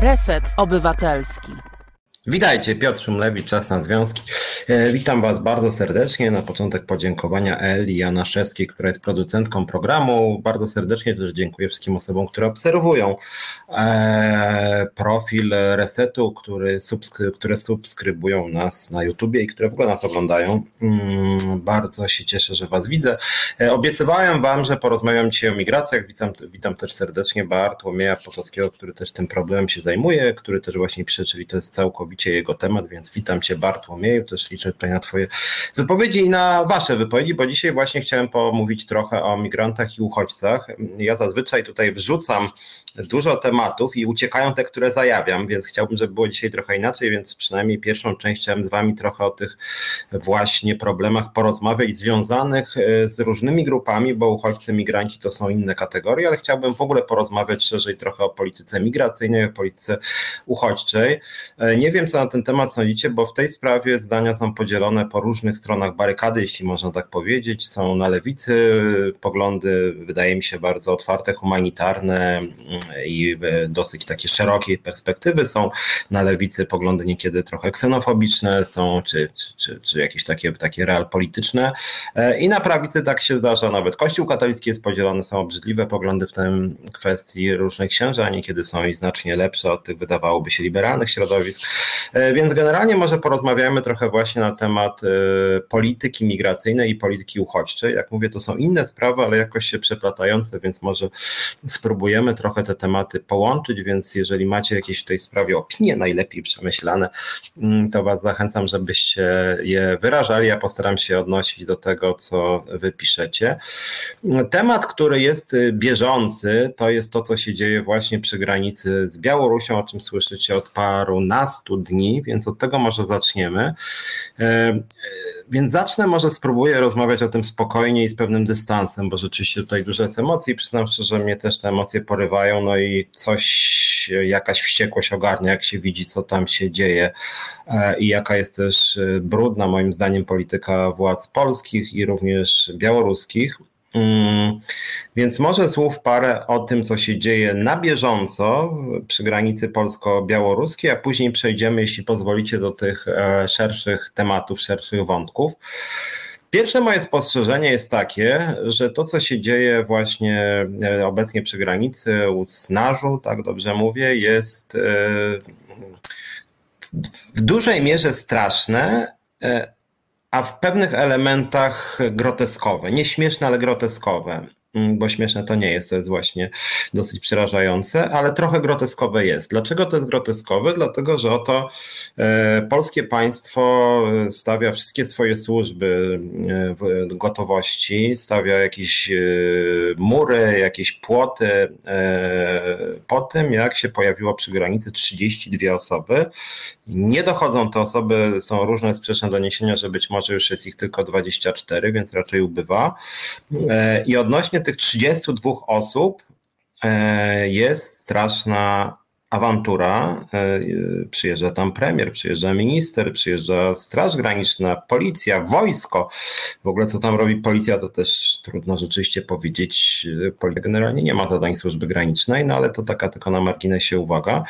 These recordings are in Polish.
Reset Obywatelski. Witajcie, Piotr Szumlewicz, Czas na Związki. E, witam Was bardzo serdecznie. Na początek podziękowania Eli Janaszewskiej, która jest producentką programu. Bardzo serdecznie też dziękuję wszystkim osobom, które obserwują e, profil Resetu, który subskry- które subskrybują nas na YouTubie i które w ogóle nas oglądają. Mm, bardzo się cieszę, że Was widzę. E, obiecywałem Wam, że porozmawiam dzisiaj o migracjach. Witam, witam też serdecznie Bartłomieja Potowskiego, który też tym problemem się zajmuje, który też właśnie pisze, czyli to jest całkowicie całkowicie jego temat, więc witam Cię Bartłomieju, też liczę tutaj na Twoje wypowiedzi i na Wasze wypowiedzi, bo dzisiaj właśnie chciałem pomówić trochę o migrantach i uchodźcach. Ja zazwyczaj tutaj wrzucam dużo tematów i uciekają te, które zajawiam, więc chciałbym, żeby było dzisiaj trochę inaczej, więc przynajmniej pierwszą część chciałem z Wami trochę o tych właśnie problemach porozmawiać związanych e, z różnymi grupami, bo uchodźcy, migranci to są inne kategorie, ale chciałbym w ogóle porozmawiać szerzej trochę o polityce migracyjnej, o polityce uchodźczej. E, nie wiem, co na ten temat sądzicie, bo w tej sprawie zdania są podzielone po różnych stronach barykady, jeśli można tak powiedzieć. Są na lewicy poglądy, wydaje mi się, bardzo otwarte, humanitarne, i dosyć takie szerokie perspektywy są. Na lewicy poglądy niekiedy trochę ksenofobiczne są, czy, czy, czy, czy jakieś takie, takie realpolityczne. E, I na prawicy tak się zdarza, nawet Kościół katolicki jest podzielony, są obrzydliwe poglądy w tym kwestii różnych księży, a niekiedy są i znacznie lepsze od tych wydawałoby się liberalnych środowisk. E, więc generalnie może porozmawiamy trochę właśnie na temat e, polityki migracyjnej i polityki uchodźczej. Jak mówię, to są inne sprawy, ale jakoś się przeplatające, więc może spróbujemy trochę te tematy połączyć, więc jeżeli macie jakieś w tej sprawie opinie najlepiej przemyślane, mm, to Was zachęcam, żebyście je wyrażali. Ja postaram się odnosić do tego, co Wy piszecie. Temat, który jest bieżący, to jest to, co się dzieje właśnie przy granicy z Białorusią, o czym słyszycie od paru nastu dni, więc od tego może zaczniemy. E, więc zacznę, może spróbuję rozmawiać o tym spokojnie i z pewnym dystansem, bo rzeczywiście tutaj dużo jest emocji. Przyznam szczerze, że mnie też te emocje porywają, no i coś, jakaś wściekłość ogarnia, jak się widzi, co tam się dzieje e, i jaka jest też e, brudna, moim zdaniem, polityka władz polskich i również białoruskich. Mm, więc może słów parę o tym, co się dzieje na bieżąco przy granicy polsko-białoruskiej, a później przejdziemy, jeśli pozwolicie, do tych e, szerszych tematów, szerszych wątków. Pierwsze moje spostrzeżenie jest takie, że to, co się dzieje właśnie e, obecnie przy granicy u Snażu, tak dobrze mówię, jest e, w dużej mierze straszne, a w pewnych elementach groteskowe. Nie śmieszne, ale groteskowe. Mm, bo śmieszne to nie jest, to jest właśnie dosyć przerażające, ale trochę groteskowe jest. Dlaczego to jest groteskowe? Dlatego, że oto e, polskie państwo stawia wszystkie swoje służby e, w gotowości, stawia jakieś e, mury, jakieś płoty po tym, jak się pojawiło przy granicy 32 osoby. Nie dochodzą te osoby, są różne sprzeczne doniesienia, że być może już jest ich tylko 24, więc raczej ubywa. I odnośnie tych 32 osób e, jest straszna awantura. E, przyjeżdża tam premier, przyjeżdża minister, przyjeżdża Straż Graniczna, policja, wojsko. W ogóle co tam robi policja, to też trudno rzeczywiście powiedzieć. Policja generalnie nie ma zadań służby granicznej, no ale to taka tylko na marginesie uwaga.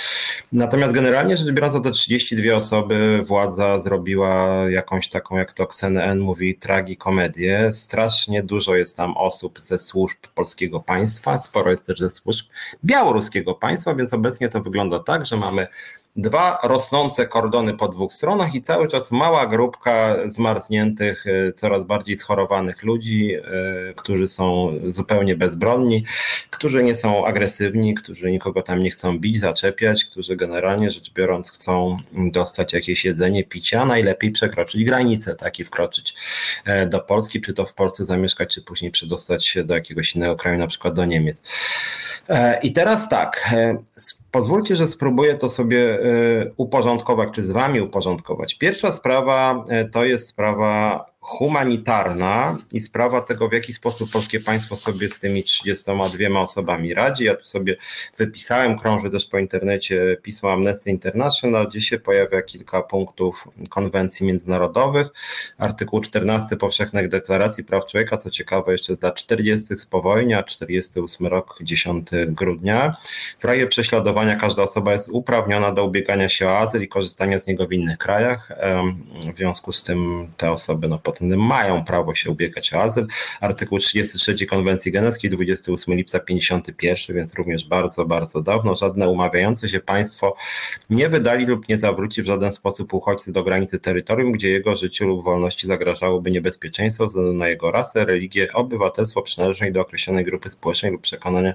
Natomiast generalnie rzecz biorąc, o te 32 osoby władza zrobiła jakąś taką, jak to N mówi, tragikomedię. Strasznie dużo jest tam osób ze służb polskiego państwa, sporo jest też ze służb białoruskiego państwa, więc obecnie to wygląda tak, że mamy dwa rosnące kordony po dwóch stronach i cały czas mała grupka zmarzniętych, e, coraz bardziej schorowanych ludzi, e, którzy są zupełnie bezbronni, którzy nie są agresywni, którzy nikogo tam nie chcą bić, zaczepiać, którzy generalnie rzecz biorąc chcą dostać jakieś jedzenie, picie, a najlepiej przekroczyć granicę, tak i wkroczyć e, do Polski, czy to w Polsce zamieszkać, czy później przedostać się do jakiegoś innego kraju, na przykład do Niemiec. I teraz tak, pozwólcie, że spróbuję to sobie uporządkować, czy z Wami uporządkować. Pierwsza sprawa to jest sprawa humanitarna i sprawa tego, w jaki sposób polskie państwo sobie z tymi 32 osobami radzi. Ja tu sobie wypisałem, krąży też po internecie pismo Amnesty International, gdzie się pojawia kilka punktów konwencji międzynarodowych. Artykuł 14 Powszechnej Deklaracji Praw Człowieka, co ciekawe, jeszcze z lat 40. z powojnia, 48 rok, 10 grudnia. W razie prześladowania każda osoba jest uprawniona do ubiegania się o azyl i korzystania z niego w innych krajach. W związku z tym te osoby no, tym mają prawo się ubiegać o azyl. Artykuł 33 Konwencji Genewskiej, 28 lipca 51, więc również bardzo, bardzo dawno. Żadne umawiające się państwo nie wydali lub nie zawróci w żaden sposób uchodźcy do granicy terytorium, gdzie jego życiu lub wolności zagrażałoby niebezpieczeństwo ze względu na jego rasę, religię, obywatelstwo, przynależność do określonej grupy społecznej lub przekonania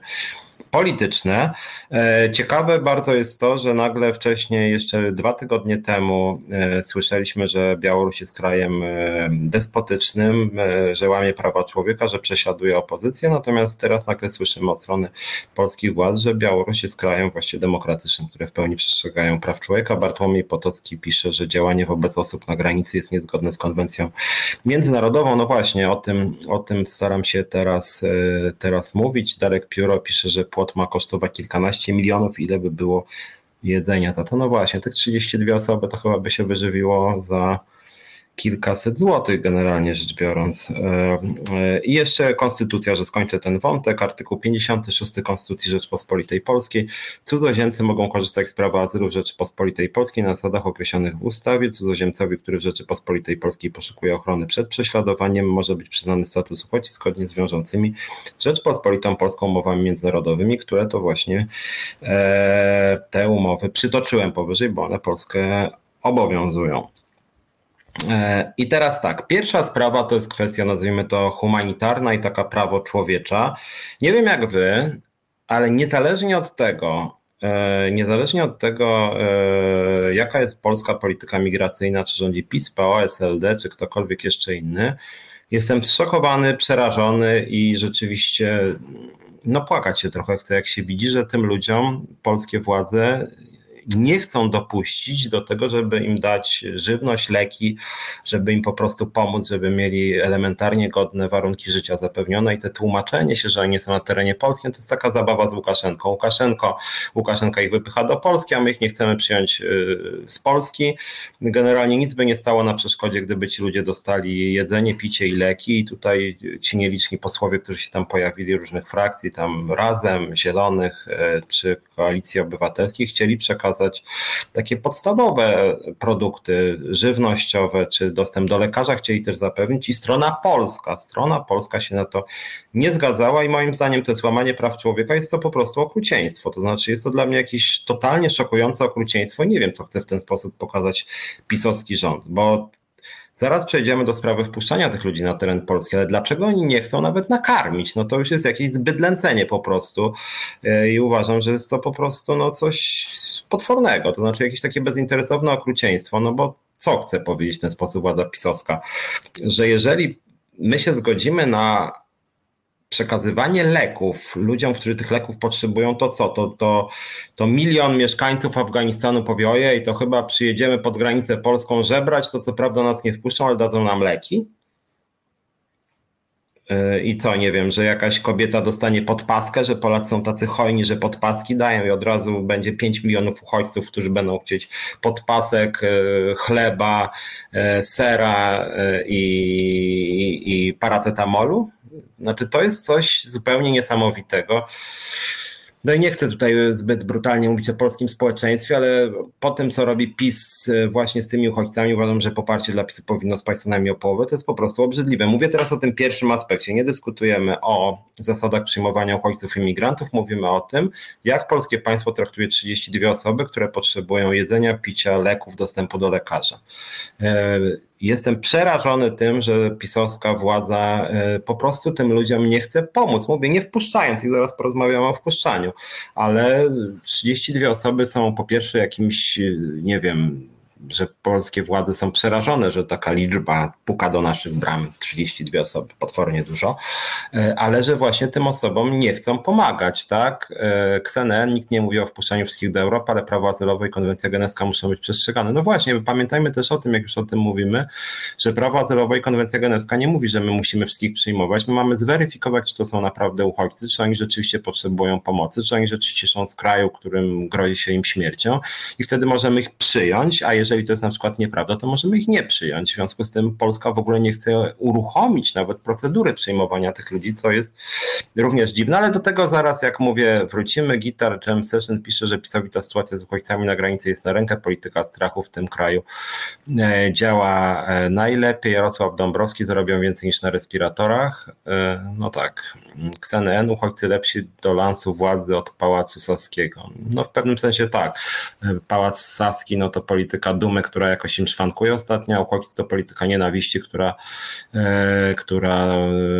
polityczne. E, ciekawe bardzo jest to, że nagle wcześniej, jeszcze dwa tygodnie temu, e, słyszeliśmy, że Białoruś jest krajem e, despotycznym, że łamie prawa człowieka, że prześladuje opozycję, natomiast teraz nagle słyszymy od strony polskich władz, że Białoruś jest krajem właśnie demokratycznym, które w pełni przestrzegają praw człowieka. Bartłomiej Potocki pisze, że działanie wobec osób na granicy jest niezgodne z konwencją międzynarodową. No właśnie, o tym, o tym staram się teraz, teraz mówić. Darek Pióro pisze, że płot ma kosztować kilkanaście milionów, ile by było jedzenia za to. No właśnie, tych 32 osoby to chyba by się wyżywiło za kilkaset złotych generalnie rzecz biorąc. E, e, I jeszcze konstytucja, że skończę ten wątek, artykuł 56 Konstytucji Rzeczpospolitej Polskiej. Cudzoziemcy mogą korzystać z prawa azylu w Rzeczypospolitej Polskiej na zasadach określonych w ustawie. Cudzoziemcowi, który w Rzeczypospolitej Polskiej poszukuje ochrony przed prześladowaniem, może być przyznany status uchodźcy zgodnie z wiążącymi Rzeczpospolitą Polską umowami międzynarodowymi, które to właśnie e, te umowy przytoczyłem powyżej, bo one Polskę obowiązują. E, I teraz tak, pierwsza sprawa to jest kwestia, nazwijmy to humanitarna i taka prawo człowiecza. Nie wiem jak wy, ale niezależnie od tego, e, niezależnie od tego, e, jaka jest polska polityka migracyjna, czy rządzi PiS, PO, SLD, czy ktokolwiek jeszcze inny, jestem zszokowany, przerażony i rzeczywiście no płakać się trochę chce, jak się widzi, że tym ludziom polskie władze nie chcą dopuścić do tego, żeby im dać żywność, leki, żeby im po prostu pomóc, żeby mieli elementarnie godne warunki życia zapewnione i te tłumaczenie się, że oni są na terenie polskim, to jest taka zabawa z Łukaszenką. Łukaszenko, Łukaszenka ich wypycha do Polski, a my ich nie chcemy przyjąć y, z Polski. Generalnie nic by nie stało na przeszkodzie, gdyby ci ludzie dostali jedzenie, picie i leki i tutaj ci nieliczni posłowie, którzy się tam pojawili różnych frakcji, tam Razem, Zielonych y, czy Koalicji Obywatelskiej chcieli przekazać takie podstawowe produkty żywnościowe czy dostęp do lekarza chcieli też zapewnić i strona polska, strona polska się na to nie zgadzała i moim zdaniem to jest łamanie praw człowieka, jest to po prostu okrucieństwo. To znaczy jest to dla mnie jakieś totalnie szokujące okrucieństwo. Nie wiem, co chce w ten sposób pokazać pisowski rząd, bo Zaraz przejdziemy do sprawy wpuszczania tych ludzi na teren Polski, ale dlaczego oni nie chcą nawet nakarmić? No to już jest jakieś zbydlęcenie po prostu e, i uważam, że jest to po prostu no coś potwornego, to znaczy jakieś takie bezinteresowne okrucieństwo, no bo co chce powiedzieć w ten sposób władza pisowska? Że jeżeli my się zgodzimy na przekazywanie leków ludziom, którzy tych leków potrzebują, to co? To, to, to milion mieszkańców Afganistanu powie, i to chyba przyjedziemy pod granicę polską żebrać, to co prawda nas nie wpuszczą, ale dadzą nam leki? I co, nie wiem, że jakaś kobieta dostanie podpaskę, że Polacy są tacy hojni, że podpaski dają i od razu będzie 5 milionów uchodźców, którzy będą chcieć podpasek, e, chleba, e, sera i, i, i paracetamolu? Znaczy, to jest coś zupełnie niesamowitego. No i nie chcę tutaj zbyt brutalnie mówić o polskim społeczeństwie, ale po tym, co robi PiS e, właśnie z tymi uchodźcami, uważam, że poparcie dla PiSu powinno spaść co najmniej o połowę. To jest po prostu obrzydliwe. Mówię teraz o tym pierwszym aspekcie. Nie dyskutujemy o zasadach przyjmowania uchodźców i migrantów. Mówimy o tym, jak polskie państwo traktuje 32 osoby, które potrzebują jedzenia, picia, leków, dostępu do lekarza. E, Jestem przerażony tym, że pisowska władza e, po prostu tym ludziom nie chce pomóc. Mówię, nie wpuszczając ich, zaraz porozmawiamy o wpuszczaniu, ale 32 osoby są po pierwsze jakimś, nie wiem, że polskie władze są przerażone, że taka liczba puka do naszych bram 32 osoby, potwornie dużo, e, ale że właśnie tym osobom nie chcą pomagać, tak? Ksenę, nikt nie mówi o wpuszczaniu wszystkich do Europy, ale prawo azylowe i konwencja genewska muszą być przestrzegane. No właśnie, pamiętajmy też o tym, jak już o tym mówimy, że prawo azylowe i konwencja genewska nie mówi, że my musimy wszystkich przyjmować. My mamy zweryfikować, czy to są naprawdę uchodźcy, czy oni rzeczywiście potrzebują pomocy, czy oni rzeczywiście są z kraju, którym grozi się im śmiercią i wtedy możemy ich przyjąć, a jeżeli to jest na przykład nieprawda, to możemy ich nie przyjąć. W związku z tym Polska w ogóle nie chce uruchomić nawet procedury przyjmowania tych ludzi, co jest również dziwne, ale do tego zaraz, jak mówię, wrócimy. Gitar Jam Session pisze, że pisowita sytuacja z uchodźcami na granicy jest na rękę, polityka strachu w tym kraju e, działa e, najlepiej. Jarosław Dąbrowski zarobią więcej niż na respiratorach. E, no tak, KSNN, uchodźcy lepsi do lansu władzy od Pałacu Saskiego. No w pewnym sensie tak. Pałac Saski no to polityka dumy, która jakoś im szwankuje ostatnio, a to polityka nienawiści, która, e, która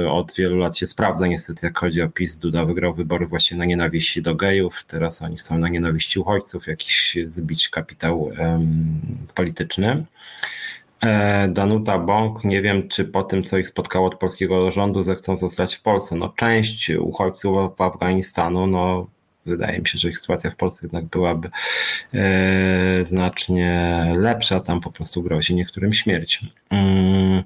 od wielu lat się sprawdza niestety, jak chodzi o PiS. Duda wygrał wybory właśnie na nienawiści do gejów, teraz oni chcą na nienawiści uchodźców jakiś zbić kapitał polityczny. E, Danuta Bąk, nie wiem, czy po tym, co ich spotkało od polskiego rządu, zechcą zostać w Polsce. No, część uchodźców w Afganistanu, no, wydaje mi się, że ich sytuacja w Polsce jednak byłaby e, znacznie lepsza. Tam po prostu grozi niektórym śmierć. Mm,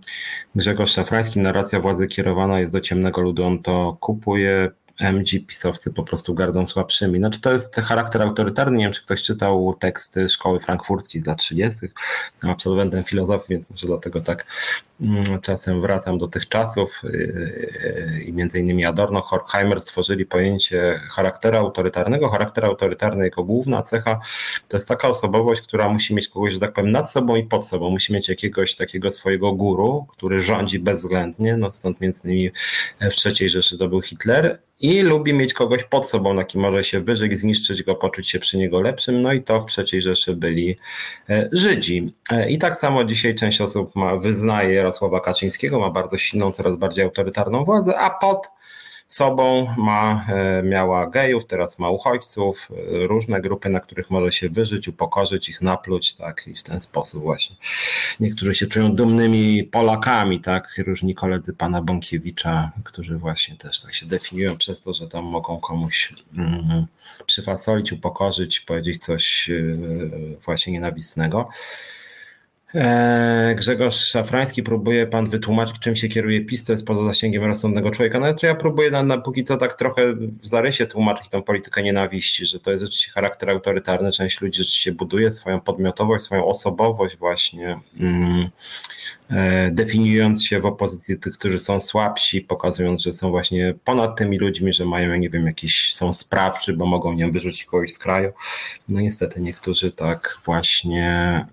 Grzegorz Szafrański, narracja władzy kierowana jest do ciemnego ludu, on to kupuje. MG pisowcy po prostu gardzą słabszymi. Znaczy to jest charakter autorytarny. Nie wiem, czy ktoś czytał teksty szkoły frankfurckiej z lat 30. Jestem absolwentem filozofii, więc może dlatego tak mm, czasem wracam do tych czasów. Y, y, I między innymi Adorno, Horkheimer stworzyli pojęcie charakteru autorytarnego. Charakter autorytarny jako główna cecha to jest taka osobowość, która musi mieć kogoś, że tak powiem, nad sobą i pod sobą. Musi mieć jakiegoś takiego swojego guru, który rządzi bezwzględnie. No stąd między innymi w III Rzeszy to był Hitler i lubi mieć kogoś pod sobą, na kim może się wyżyć, zniszczyć go, poczuć się przy niego lepszym. No i to w trzeciej Rzeszy byli e, Żydzi. E, I tak samo dzisiaj część osób ma, wyznaje Jarosława Kaczyńskiego, ma bardzo silną, coraz bardziej autorytarną władzę, a pod sobą ma, e, miała gejów, teraz ma uchodźców, e, różne grupy, na których może się wyżyć, upokorzyć, ich napluć, tak, i w ten sposób właśnie. Niektórzy się czują dumnymi Polakami, tak, różni koledzy pana Bąkiewicza, którzy właśnie też tak się definiują przez to, że tam mogą komuś mm, przyfasolić, upokorzyć, powiedzieć coś e, właśnie nienawistnego. Eee, Grzegorz Szafrański, próbuje pan wytłumaczyć, czym się kieruje PiS, to jest poza zasięgiem rozsądnego człowieka. No to ja próbuję na, na póki co tak trochę w zarysie tłumaczyć tą politykę nienawiści, że to jest rzeczywiście charakter autorytarny. Część ludzi rzeczywiście buduje swoją podmiotowość, swoją osobowość właśnie. Mm E, definiując się w opozycji tych, którzy są słabsi, pokazując, że są właśnie ponad tymi ludźmi, że mają, nie wiem, jakieś są sprawczy, bo mogą, nie wiem, wyrzucić kogoś z kraju. No niestety niektórzy tak właśnie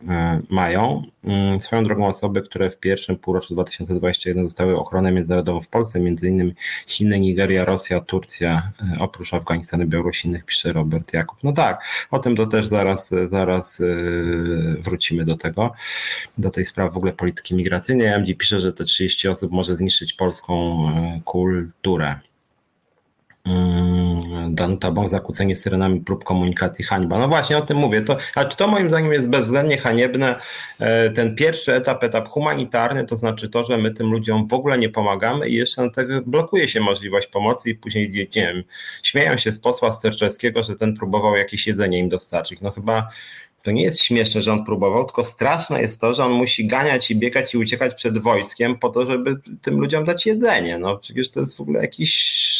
e, mają. Mm, swoją drogą osoby, które w pierwszym półroczu 2021 zostały ochronę międzynarodową w Polsce, między innymi Chiny, Nigeria, Rosja, Turcja, e, oprócz Afganistanu, Białorusi, pisze Robert Jakub. No tak, o tym to też zaraz, zaraz wrócimy do tego, do tej sprawy w ogóle polityki migracyjnej migracyjnej. AMD pisze, że te 30 osób może zniszczyć polską e, kulturę. Mm, Danuta Bąk, zakłócenie syrenami prób komunikacji, hańba. No właśnie o tym mówię. To, a to moim zdaniem jest bezwzględnie haniebne? E, ten pierwszy etap, etap humanitarny, to znaczy to, że my tym ludziom w ogóle nie pomagamy i jeszcze na tego blokuje się możliwość pomocy i później, nie wiem, śmieją się z posła Sterczewskiego, że ten próbował jakieś jedzenie im dostarczyć. No chyba to nie jest śmieszne, że on próbował, tylko straszne jest to, że on musi ganiać i biegać i uciekać przed wojskiem po to, żeby tym ludziom dać jedzenie. No przecież to jest w ogóle jakiś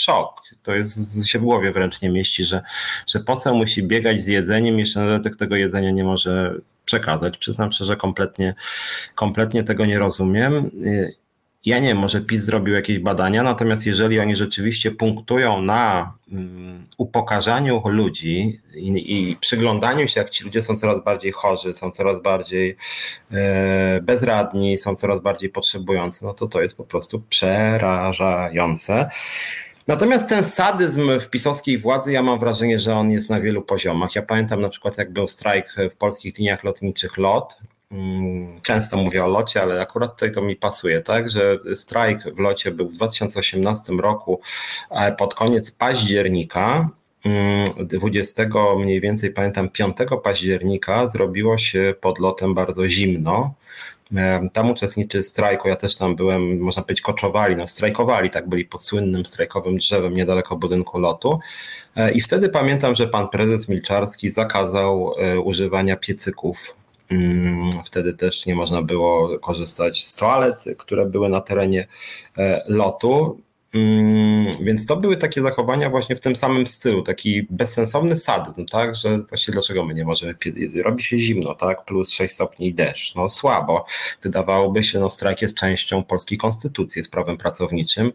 szok. To jest, się w głowie wręcz nie mieści, że, że poseł musi biegać z jedzeniem, jeszcze na dodatek tego jedzenia nie może przekazać. Przyznam szczerze, kompletnie, kompletnie tego nie rozumiem. Ja nie wiem, może PiS zrobił jakieś badania, natomiast jeżeli oni rzeczywiście punktują na um, upokarzaniu ludzi i, i, przyglądaniu się, jak ci ludzie są coraz bardziej chorzy, są coraz bardziej e, bezradni, są coraz bardziej potrzebujący, no to to jest po prostu przerażające. Natomiast ten sadyzm w pisowskiej władzy, ja mam wrażenie, że on jest na wielu poziomach. Ja pamiętam na przykład, jak był strajk w polskich liniach lotniczych LOT, Mm, często mówię o locie, ale akurat tutaj to mi pasuje, tak, że strajk w locie był w 2018 roku pod koniec października 20 mm, mniej więcej pamiętam 5 października zrobiło się pod lotem bardzo zimno. Tam uczestnicy strajku, ja też tam byłem, można powiedzieć, koczowali, no strajkowali, tak byli pod słynnym strajkowym drzewem niedaleko budynku lotu. E, I wtedy pamiętam, że pan prezes Milczarski zakazał e, używania piecyków mm, Wtedy też nie można było korzystać z toalet, które były na terenie e, lotu. Mm, więc to były takie zachowania właśnie w tym samym stylu, taki bezsensowny sadyzm, tak, że właśnie dlaczego my nie możemy, robi się zimno, tak, plus 6 stopni i deszcz, no słabo. Wydawałoby się, no strajk jest częścią polskiej konstytucji, jest prawem pracowniczym,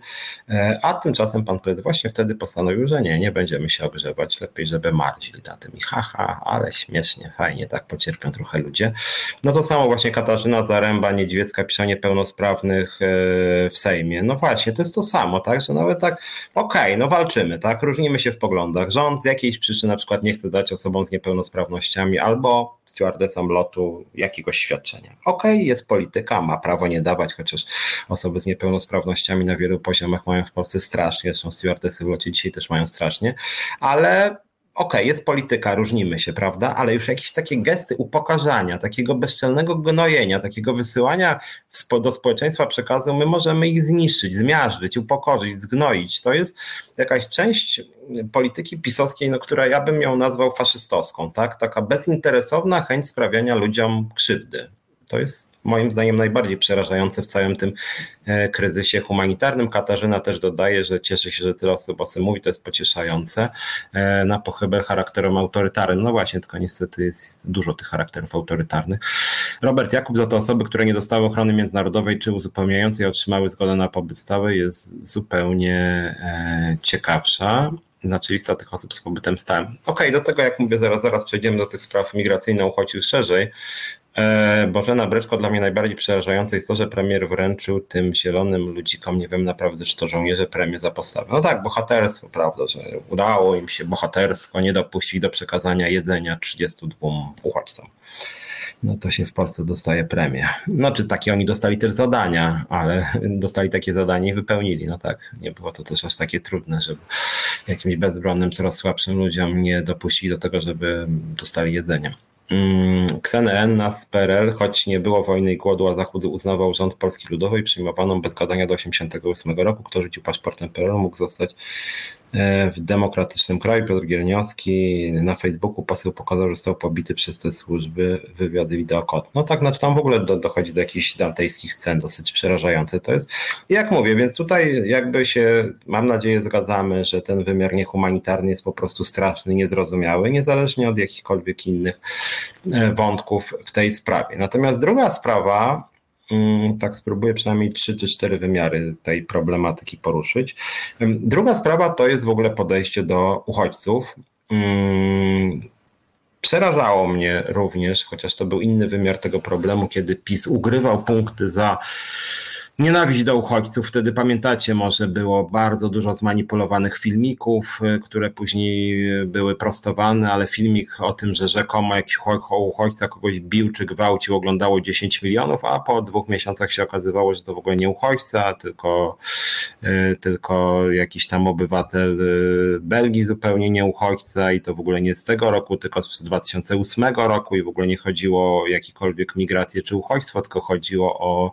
e, a tymczasem pan prezydent właśnie wtedy postanowił, że nie, nie będziemy się ogrzewać, lepiej, żeby marzli na tym i haha, ale śmiesznie, fajnie, tak, pocierpią trochę ludzie. No to samo właśnie Katarzyna Zaręba, Niedźwiecka, pisanie pełnosprawnych e, w Sejmie, no właśnie, to jest to samo, tak, tak? Że nawet tak, okej, okay, no walczymy, tak? Różnimy się w poglądach. Rząd z jakiejś przyczyny na przykład nie chce dać osobom z niepełnosprawnościami albo stewardessom lotu jakiegoś świadczenia. Okej, okay, jest polityka, ma prawo nie dawać, chociaż osoby z niepełnosprawnościami na wielu poziomach mają w Polsce strasznie, zresztą stewardessy w locie dzisiaj też mają strasznie, ale okej, okay, jest polityka, różnimy się, prawda, ale już jakieś takie gesty upokarzania, takiego bezczelnego gnojenia, takiego wysyłania do społeczeństwa przekazu, my możemy ich zniszczyć, zmiażdżyć, upokorzyć, zgnoić. To jest jakaś część polityki pisowskiej, no, która ja bym ją nazwał faszystowską, tak? Taka bezinteresowna chęć sprawiania ludziom krzywdy. To jest moim zdaniem najbardziej przerażające w całym tym e, kryzysie humanitarnym. Katarzyna też dodaje, że cieszy się, że tyle osób o tym mówi, to jest pocieszające. E, na pochybel charakterem autorytarnym. No właśnie, tylko niestety jest dużo tych charakterów autorytarnych. Robert Jakub za to osoby, które nie dostały ochrony międzynarodowej czy uzupełniającej otrzymały zgodę na pobyt stały jest zupełnie e, ciekawsza znaczy lista tych osób z pobytem stałym. Okej, okay, do tego jak mówię, zaraz, zaraz przejdziemy do tych spraw migracyjno-uchodźczych szerzej. E, Bożena Breczko, dla mnie najbardziej przerażające jest to, że premier wręczył tym zielonym ludzikom, nie wiem naprawdę, czy to żołnierze, premię za postawę. No tak, bohaterstwo, prawda, że udało im się bohatersko nie dopuścić do przekazania jedzenia 32 uchodźcom. No to się w Polsce dostaje premię. Znaczy takie oni dostali też zadania, ale dostali takie zadanie i wypełnili. No tak, nie było to też aż takie trudne, żeby jakimś bezbronnym, coraz słabszym ludziom nie dopuścili do tego, żeby dostali jedzenie. KNN nas PRL, choć nie było wojny i głodu, a Zachód uznawał rząd Polski Ludowej przyjmowaną bez gadania do 1988 roku. Kto rzucił paszportem PRL mógł zostać w demokratycznym kraju. Piotr Gielniowski na Facebooku poseł pokazał, że został pobity przez te służby wywiady wideokod. No tak, znaczy tam w ogóle do, dochodzi do jakichś dantejskich scen dosyć przerażające to jest. Jak mówię, więc tutaj jakby się, mam nadzieję, zgadzamy, że ten wymiar niehumanitarny jest po prostu straszny, niezrozumiały, niezależnie od jakichkolwiek innych e, wątków w tej sprawie. Natomiast druga sprawa, tak spróbuję przynajmniej trzy czy cztery wymiary tej problematyki poruszyć. Druga sprawa to jest w ogóle podejście do uchodźców. Mm, przerażało mnie również, chociaż to był inny wymiar tego problemu, kiedy PiS ugrywał punkty za Nienawiść do uchodźców. Wtedy pamiętacie, może było bardzo dużo zmanipulowanych filmików, y, które później były prostowane, ale filmik o tym, że rzekomo jakiś uchodźca kogoś bił czy gwałcił, oglądało 10 milionów, a po dwóch miesiącach się okazywało, że to w ogóle nie uchodźca, tylko, y, tylko jakiś tam obywatel y, Belgii, zupełnie nie uchodźca i to w ogóle nie z tego roku, tylko z 2008 roku i w ogóle nie chodziło o jakikolwiek migrację czy uchodźstwo, tylko chodziło o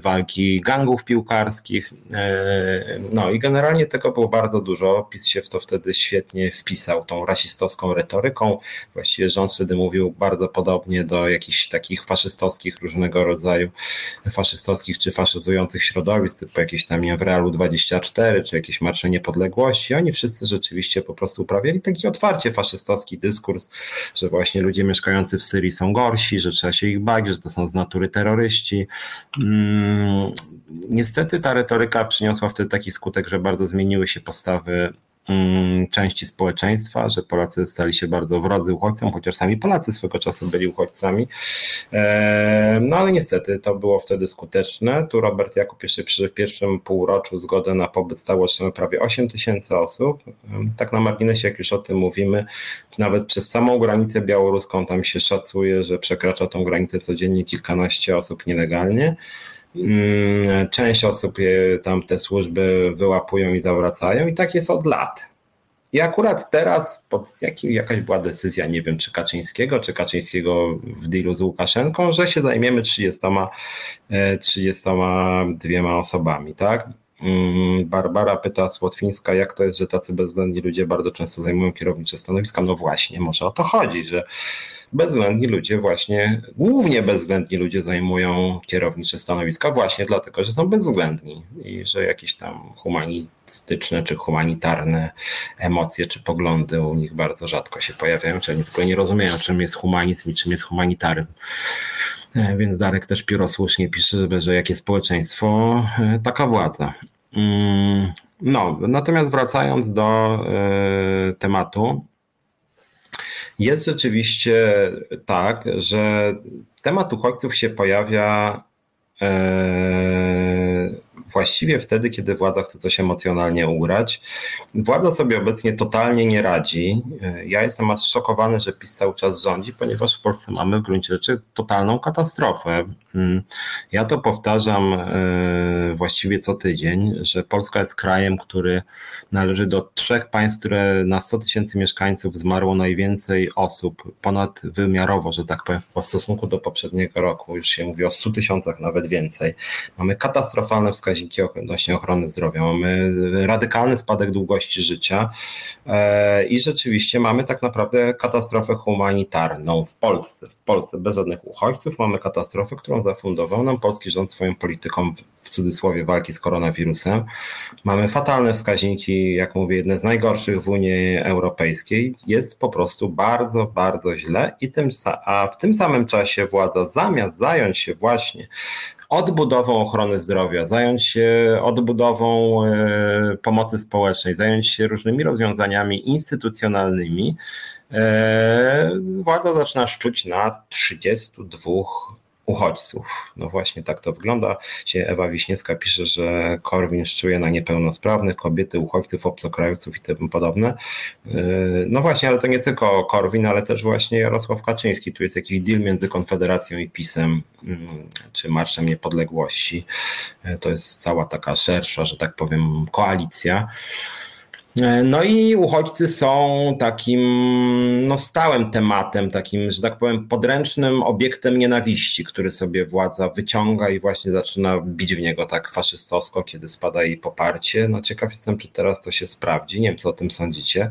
walki gangów piłkarskich. E, no i generalnie tego było bardzo dużo. PiS się w to wtedy świetnie wpisał tą rasistowską retoryką. Właściwie rząd wtedy mówił bardzo podobnie do jakichś takich faszystowskich różnego rodzaju faszystowskich czy faszyzujących środowisk, typu jakieś tam w Realu 24 czy jakieś Marsze Niepodległości. Oni wszyscy rzeczywiście po prostu uprawiali taki otwarcie faszystowski dyskurs, że właśnie ludzie mieszkający w Syrii są gorsi, że trzeba się ich bać, że to są z natury terroryści. Niestety ta retoryka przyniosła wtedy taki skutek, że bardzo zmieniły się postawy mm, części społeczeństwa, że Polacy stali się bardzo wrodzy uchodźcom, chociaż sami Polacy swego czasu byli uchodźcami. E, no ale niestety to było wtedy skuteczne. Tu Robert Jakub jeszcze przy pierwszym półroczu zgodę na pobyt stało otrzymało prawie 8 tysięcy osób. Tak na marginesie, jak już o tym mówimy, nawet przez samą granicę białoruską tam się szacuje, że przekracza tą granicę codziennie kilkanaście osób nielegalnie. Mm, część osób tam te służby wyłapują i zawracają i tak jest od lat. I akurat teraz pod jakim, jakaś była decyzja, nie wiem, czy Kaczyńskiego, czy Kaczyńskiego w dealu z Łukaszenką, że się zajmiemy 30, 32 osobami, tak? Mm, Barbara pyta Słotwińska, jak to jest, że tacy bezwzględni ludzie bardzo często zajmują kierownicze stanowiska. No właśnie, może o to chodzi, że bezwzględni ludzie właśnie, głównie bezwzględni ludzie zajmują kierownicze stanowiska właśnie dlatego, że są bezwzględni i że jakieś tam humanistyczne czy humanitarne emocje czy poglądy u nich bardzo rzadko się pojawiają, czy oni w ogóle nie rozumieją, czym jest humanizm i czym jest humanitaryzm. E, więc Darek też pióro słusznie pisze, że jakie społeczeństwo, e, taka władza. Mm, no, natomiast wracając do e, tematu, jest rzeczywiście tak, że temat uchodźców się pojawia właściwie wtedy, kiedy władza chce coś emocjonalnie ugrać. Władza sobie obecnie totalnie nie radzi. Ja jestem aż szokowany, że PiS cały czas rządzi, ponieważ w Polsce mamy w gruncie rzeczy totalną katastrofę. Hmm. Ja to powtarzam e, właściwie co tydzień, że Polska jest krajem, który należy do trzech państw, które na 100 tysięcy mieszkańców zmarło najwięcej osób, ponadwymiarowo, że tak powiem, w stosunku do poprzedniego roku. Już się mówi o 100 tysiącach, nawet więcej. Mamy katastrofalne wskaźniki odnośnie ochrony zdrowia, mamy radykalny spadek długości życia e, i rzeczywiście mamy tak naprawdę katastrofę humanitarną w Polsce. W Polsce bez żadnych uchodźców mamy katastrofę, którą zafundował nam polski rząd swoją polityką w cudzysłowie walki z koronawirusem. Mamy fatalne wskaźniki, jak mówię, jedne z najgorszych w Unii Europejskiej. Jest po prostu bardzo, bardzo źle i tym, a w tym samym czasie władza zamiast zająć się właśnie odbudową ochrony zdrowia, zająć się odbudową e, pomocy społecznej, zająć się różnymi rozwiązaniami instytucjonalnymi, e, władza zaczyna szczuć na 32 uchodźców. No właśnie tak to wygląda. Się Ewa Wiśniewska pisze, że Korwin szczuje na niepełnosprawnych, kobiety, uchodźców, obcokrajowców i tym podobne. Yy, no właśnie, ale to nie tylko Korwin, ale też właśnie Jarosław Kaczyński. Tu jest jakiś deal między Konfederacją i PiSem, yy, czy Marszem Niepodległości. Yy, to jest cała taka szersza, że tak powiem, koalicja. E, no i uchodźcy są takim no, stałym tematem, takim, że tak powiem, podręcznym obiektem nienawiści, który sobie władza wyciąga i właśnie zaczyna bić w niego tak faszystowsko, kiedy spada jej poparcie. No ciekaw jestem, czy teraz to się sprawdzi. Nie wiem, co o tym sądzicie.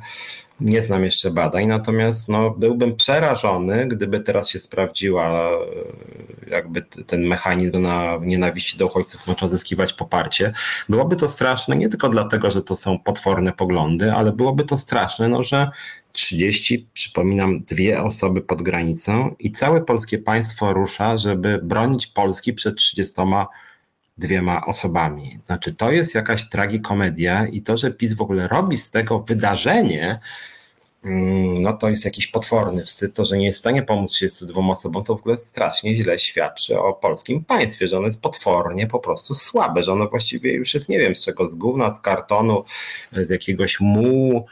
Nie znam jeszcze badań, natomiast no, byłbym przerażony, gdyby teraz się sprawdziła e, jakby ten mechanizm na nienawiści do uchodźców można zyskiwać poparcie. Byłoby to straszne nie tylko dlatego, że to są potworne poglądy, ale byłoby to straszne, no, że 30, przypominam, dwie osoby pod granicą i całe polskie państwo rusza, żeby bronić Polski przed 30 dwiema osobami. Znaczy, to jest jakaś tragikomedia i to, że PiS w ogóle robi z tego wydarzenie, no to jest jakiś potworny wstyd. To, że nie jest w stanie pomóc 32 osobom, to w ogóle strasznie źle świadczy o polskim państwie, że ono jest potwornie po prostu słabe, że ono właściwie już jest nie wiem z czego, z gówna, z kartonu, z jakiegoś mułu,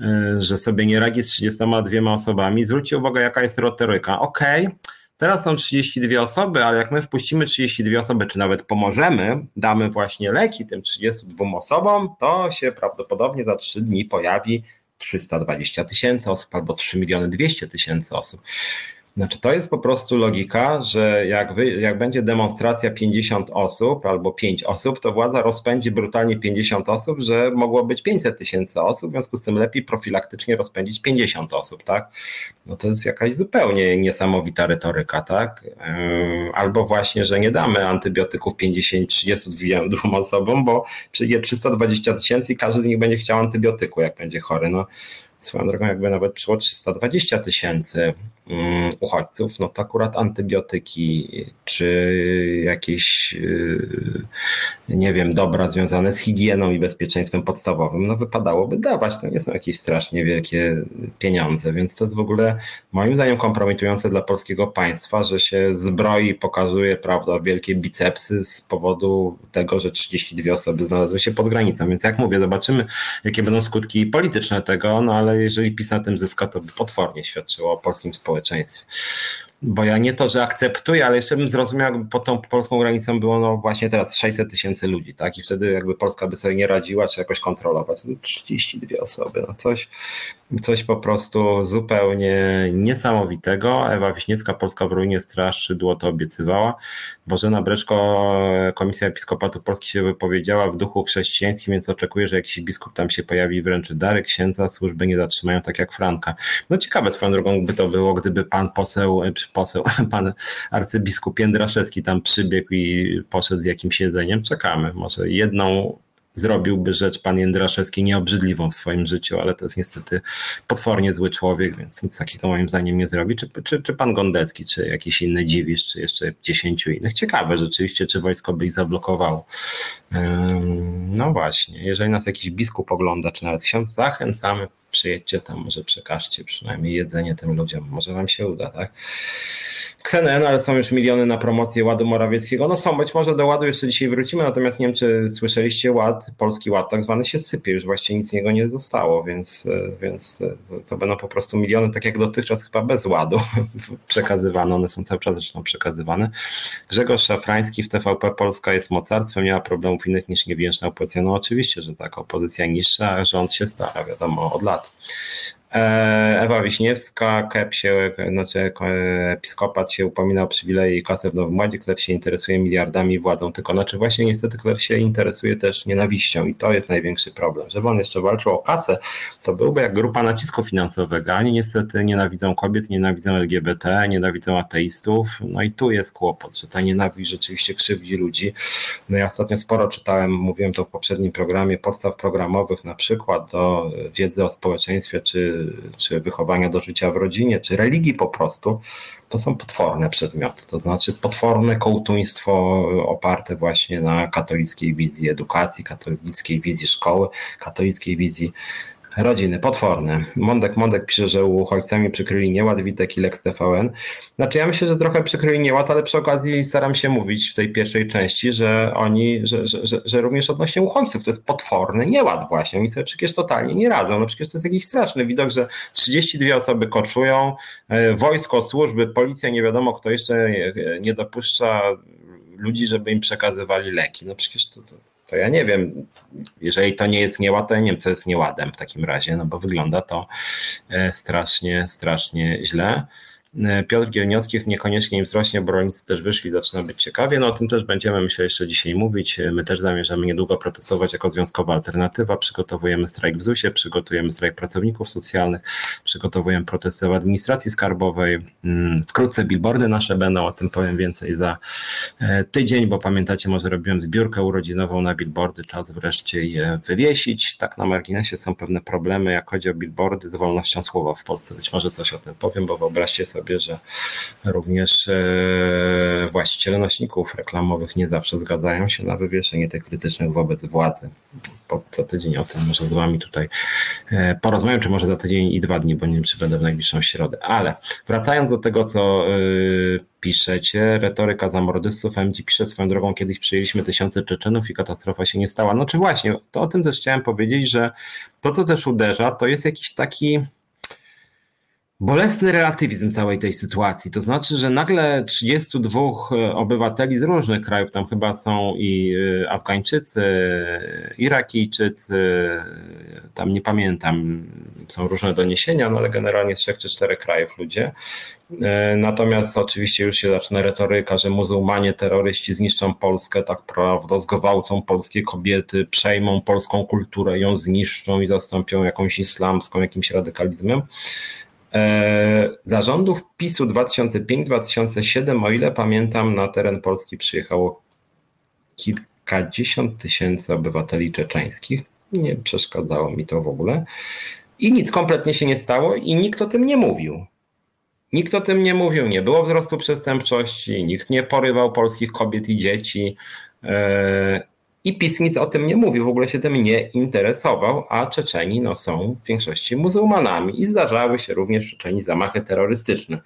y, że sobie nie radzi z 32 osobami. Zwróćcie uwagę, jaka jest retoryka. Okej, okay, Teraz są 32 osoby, ale jak my wpuścimy 32 osoby, czy nawet pomożemy, damy właśnie leki tym 32 osobom, to się prawdopodobnie za 3 dni pojawi 320 tysięcy osób albo 3 miliony 200 tysięcy osób. Znaczy, to jest po prostu logika, że jak, wy, jak będzie demonstracja 50 osób albo 5 osób, to władza rozpędzi brutalnie 50 osób, że mogło być 500 tysięcy osób, w związku z tym lepiej profilaktycznie rozpędzić 50 osób, tak? No to jest jakaś zupełnie niesamowita retoryka, tak? Albo właśnie, że nie damy antybiotyków 50, 32 osobom, bo przyjdzie 320 tysięcy i każdy z nich będzie chciał antybiotyku, jak będzie chory. No, swoją drogą jakby nawet przyszło 320 tysięcy mm, uchodźców, no to akurat antybiotyki czy jakieś y, nie wiem, dobra związane z higieną i bezpieczeństwem podstawowym, no wypadałoby dawać. To nie są jakieś strasznie wielkie pieniądze, więc to jest w ogóle moim zdaniem kompromitujące dla polskiego państwa, że się zbroi, pokazuje, prawda, wielkie bicepsy z powodu tego, że 32 osoby znalazły się pod granicą. Więc jak mówię, zobaczymy, jakie będą skutki polityczne tego, no ale jeżeli PiS na tym zyska, to by potwornie świadczyło o polskim społeczeństwie. Bo ja nie to, że akceptuję, ale jeszcze bym zrozumiał, jakby pod tą polską granicą było no właśnie teraz 600 tysięcy ludzi, tak? I wtedy jakby Polska by sobie nie radziła, czy jakoś kontrolować. No 32 osoby, no coś, coś po prostu zupełnie niesamowitego. Ewa Wiśniewska, Polska w ruinie, straż szydło to obiecywała. Bożena Breczko, Komisja Episkopatu Polski się wypowiedziała w duchu chrześcijańskim, więc oczekuję, że jakiś biskup tam się pojawi wręczy dary księdza, służby nie zatrzymają tak jak Franka. No ciekawe swoją drogą by to było, gdyby pan poseł, poseł pan arcybiskup Jędraszewski tam przybiegł i poszedł z jakimś jedzeniem. Czekamy. Może jedną zrobiłby rzecz pan Jędraszewski nieobrzydliwą w swoim życiu, ale to jest niestety potwornie zły człowiek, więc nic takiego moim zdaniem nie zrobi. Czy, czy, czy pan Gondecki, czy jakiś inny dziwisz, czy jeszcze dziesięciu innych. Ciekawe rzeczywiście, czy wojsko by ich zablokowało. No właśnie, jeżeli nas jakiś biskup ogląda, czy nawet ksiądz, zachęcamy, przyjedźcie tam, może przekażcie przynajmniej jedzenie tym ludziom, może wam się uda, tak? Ksenen, ale są już miliony na promocję Ładu Morawieckiego. No są, być może do Ładu jeszcze dzisiaj wrócimy, natomiast nie wiem, czy słyszeliście Ład, Polski Ład tak zwany się sypie, już właściwie nic z niego nie zostało, więc, więc to będą po prostu miliony, tak jak dotychczas chyba bez Ładu przekazywane, one są cały czas zresztą przekazywane. Grzegorz Szafrański w TVP Polska jest mocarstwem, nie ma problemów innych niż niewięczna opozycja. No oczywiście, że tak, opozycja niższa, rząd się stara, wiadomo, od lat. E, Ewa Wiśniewska, KEP się, znaczy episkopat się upomina o przywileje i kasę w Nowym Ładzie, Kler się interesuje miliardami i władzą, tylko znaczy właśnie niestety Kler się interesuje też nienawiścią i to jest największy problem. Żeby on jeszcze walczył o kasę, to byłby jak grupa nacisku finansowego. Oni niestety nienawidzą kobiet, nienawidzą LGBT, nienawidzą ateistów, no i tu jest kłopot, że ta nienawiść rzeczywiście krzywdzi ludzi. No ja ostatnio sporo czytałem, mówiłem to w poprzednim programie, podstaw programowych na przykład do wiedzy o społeczeństwie, czy czy wychowania do życia w rodzinie, czy religii po prostu, to są potworne przedmioty. To znaczy potworne kołtuństwo oparte właśnie na katolickiej wizji edukacji, katolickiej wizji szkoły, katolickiej wizji rodziny, potworne. Mądek Mądek pisze, że uchodźcami przykryli nieład, Witek i Lex TVN. Znaczy ja myślę, że trochę przykryli nieład, ale przy okazji staram się mówić w tej pierwszej części, że oni, że, że, że, że również odnośnie uchodźców to jest potworny nieład właśnie. Oni sobie przecież totalnie nie radzą. No przecież to jest jakiś straszny widok, że 32 osoby koczują, e, wojsko, służby, policja, nie wiadomo kto jeszcze nie dopuszcza ludzi, żeby im przekazywali leki. No przecież to, to to ja nie wiem, jeżeli to nie jest nieład, to ja nie wiem, co jest nieładem w takim razie, no bo wygląda to e, strasznie, strasznie źle. E, Piotr Gielniowskich niekoniecznie im wzrośnie, bo rolnicy też wyszli, zaczyna być ciekawie. No o tym też będziemy, myślę, jeszcze dzisiaj mówić. E, my też zamierzamy niedługo protestować jako związkowa alternatywa. Przygotowujemy strajk w ZUS-ie, przygotujemy strajk pracowników socjalnych, przygotowujemy protesty w administracji skarbowej. Mm, wkrótce billboardy nasze będą, o tym powiem więcej za e, tydzień, bo pamiętacie, może robiłem zbiórkę urodzinową na billboardy, czas wreszcie je wywiesić. Tak na marginesie są pewne problemy, jak chodzi o billboardy z wolnością słowa w Polsce. Być może coś o tym powiem, bo wyobraźcie sobie, że również e, właściciele nośników reklamowych nie zawsze zgadzają się na wywieszenie tych krytycznych wobec władzy. Po, za tydzień o tym może z Wami tutaj e, porozmawiam, czy może za tydzień i dwa dni, bo nie wiem, czy będę w najbliższą środę. Ale wracając do tego, co e, piszecie, retoryka zamordystów, MD pisze swoją drogą, kiedyś przyjęliśmy tysiące Czeczenów i katastrofa się nie stała. No czy właśnie, to o tym też chciałem powiedzieć, że to, co też uderza, to jest jakiś taki bolesny relatywizm całej tej sytuacji. To znaczy, że nagle 32 e, obywateli z różnych krajów, tam chyba są i e, Afgańczycy, Irakijczycy, tam nie pamiętam, są różne doniesienia, no ale generalnie z trzech czy czterech krajów ludzie. E, natomiast oczywiście już się zaczyna retoryka, że muzułmanie, terroryści zniszczą Polskę, tak prawda, zgwałcą polskie kobiety, przejmą polską kulturę, ją zniszczą i zastąpią jakąś islamską, jakimś radykalizmem. E, zarządów PiSu 2005-2007, o ile pamiętam, na teren Polski przyjechało kilkadziesiąt tysięcy obywateli czeczeńskich. Nie przeszkadzało mi to w ogóle. I nic kompletnie się nie stało i nikt o tym nie mówił. Nikt o tym nie mówił, nie było wzrostu przestępczości, nikt nie porywał polskich kobiet i dzieci. I PiS nic o tym nie mówił, w ogóle się tym nie interesował, a Czeczeni no, są w większości muzułmanami i zdarzały się również w Czeczeni zamachy terrorystyczne.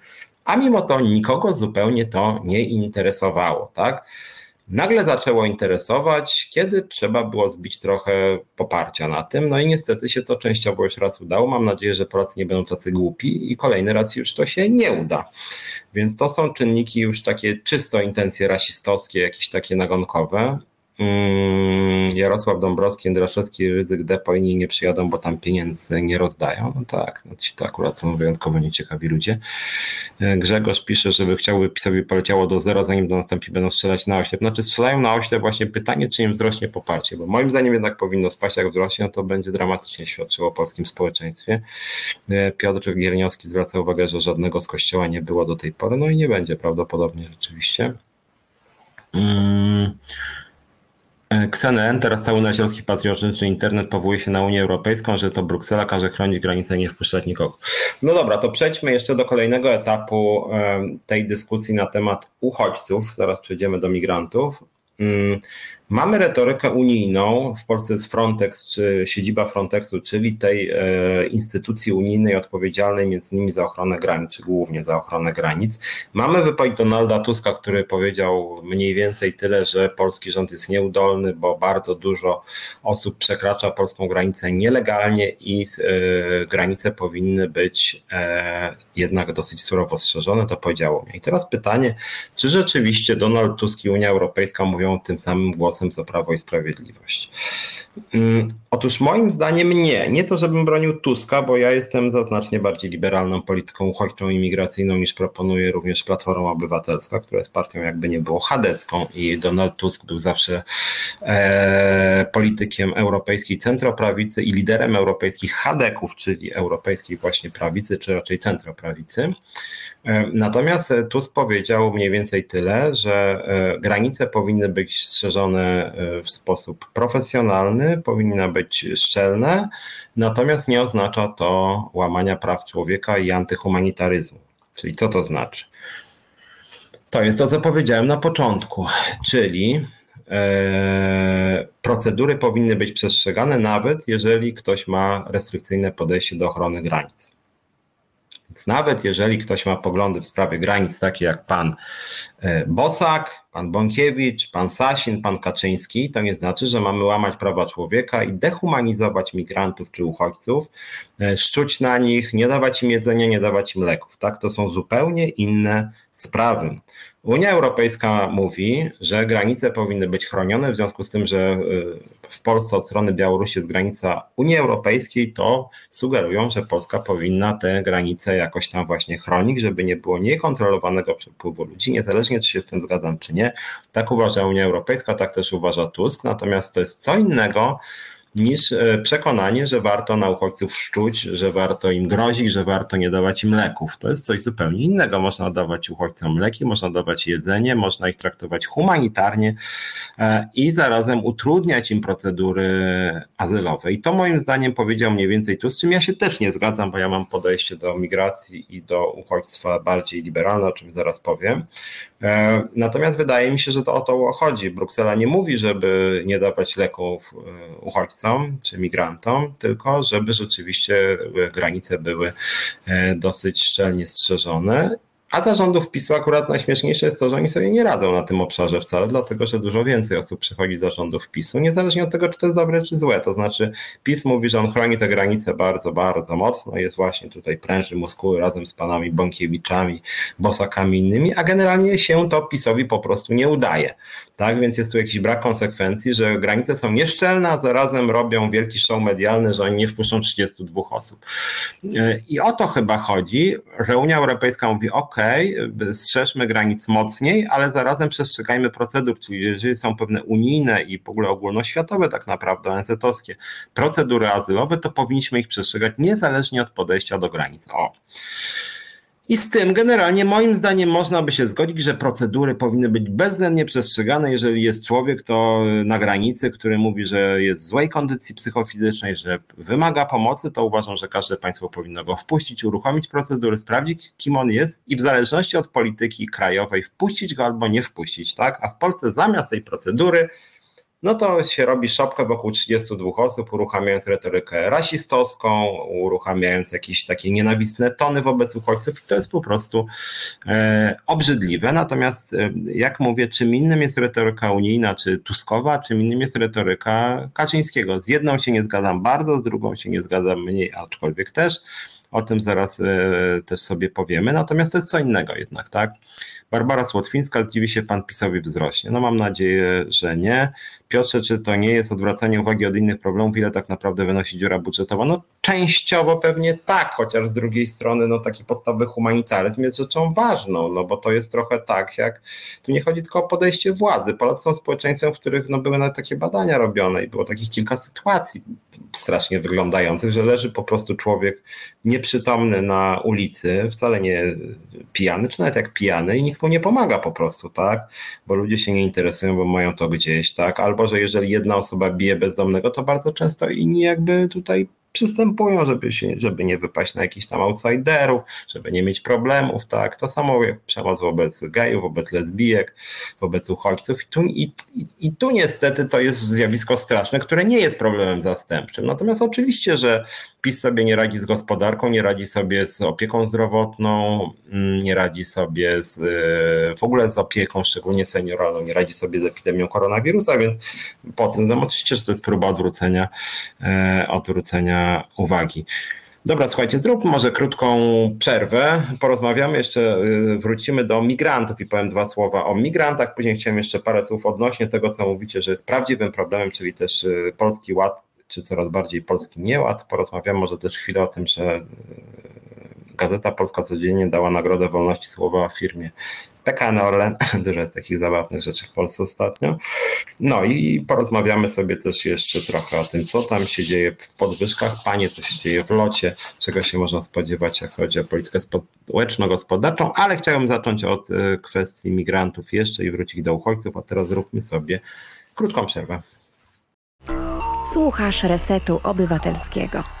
A mimo to nikogo zupełnie to nie interesowało, tak? nagle zaczęło interesować, kiedy trzeba było zbić trochę poparcia na tym. No i niestety się to częściowo już raz udało. Mam nadzieję, że Polacy nie będą tacy głupi i kolejny raz już to się nie uda. Więc to są czynniki już takie czysto intencje rasistowskie, jakieś takie nagonkowe. Mm, Jarosław Dąbrowski, Jędraszewski, Ryzyk Depo inni nie przyjadą, bo tam pieniędzy nie rozdają. No tak, no ci to akurat są wyjątkowo nieciekawi ludzie. E, Grzegorz pisze, żeby chciałby PiSowi poleciało do zera, zanim do następni będą strzelać na oślep. Znaczy strzelają na oślep właśnie pytanie, czy im wzrośnie poparcie, bo moim zdaniem jednak powinno spaść, jak wzrośnie, no to będzie dramatycznie świadczyło o polskim społeczeństwie. E, Piotr Gierniowski zwraca uwagę, że żadnego z kościoła nie było do tej pory, no i nie będzie prawdopodobnie rzeczywiście. Hmm. KSNN, teraz cały naziorski patriotyczny internet powołuje się na Unię Europejską, że to Bruksela każe chronić granice i nie wpuszczać nikogo. No dobra, to przejdźmy jeszcze do kolejnego etapu tej dyskusji na temat uchodźców. Zaraz przejdziemy do migrantów. Mamy retorykę unijną, w Polsce jest Frontex, czy siedziba Frontexu, czyli tej e, instytucji unijnej odpowiedzialnej między innymi za ochronę granic, czy głównie za ochronę granic. Mamy wypowiedź Donalda Tuska, który powiedział mniej więcej tyle, że polski rząd jest nieudolny, bo bardzo dużo osób przekracza polską granicę nielegalnie i e, granice powinny być e, jednak dosyć surowo strzeżone, to powiedziało mnie. I teraz pytanie, czy rzeczywiście Donald Tusk i Unia Europejska mówią tym samym głosem za Prawo i Sprawiedliwość? Mm, otóż moim zdaniem nie. Nie to, żebym bronił Tuska, bo ja jestem za znacznie bardziej liberalną polityką uchodźczą i migracyjną niż proponuje również Platforma Obywatelska, która jest partią jakby nie było chadecką i Donald Tusk był zawsze e, politykiem europejskiej centroprawicy i liderem europejskich chadeków, czyli europejskiej właśnie prawicy, czy raczej centroprawicy. E, natomiast Tusk powiedział mniej więcej tyle, że e, granice powinny być strzeżone e, w sposób profesjonalny, powinny być szczelne, natomiast nie oznacza to łamania praw człowieka i antyhumanitaryzmu. Czyli co to znaczy? To jest to, co powiedziałem na początku, czyli procedury powinny być przestrzegane, nawet jeżeli ktoś ma restrykcyjne podejście do ochrony granic. Więc nawet jeżeli ktoś ma poglądy w sprawie granic, takie jak pan e, Bosak, pan Bąkiewicz, pan Sasin, pan Kaczyński, to nie znaczy, że mamy łamać prawa człowieka i dehumanizować migrantów czy uchodźców, e, szczuć na nich, nie dawać im jedzenia, nie dawać im leków. Tak? To są zupełnie inne sprawy. Unia Europejska mówi, że granice powinny być chronione, w związku z tym, że y, w Polsce od strony Białorusi jest granica Unii Europejskiej, to sugerują, że Polska powinna te granice jakoś tam właśnie chronić, żeby nie było niekontrolowanego przepływu ludzi, niezależnie czy się z tym zgadzam, czy nie. Tak uważa Unia Europejska, tak też uważa Tusk, natomiast to jest co innego, niż e, przekonanie, że warto na uchodźców szczuć, że warto im grozić, że warto nie dawać im leków. To jest coś zupełnie innego. Można dawać uchodźcom leki, można dawać jedzenie, można ich traktować humanitarnie e, i zarazem utrudniać im procedury azylowe. I to moim zdaniem powiedział mniej więcej tu, z czym ja się też nie zgadzam, bo ja mam podejście do migracji i do uchodźstwa bardziej liberalne, o czym zaraz powiem. E, natomiast wydaje mi się, że to o to chodzi. Bruksela nie mówi, żeby nie dawać leków uchodźcom, uchodźcom czy migrantom, tylko żeby rzeczywiście granice były e, dosyć szczelnie strzeżone a zarządów PiSu akurat najśmieszniejsze jest to, że oni sobie nie radzą na tym obszarze wcale, dlatego że dużo więcej osób przychodzi z zarządów PiSu, niezależnie od tego, czy to jest dobre, czy złe. To znaczy, PiS mówi, że on chroni te granice bardzo, bardzo mocno, jest właśnie tutaj pręży muskuły razem z panami Bąkiewiczami, Bosakami innymi, a generalnie się to PiSowi po prostu nie udaje. Tak, więc jest tu jakiś brak konsekwencji, że granice są nieszczelne, a zarazem robią wielki show medialny, że oni nie wpuszczą 32 osób. I o to chyba chodzi, że Unia Europejska mówi, ok, strzeżmy granic mocniej, ale zarazem przestrzegajmy procedur, czyli jeżeli są pewne unijne i w ogóle ogólnoświatowe tak naprawdę, ONZ-owskie procedury azylowe, to powinniśmy ich przestrzegać niezależnie od podejścia do granic. O. I z tym generalnie moim zdaniem można by się zgodzić, że procedury powinny być bezwzględnie przestrzegane, jeżeli jest człowiek to na granicy, który mówi, że jest w złej kondycji psychofizycznej, że wymaga pomocy, to uważam, że każde państwo powinno go wpuścić, uruchomić procedury, sprawdzić kim on jest i w zależności od polityki krajowej wpuścić go albo nie wpuścić, tak? A w Polsce zamiast tej procedury no to się robi szopkę wokół 32 osób, uruchamiając retorykę rasistowską, uruchamiając jakieś takie nienawistne tony wobec uchodźców i to jest po prostu e, obrzydliwe. Natomiast e, jak mówię, czym innym jest retoryka unijna czy Tuskowa, czym innym jest retoryka Kaczyńskiego. Z jedną się nie zgadzam bardzo, z drugą się nie zgadzam mniej, aczkolwiek też. O tym zaraz e, też sobie powiemy. Natomiast to jest co innego jednak, tak? Barbara Słotwińska, zdziwi się pan PiSowi wzrośnie. No mam nadzieję, że nie. Piotrze, czy to nie jest odwracanie uwagi od innych problemów, ile tak naprawdę wynosi dziura budżetowa? No częściowo pewnie tak, chociaż z drugiej strony no taki podstawowy humanitaryzm jest rzeczą ważną, no bo to jest trochę tak, jak tu nie chodzi tylko o podejście władzy. Polacy są społeczeństwem, w których no, były nawet takie badania robione i było takich kilka sytuacji strasznie wyglądających, że leży po prostu człowiek nieprzytomny na ulicy, wcale nie pijany, czy nawet jak pijany i nikt mu nie pomaga po prostu, tak? Bo ludzie się nie interesują, bo mają to gdzieś, tak? Albo, że jeżeli jedna osoba bije bezdomnego, to bardzo często inni jakby tutaj przystępują, żeby, się, żeby nie wypaść na jakichś tam outsiderów, żeby nie mieć problemów, tak? To samo jak przemoc wobec gejów, wobec lesbijek, wobec uchodźców. I tu, i, i, I tu niestety to jest zjawisko straszne, które nie jest problemem zastępczym. Natomiast oczywiście, że PiS sobie nie radzi z gospodarką, nie radzi sobie z opieką zdrowotną, mm, nie radzi sobie z, y, w ogóle z opieką, szczególnie senioralną, nie radzi sobie z epidemią koronawirusa, więc po tym, no oczywiście, że to jest próba odwrócenia, e, odwrócenia uwagi. Dobra, słuchajcie, zróbmy może krótką przerwę. Porozmawiamy jeszcze, y, wrócimy do migrantów i powiem dwa słowa o migrantach. Później chciałem jeszcze parę słów odnośnie tego, co mówicie, że jest prawdziwym problemem, czyli też y, Polski Ład czy coraz bardziej polski nieład. Porozmawiamy może też chwilę o tym, że e, Gazeta Polska Codziennie dała Nagrodę Wolności Słowa firmie PKN Orlen. Dużo jest takich zabawnych rzeczy w Polsce ostatnio. No i porozmawiamy sobie też jeszcze trochę o tym, co tam się dzieje w podwyżkach panie, co się dzieje w locie, czego się można spodziewać, jak chodzi o politykę społeczno-gospodarczą, ale chciałem zacząć od e, kwestii migrantów jeszcze i wrócić do uchodźców, a teraz zróbmy sobie krótką przerwę. Słuchasz Resetu Obywatelskiego.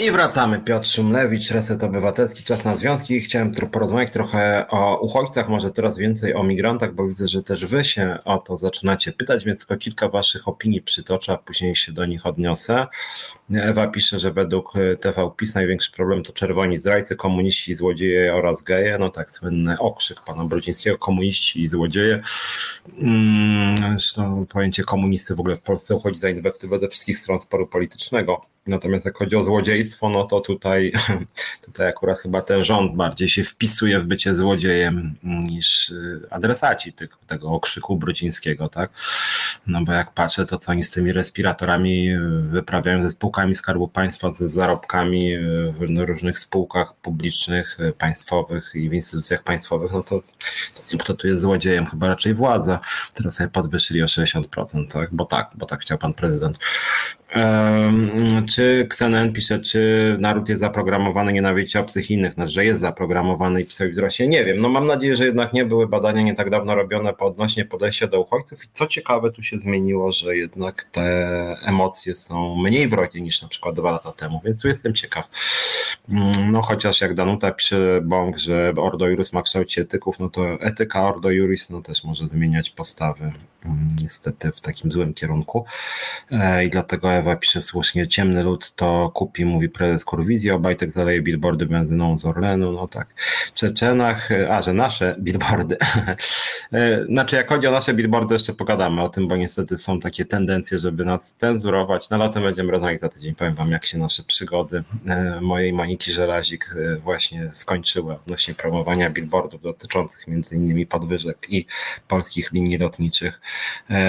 I wracamy. Piotr Szumlewicz, Reset Obywatelski, Czas na Związki. Chciałem porozmawiać trochę o uchodźcach, może teraz więcej o migrantach, bo widzę, że też wy się o to zaczynacie pytać, więc tylko kilka waszych opinii przytoczę, a później się do nich odniosę. Ewa pisze, że według TV PiS największy problem to czerwoni zdrajcy, komuniści, złodzieje oraz geje. No tak, słynny okrzyk pana Brodzińskiego, komuniści i złodzieje. Mm, zresztą pojęcie komunisty w ogóle w Polsce uchodzi za inwektywę ze wszystkich stron sporu politycznego. Natomiast jak chodzi o złodziejstwo, no to tutaj, tutaj akurat chyba ten rząd bardziej się wpisuje w bycie złodziejem niż y, adresaci tych, tego okrzyku Brudzińskiego, tak? No bo jak patrzę, to co oni z tymi respiratorami wyprawiają ze spółkami Skarbu Państwa, ze zarobkami w różnych spółkach publicznych, państwowych i w instytucjach państwowych, no to, to kto tu jest złodziejem? Chyba raczej władza. Teraz sobie podwyższyli o 60%, tak? Bo tak, bo tak chciał pan prezydent. Czy Xenen pisze, czy naród jest zaprogramowany nienawiści obcych innych, znaczy, że jest zaprogramowany i pisowi wzrośnie? Nie wiem. No mam nadzieję, że jednak nie były badania nie tak dawno robione po odnośnie podejścia do uchodźców i co ciekawe, tu się zmieniło, że jednak te emocje są mniej wrogie niż na przykład dwa lata temu, więc tu jestem ciekaw. Mm, no chociaż jak Danuta pisze Bąk, że Ordo Juris ma kształcić etyków, no to etyka Ordo Juris no też może zmieniać postawy mm, niestety w takim złym kierunku e, i dlatego Ewa pisze słusznie, ciemny lud to kupi, mówi prezes Kurwizji, Obajtek zaleje billboardy benzyną z Orlenu, no tak. Czeczenach, a że nasze billboardy. E, znaczy jak chodzi o nasze billboardy jeszcze pogadamy o tym, bo niestety są takie tendencje, żeby nas cenzurować. Na latem będziemy rozmawiać za tydzień, powiem wam jak się nasze przygody e, mojej Moniki Żelazik e, właśnie skończyły odnośnie promowania billboardów dotyczących między innymi podwyżek i polskich linii lotniczych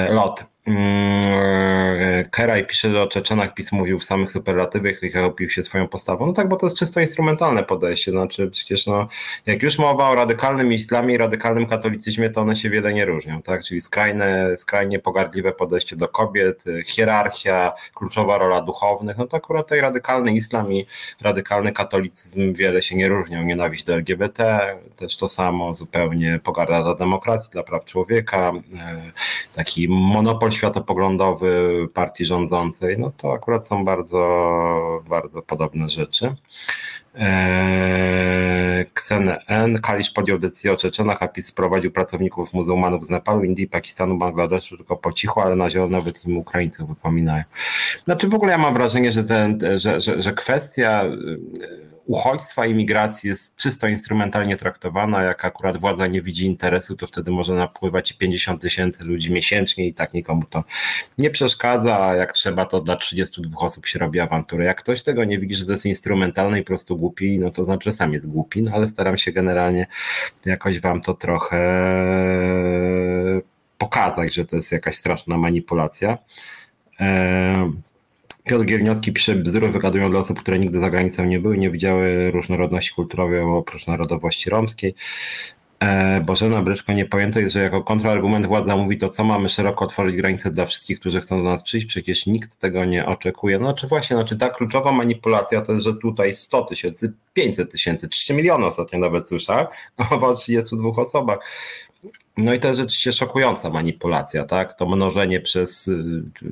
lot. Mm, Keraj pisze, że o Czeczenach PiS mówił w samych superlatywach i opił się swoją postawą. No tak, bo to jest czysto instrumentalne podejście. Znaczy, przecież no, jak już mowa o radykalnym islamie i radykalnym katolicyzmie, to one się wiele nie różnią, tak? Czyli skrajne, skrajnie pogardliwe podejście do kobiet, hierarchia, kluczowa rola duchownych. No to akurat tutaj radykalny islam i radykalny katolicyzm wiele się nie różnią. Nienawiść do LGBT, też to samo, zupełnie pogarda dla demokracji, dla praw człowieka, e, taki monopol światopoglądowy partii rządzącej, no to akurat są bardzo, bardzo podobne rzeczy. Eee, N. Kalisz podjął decyzję o Czeczenach, a PiS sprowadził pracowników muzułmanów z Nepalu, Indii, Pakistanu, Bangladeszu tylko po cichu, ale na zielono nawet im Ukraińców wypominają. Znaczy w ogóle ja mam wrażenie, że, ten, że, że, że kwestia uchodźstwa i migracji jest czysto instrumentalnie traktowana, jak akurat władza nie widzi interesu, to wtedy może napływać 50 tysięcy ludzi miesięcznie i tak nikomu to nie przeszkadza, a jak trzeba, to dla 32 osób się robi awanturę. Jak ktoś tego nie widzi, że to jest instrumentalne i po prostu głupi, no to znaczy, sam jest głupi, no ale staram się generalnie jakoś wam to trochę pokazać, że to jest jakaś straszna manipulacja. Piotr Gierniowski pisze, bzdury wygadują dla osób, które nigdy za granicą nie były, nie widziały różnorodności kulturowej oprócz narodowości romskiej. E, Bożena Bryczko nie pojęto jest, że jako kontrargument władza mówi to, co mamy szeroko otworzyć granice dla wszystkich, którzy chcą do nas przyjść, przecież nikt tego nie oczekuje. No czy właśnie, znaczy ta kluczowa manipulacja to jest, że tutaj 100 tysięcy, 500 tysięcy, 3 miliony ostatnio nawet słyszałem, o 32 osobach. No i to jest rzeczywiście szokująca manipulacja, tak? To mnożenie przez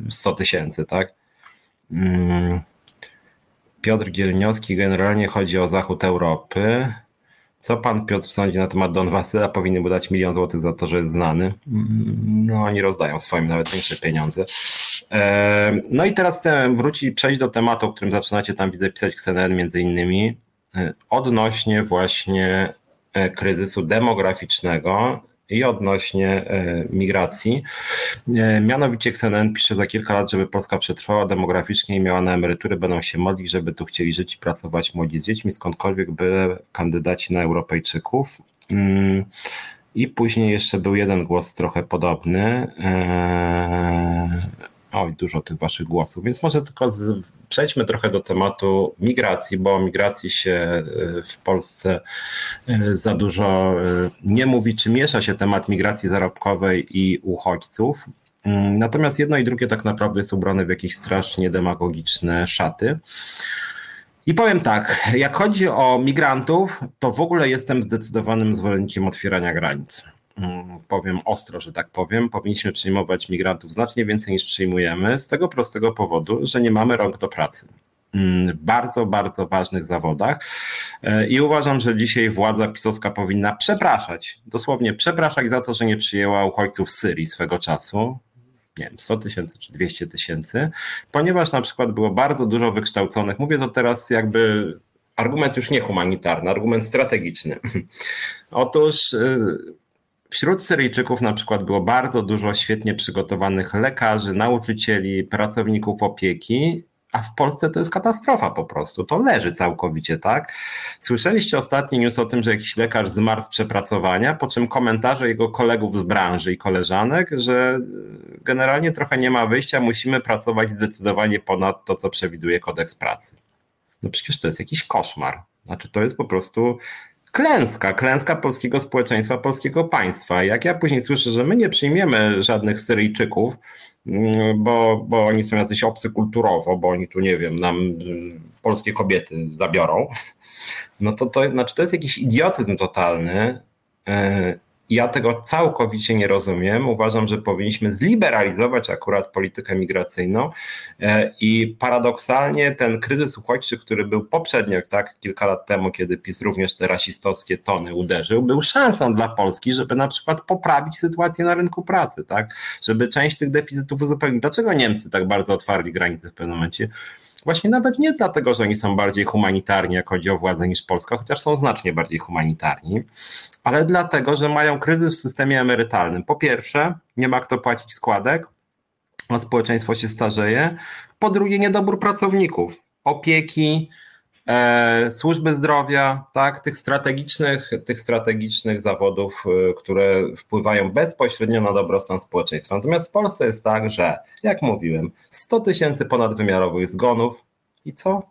100 y, tysięcy, tak? Mm. Piotr Gielniowski, generalnie chodzi o zachód Europy. Co pan Piotr sądzi na temat Don Wasyla? Powinny mu dać milion złotych za to, że jest znany. Mm, no oni rozdają swoim nawet większe pieniądze. No i teraz chcę wrócić, przejść do tematu, o którym zaczynacie tam widzę pisać Ksenel między innymi, e, odnośnie właśnie e, kryzysu demograficznego i odnośnie e, migracji. E, mianowicie XNN pisze za kilka lat, żeby Polska przetrwała demograficznie i miała na emerytury, będą się modlić, żeby tu chcieli żyć i pracować młodzi z dziećmi, skądkolwiek by kandydaci na Europejczyków. Mm, I później jeszcze był jeden głos trochę podobny. Oj, dużo tych waszych głosów, więc może tylko z, przejdźmy trochę do tematu migracji, bo o migracji się y, w Polsce y, za dużo y, nie mówi, czy miesza się temat migracji zarobkowej i uchodźców. Mm, natomiast jedno i drugie tak naprawdę jest ubrane w jakieś strasznie demagogiczne szaty. I powiem tak, jak chodzi o migrantów, to w ogóle jestem zdecydowanym zwolennikiem otwierania granic. Mm, powiem ostro, że tak powiem, powinniśmy przyjmować migrantów znacznie więcej niż przyjmujemy, z tego prostego powodu, że nie mamy rąk do pracy mm, w bardzo, bardzo ważnych zawodach. E, I uważam, że dzisiaj władza pisowska powinna przepraszać, dosłownie przepraszać za to, że nie przyjęła uchodźców z Syrii swego czasu. Nie wiem, 100 tysięcy czy 200 tysięcy, ponieważ na przykład było bardzo dużo wykształconych, mówię to teraz jakby argument już nie humanitarny, argument strategiczny. Otóż y, Wśród Syryjczyków na przykład było bardzo dużo świetnie przygotowanych lekarzy, nauczycieli, pracowników opieki, a w Polsce to jest katastrofa po prostu. To leży całkowicie, tak? Słyszeliście ostatni news o tym, że jakiś lekarz zmarł z przepracowania, po czym komentarze jego kolegów z branży i koleżanek, że generalnie trochę nie ma wyjścia, musimy pracować zdecydowanie ponad to, co przewiduje kodeks pracy. No przecież to jest jakiś koszmar. Znaczy, to jest po prostu klęska, klęska polskiego społeczeństwa, polskiego państwa. Jak ja później słyszę, że my nie przyjmiemy żadnych Syryjczyków, mm, bo, bo oni są jacyś obcy kulturowo, bo oni tu, nie wiem, nam mm, polskie kobiety zabiorą, no to to, znaczy to jest jakiś idiotyzm totalny e, ja tego całkowicie nie rozumiem. Uważam, że powinniśmy zliberalizować akurat politykę migracyjną e, i paradoksalnie ten kryzys uchodźczy, który był poprzednio, tak, kilka lat temu, kiedy PiS również te rasistowskie tony uderzył, był szansą dla Polski, żeby na przykład poprawić sytuację na rynku pracy, tak, żeby część tych deficytów uzupełnić. Dlaczego Niemcy tak bardzo otwarli granice w pewnym momencie? Właśnie nawet nie dlatego, że oni są bardziej humanitarni, jak chodzi o władzę, niż Polska, chociaż są znacznie bardziej humanitarni, ale dlatego, że mają kryzys w systemie emerytalnym. Po pierwsze, nie ma kto płacić składek, a społeczeństwo się starzeje. Po drugie, niedobór pracowników, opieki, służby zdrowia, tak, tych strategicznych, tych strategicznych zawodów, e, które wpływają bezpośrednio na dobrostan społeczeństwa. Natomiast w Polsce jest tak, że, jak mówiłem, 100 tysięcy ponadwymiarowych zgonów i co?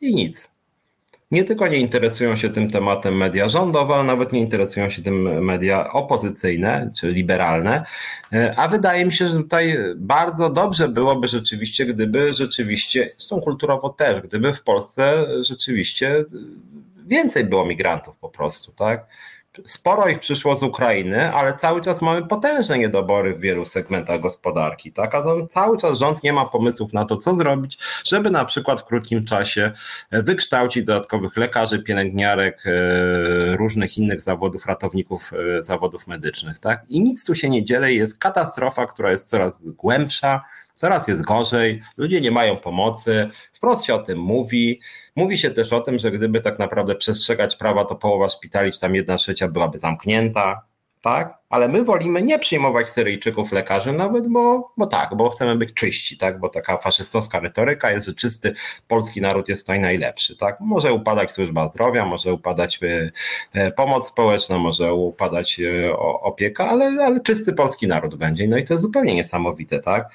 I nic nie tylko nie interesują się tym tematem media rządowe, ale nawet nie interesują się tym media opozycyjne czy liberalne. E, a wydaje mi się, że tutaj bardzo dobrze byłoby rzeczywiście, gdyby rzeczywiście, zresztą kulturowo też, gdyby w Polsce rzeczywiście więcej było migrantów po prostu, tak? Sporo ich przyszło z Ukrainy, ale cały czas mamy potężne niedobory w wielu segmentach gospodarki, tak? A cały czas rząd nie ma pomysłów na to, co zrobić, żeby na przykład w krótkim czasie wykształcić dodatkowych lekarzy, pielęgniarek, e, różnych innych zawodów, ratowników e, zawodów medycznych, tak? I nic tu się nie dzieje, jest katastrofa, która jest coraz głębsza, coraz jest gorzej, ludzie nie mają pomocy, wprost się o tym mówi. Mówi się też o tym, że gdyby tak naprawdę przestrzegać prawa, to połowa szpitali, czy tam jedna trzecia byłaby zamknięta, tak? Ale my wolimy nie przyjmować Syryjczyków lekarzy nawet, bo, bo tak, bo chcemy być czyści, tak? bo taka faszystowska retoryka jest, że czysty polski naród jest tutaj najlepszy. Tak? Może upadać służba zdrowia, może upadać e, e, pomoc społeczna, może upadać e, opieka, ale, ale czysty polski naród będzie. No i to jest zupełnie niesamowite. tak?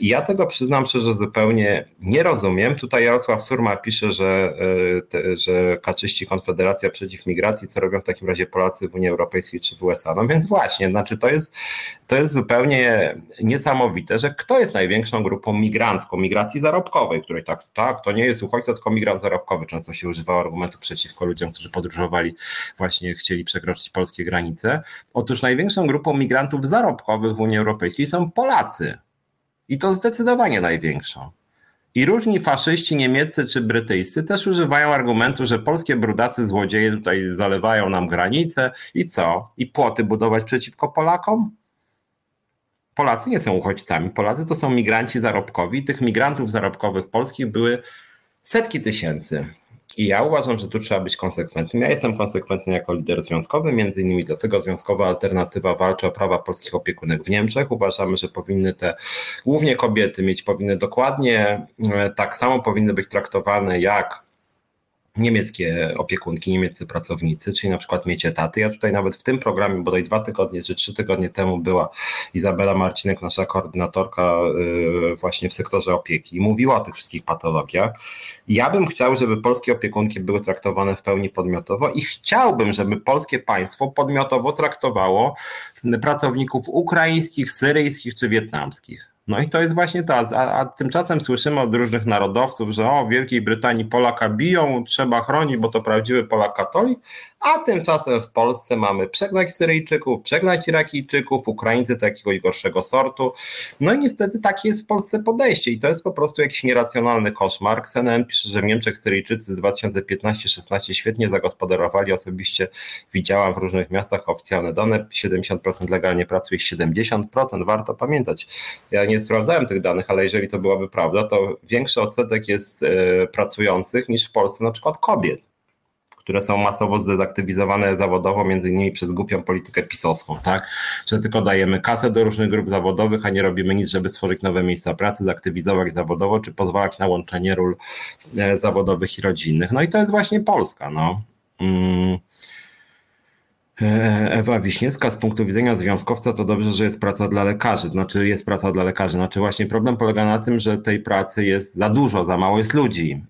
I ja tego przyznam szczerze zupełnie nie rozumiem. Tutaj Jarosław Surma pisze, że, że kaczyści Konfederacja przeciw migracji, co robią w takim razie Polacy w Unii Europejskiej czy w USA. No więc właśnie, znaczy to jest, to jest zupełnie niesamowite, że kto jest największą grupą migrancką, migracji zarobkowej, której tak, tak, to nie jest uchodźca, tylko migrant zarobkowy. Często się używało argumentu przeciwko ludziom, którzy podróżowali, właśnie chcieli przekroczyć polskie granice. Otóż największą grupą migrantów zarobkowych w Unii Europejskiej są Polacy. I to zdecydowanie największą. I różni faszyści niemieccy czy brytyjscy też używają argumentu, że polskie brudacy złodzieje tutaj zalewają nam granice i co? I płoty budować przeciwko Polakom? Polacy nie są uchodźcami. Polacy to są migranci zarobkowi. Tych migrantów zarobkowych polskich były setki tysięcy. I ja uważam, że tu trzeba być konsekwentnym. Ja jestem konsekwentny jako lider związkowy, między innymi dlatego Związkowa Alternatywa walczy o prawa polskich opiekunek w Niemczech. Uważamy, że powinny te, głównie kobiety, mieć powinny dokładnie e, tak samo powinny być traktowane jak niemieckie opiekunki, niemieccy pracownicy, czyli na przykład mieć etaty. Ja tutaj nawet w tym programie, bodaj dwa tygodnie czy trzy tygodnie temu była Izabela Marcinek, nasza koordynatorka y, właśnie w sektorze opieki i mówiła o tych wszystkich patologiach. Ja bym chciał, żeby polskie opiekunki były traktowane w pełni podmiotowo i chciałbym, żeby polskie państwo podmiotowo traktowało pracowników ukraińskich, syryjskich czy wietnamskich. No i to jest właśnie to, a, a, tymczasem słyszymy od różnych narodowców, że o, w Wielkiej Brytanii Polaka biją, trzeba chronić, bo to prawdziwy Polak katolik, a tymczasem w Polsce mamy przegnać Syryjczyków, przegnać Irakijczyków, Ukraińcy takiego gorszego sortu. No i niestety takie jest w Polsce podejście i to jest po prostu jakiś nieracjonalny koszmar. CNN pisze, że w Niemczech Syryjczycy z 2015-16 świetnie zagospodarowali. Osobiście widziałam w różnych miastach oficjalne dane, 70% legalnie pracuje, 70%, warto pamiętać. Ja nie sprawdzałem tych danych, ale jeżeli to byłaby prawda, to większy odsetek jest e, pracujących niż w Polsce na przykład kobiet które są masowo zdezaktywizowane zawodowo, między innymi przez głupią politykę pisowską, tak? Że tylko dajemy kasę do różnych grup zawodowych, a nie robimy nic, żeby stworzyć nowe miejsca pracy, zaktywizować zawodowo, czy pozwalać na łączenie ról e, zawodowych i rodzinnych. No i to jest właśnie Polska, no. Mm. E, Ewa Wiśniewska, z punktu widzenia związkowca, to dobrze, że jest praca dla lekarzy. Znaczy, jest praca dla lekarzy. Znaczy, właśnie problem polega na tym, że tej pracy jest za dużo, za mało jest ludzi.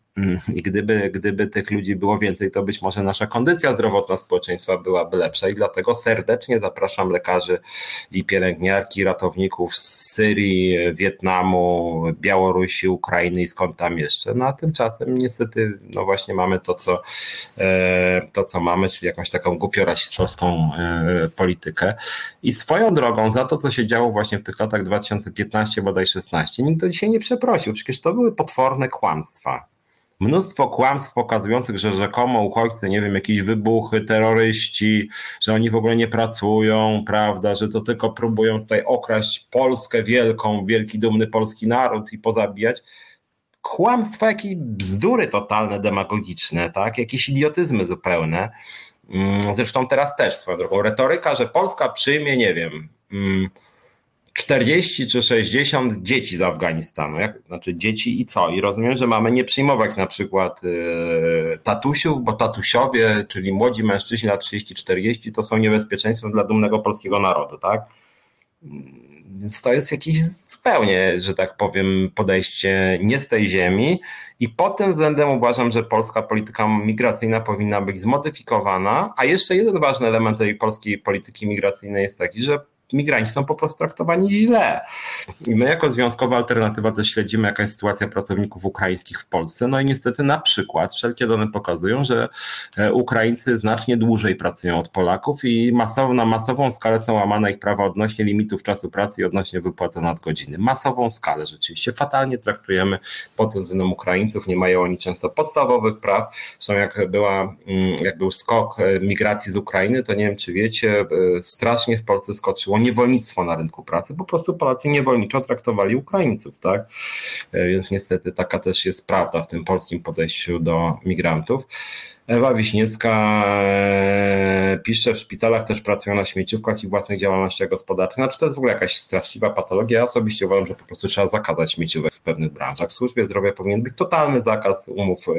Gdyby, gdyby tych ludzi było więcej, to być może nasza kondycja zdrowotna społeczeństwa byłaby lepsza. I dlatego serdecznie zapraszam lekarzy i pielęgniarki, ratowników z Syrii, Wietnamu, Białorusi, Ukrainy i skąd tam jeszcze. No a tymczasem niestety, no właśnie mamy to, co, e, to, co mamy, czyli jakąś taką głupio-rasistowską e, politykę. I swoją drogą za to, co się działo właśnie w tych latach 2015, bodaj 16, nikt do dzisiaj nie przeprosił. Przecież to były potworne kłamstwa mnóstwo kłamstw pokazujących, że rzekomo uchodźcy, nie wiem, jakieś wybuchy, terroryści, że oni w ogóle nie pracują, prawda, że to tylko próbują tutaj okraść Polskę wielką, wielki, dumny polski naród i pozabijać. Kłamstwa, jakieś bzdury totalne, demagogiczne, tak, jakieś idiotyzmy zupełne. Mm, zresztą teraz też swoją drogą. Retoryka, że Polska przyjmie, nie wiem, mm, 40 czy 60 dzieci z Afganistanu. Jak, znaczy dzieci i co? I rozumiem, że mamy nie przyjmować na przykład y, tatusiów, bo tatusiowie, czyli młodzi mężczyźni lat 30-40 to są niebezpieczeństwem dla dumnego polskiego narodu, tak? Więc to jest jakieś zupełnie, że tak powiem, podejście nie z tej ziemi. I pod tym względem uważam, że polska polityka migracyjna powinna być zmodyfikowana. A jeszcze jeden ważny element tej polskiej polityki migracyjnej jest taki, że migranci są po prostu traktowani źle. I my jako związkowa alternatywa też śledzimy, jaka jest sytuacja pracowników ukraińskich w Polsce. No i niestety na przykład wszelkie dane pokazują, że e, Ukraińcy znacznie dłużej pracują od Polaków i masowo, na masową skalę są łamane ich prawa odnośnie limitów czasu pracy i odnośnie wypłaty nadgodziny. Masową skalę rzeczywiście. Fatalnie traktujemy pod względem Ukraińców, nie mają oni często podstawowych praw. Zresztą jak, była, mm, jak był skok e, migracji z Ukrainy, to nie wiem czy wiecie, e, strasznie w Polsce skoczyło niewolnictwo na rynku pracy. Po prostu Polacy niewolniczo traktowali Ukraińców, tak? E, więc niestety taka też jest prawda w tym polskim podejściu do migrantów. Ewa Wiśniewska e, pisze, w szpitalach też pracują na śmieciówkach i własnych działalnościach gospodarczych. Znaczy to jest w ogóle jakaś straszliwa patologia. Ja osobiście uważam, że po prostu trzeba zakazać śmieciówek w pewnych branżach. W służbie zdrowia powinien być totalny zakaz umów e,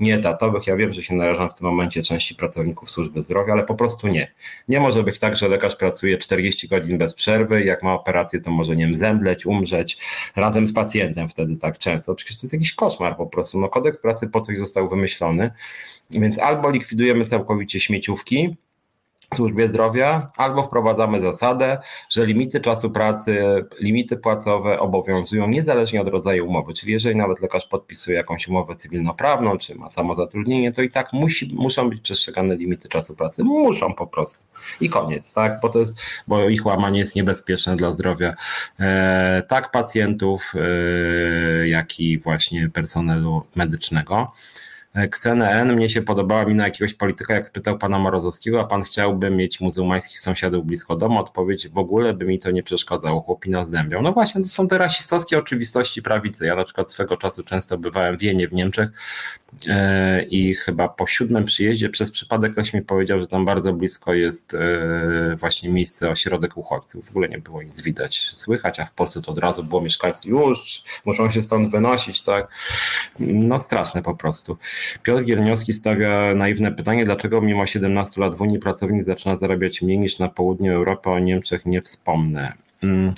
nieetatowych. Ja wiem, że się narażam w tym momencie części pracowników służby zdrowia, ale po prostu nie. Nie może być tak, że lekarz pracuje 40 godzin bez przerwy jak ma operację, to może nie wiem, zemdleć, umrzeć razem z pacjentem wtedy tak często. Przecież to jest jakiś koszmar po prostu. No kodeks pracy po coś został wymyślony. Więc albo likwidujemy całkowicie śmieciówki, w służbie zdrowia, albo wprowadzamy zasadę, że limity czasu pracy, limity płacowe obowiązują niezależnie od rodzaju umowy. Czyli jeżeli nawet lekarz podpisuje jakąś umowę cywilnoprawną, czy ma samozatrudnienie, to i tak musi, muszą być przestrzegane limity czasu pracy. Muszą po prostu. I koniec, tak? Bo to jest, bo ich łamanie jest niebezpieczne dla zdrowia e, tak pacjentów, e, jak i właśnie personelu medycznego. Ksenę mnie się podobała mina jakiegoś polityka, jak spytał pana Morozowskiego, a pan chciałby mieć muzułmańskich sąsiadów blisko domu? Odpowiedź, w ogóle by mi to nie przeszkadzało, chłopina zdębiał. No właśnie, to są te rasistowskie oczywistości prawicy. Ja na przykład swego czasu często bywałem w Wienie w Niemczech e, i chyba po siódmym przyjeździe przez przypadek ktoś mi powiedział, że tam bardzo blisko jest e, właśnie miejsce, ośrodek uchodźców. W ogóle nie było nic widać, słychać, a w Polsce to od razu było mieszkańcy, już muszą się stąd wynosić, tak? No straszne po prostu. Piotr Gielniowski stawia naiwne pytanie, dlaczego mimo 17 lat w Unii pracownik zaczyna zarabiać mniej niż na południu Europy, o Niemczech nie wspomnę. Hmm.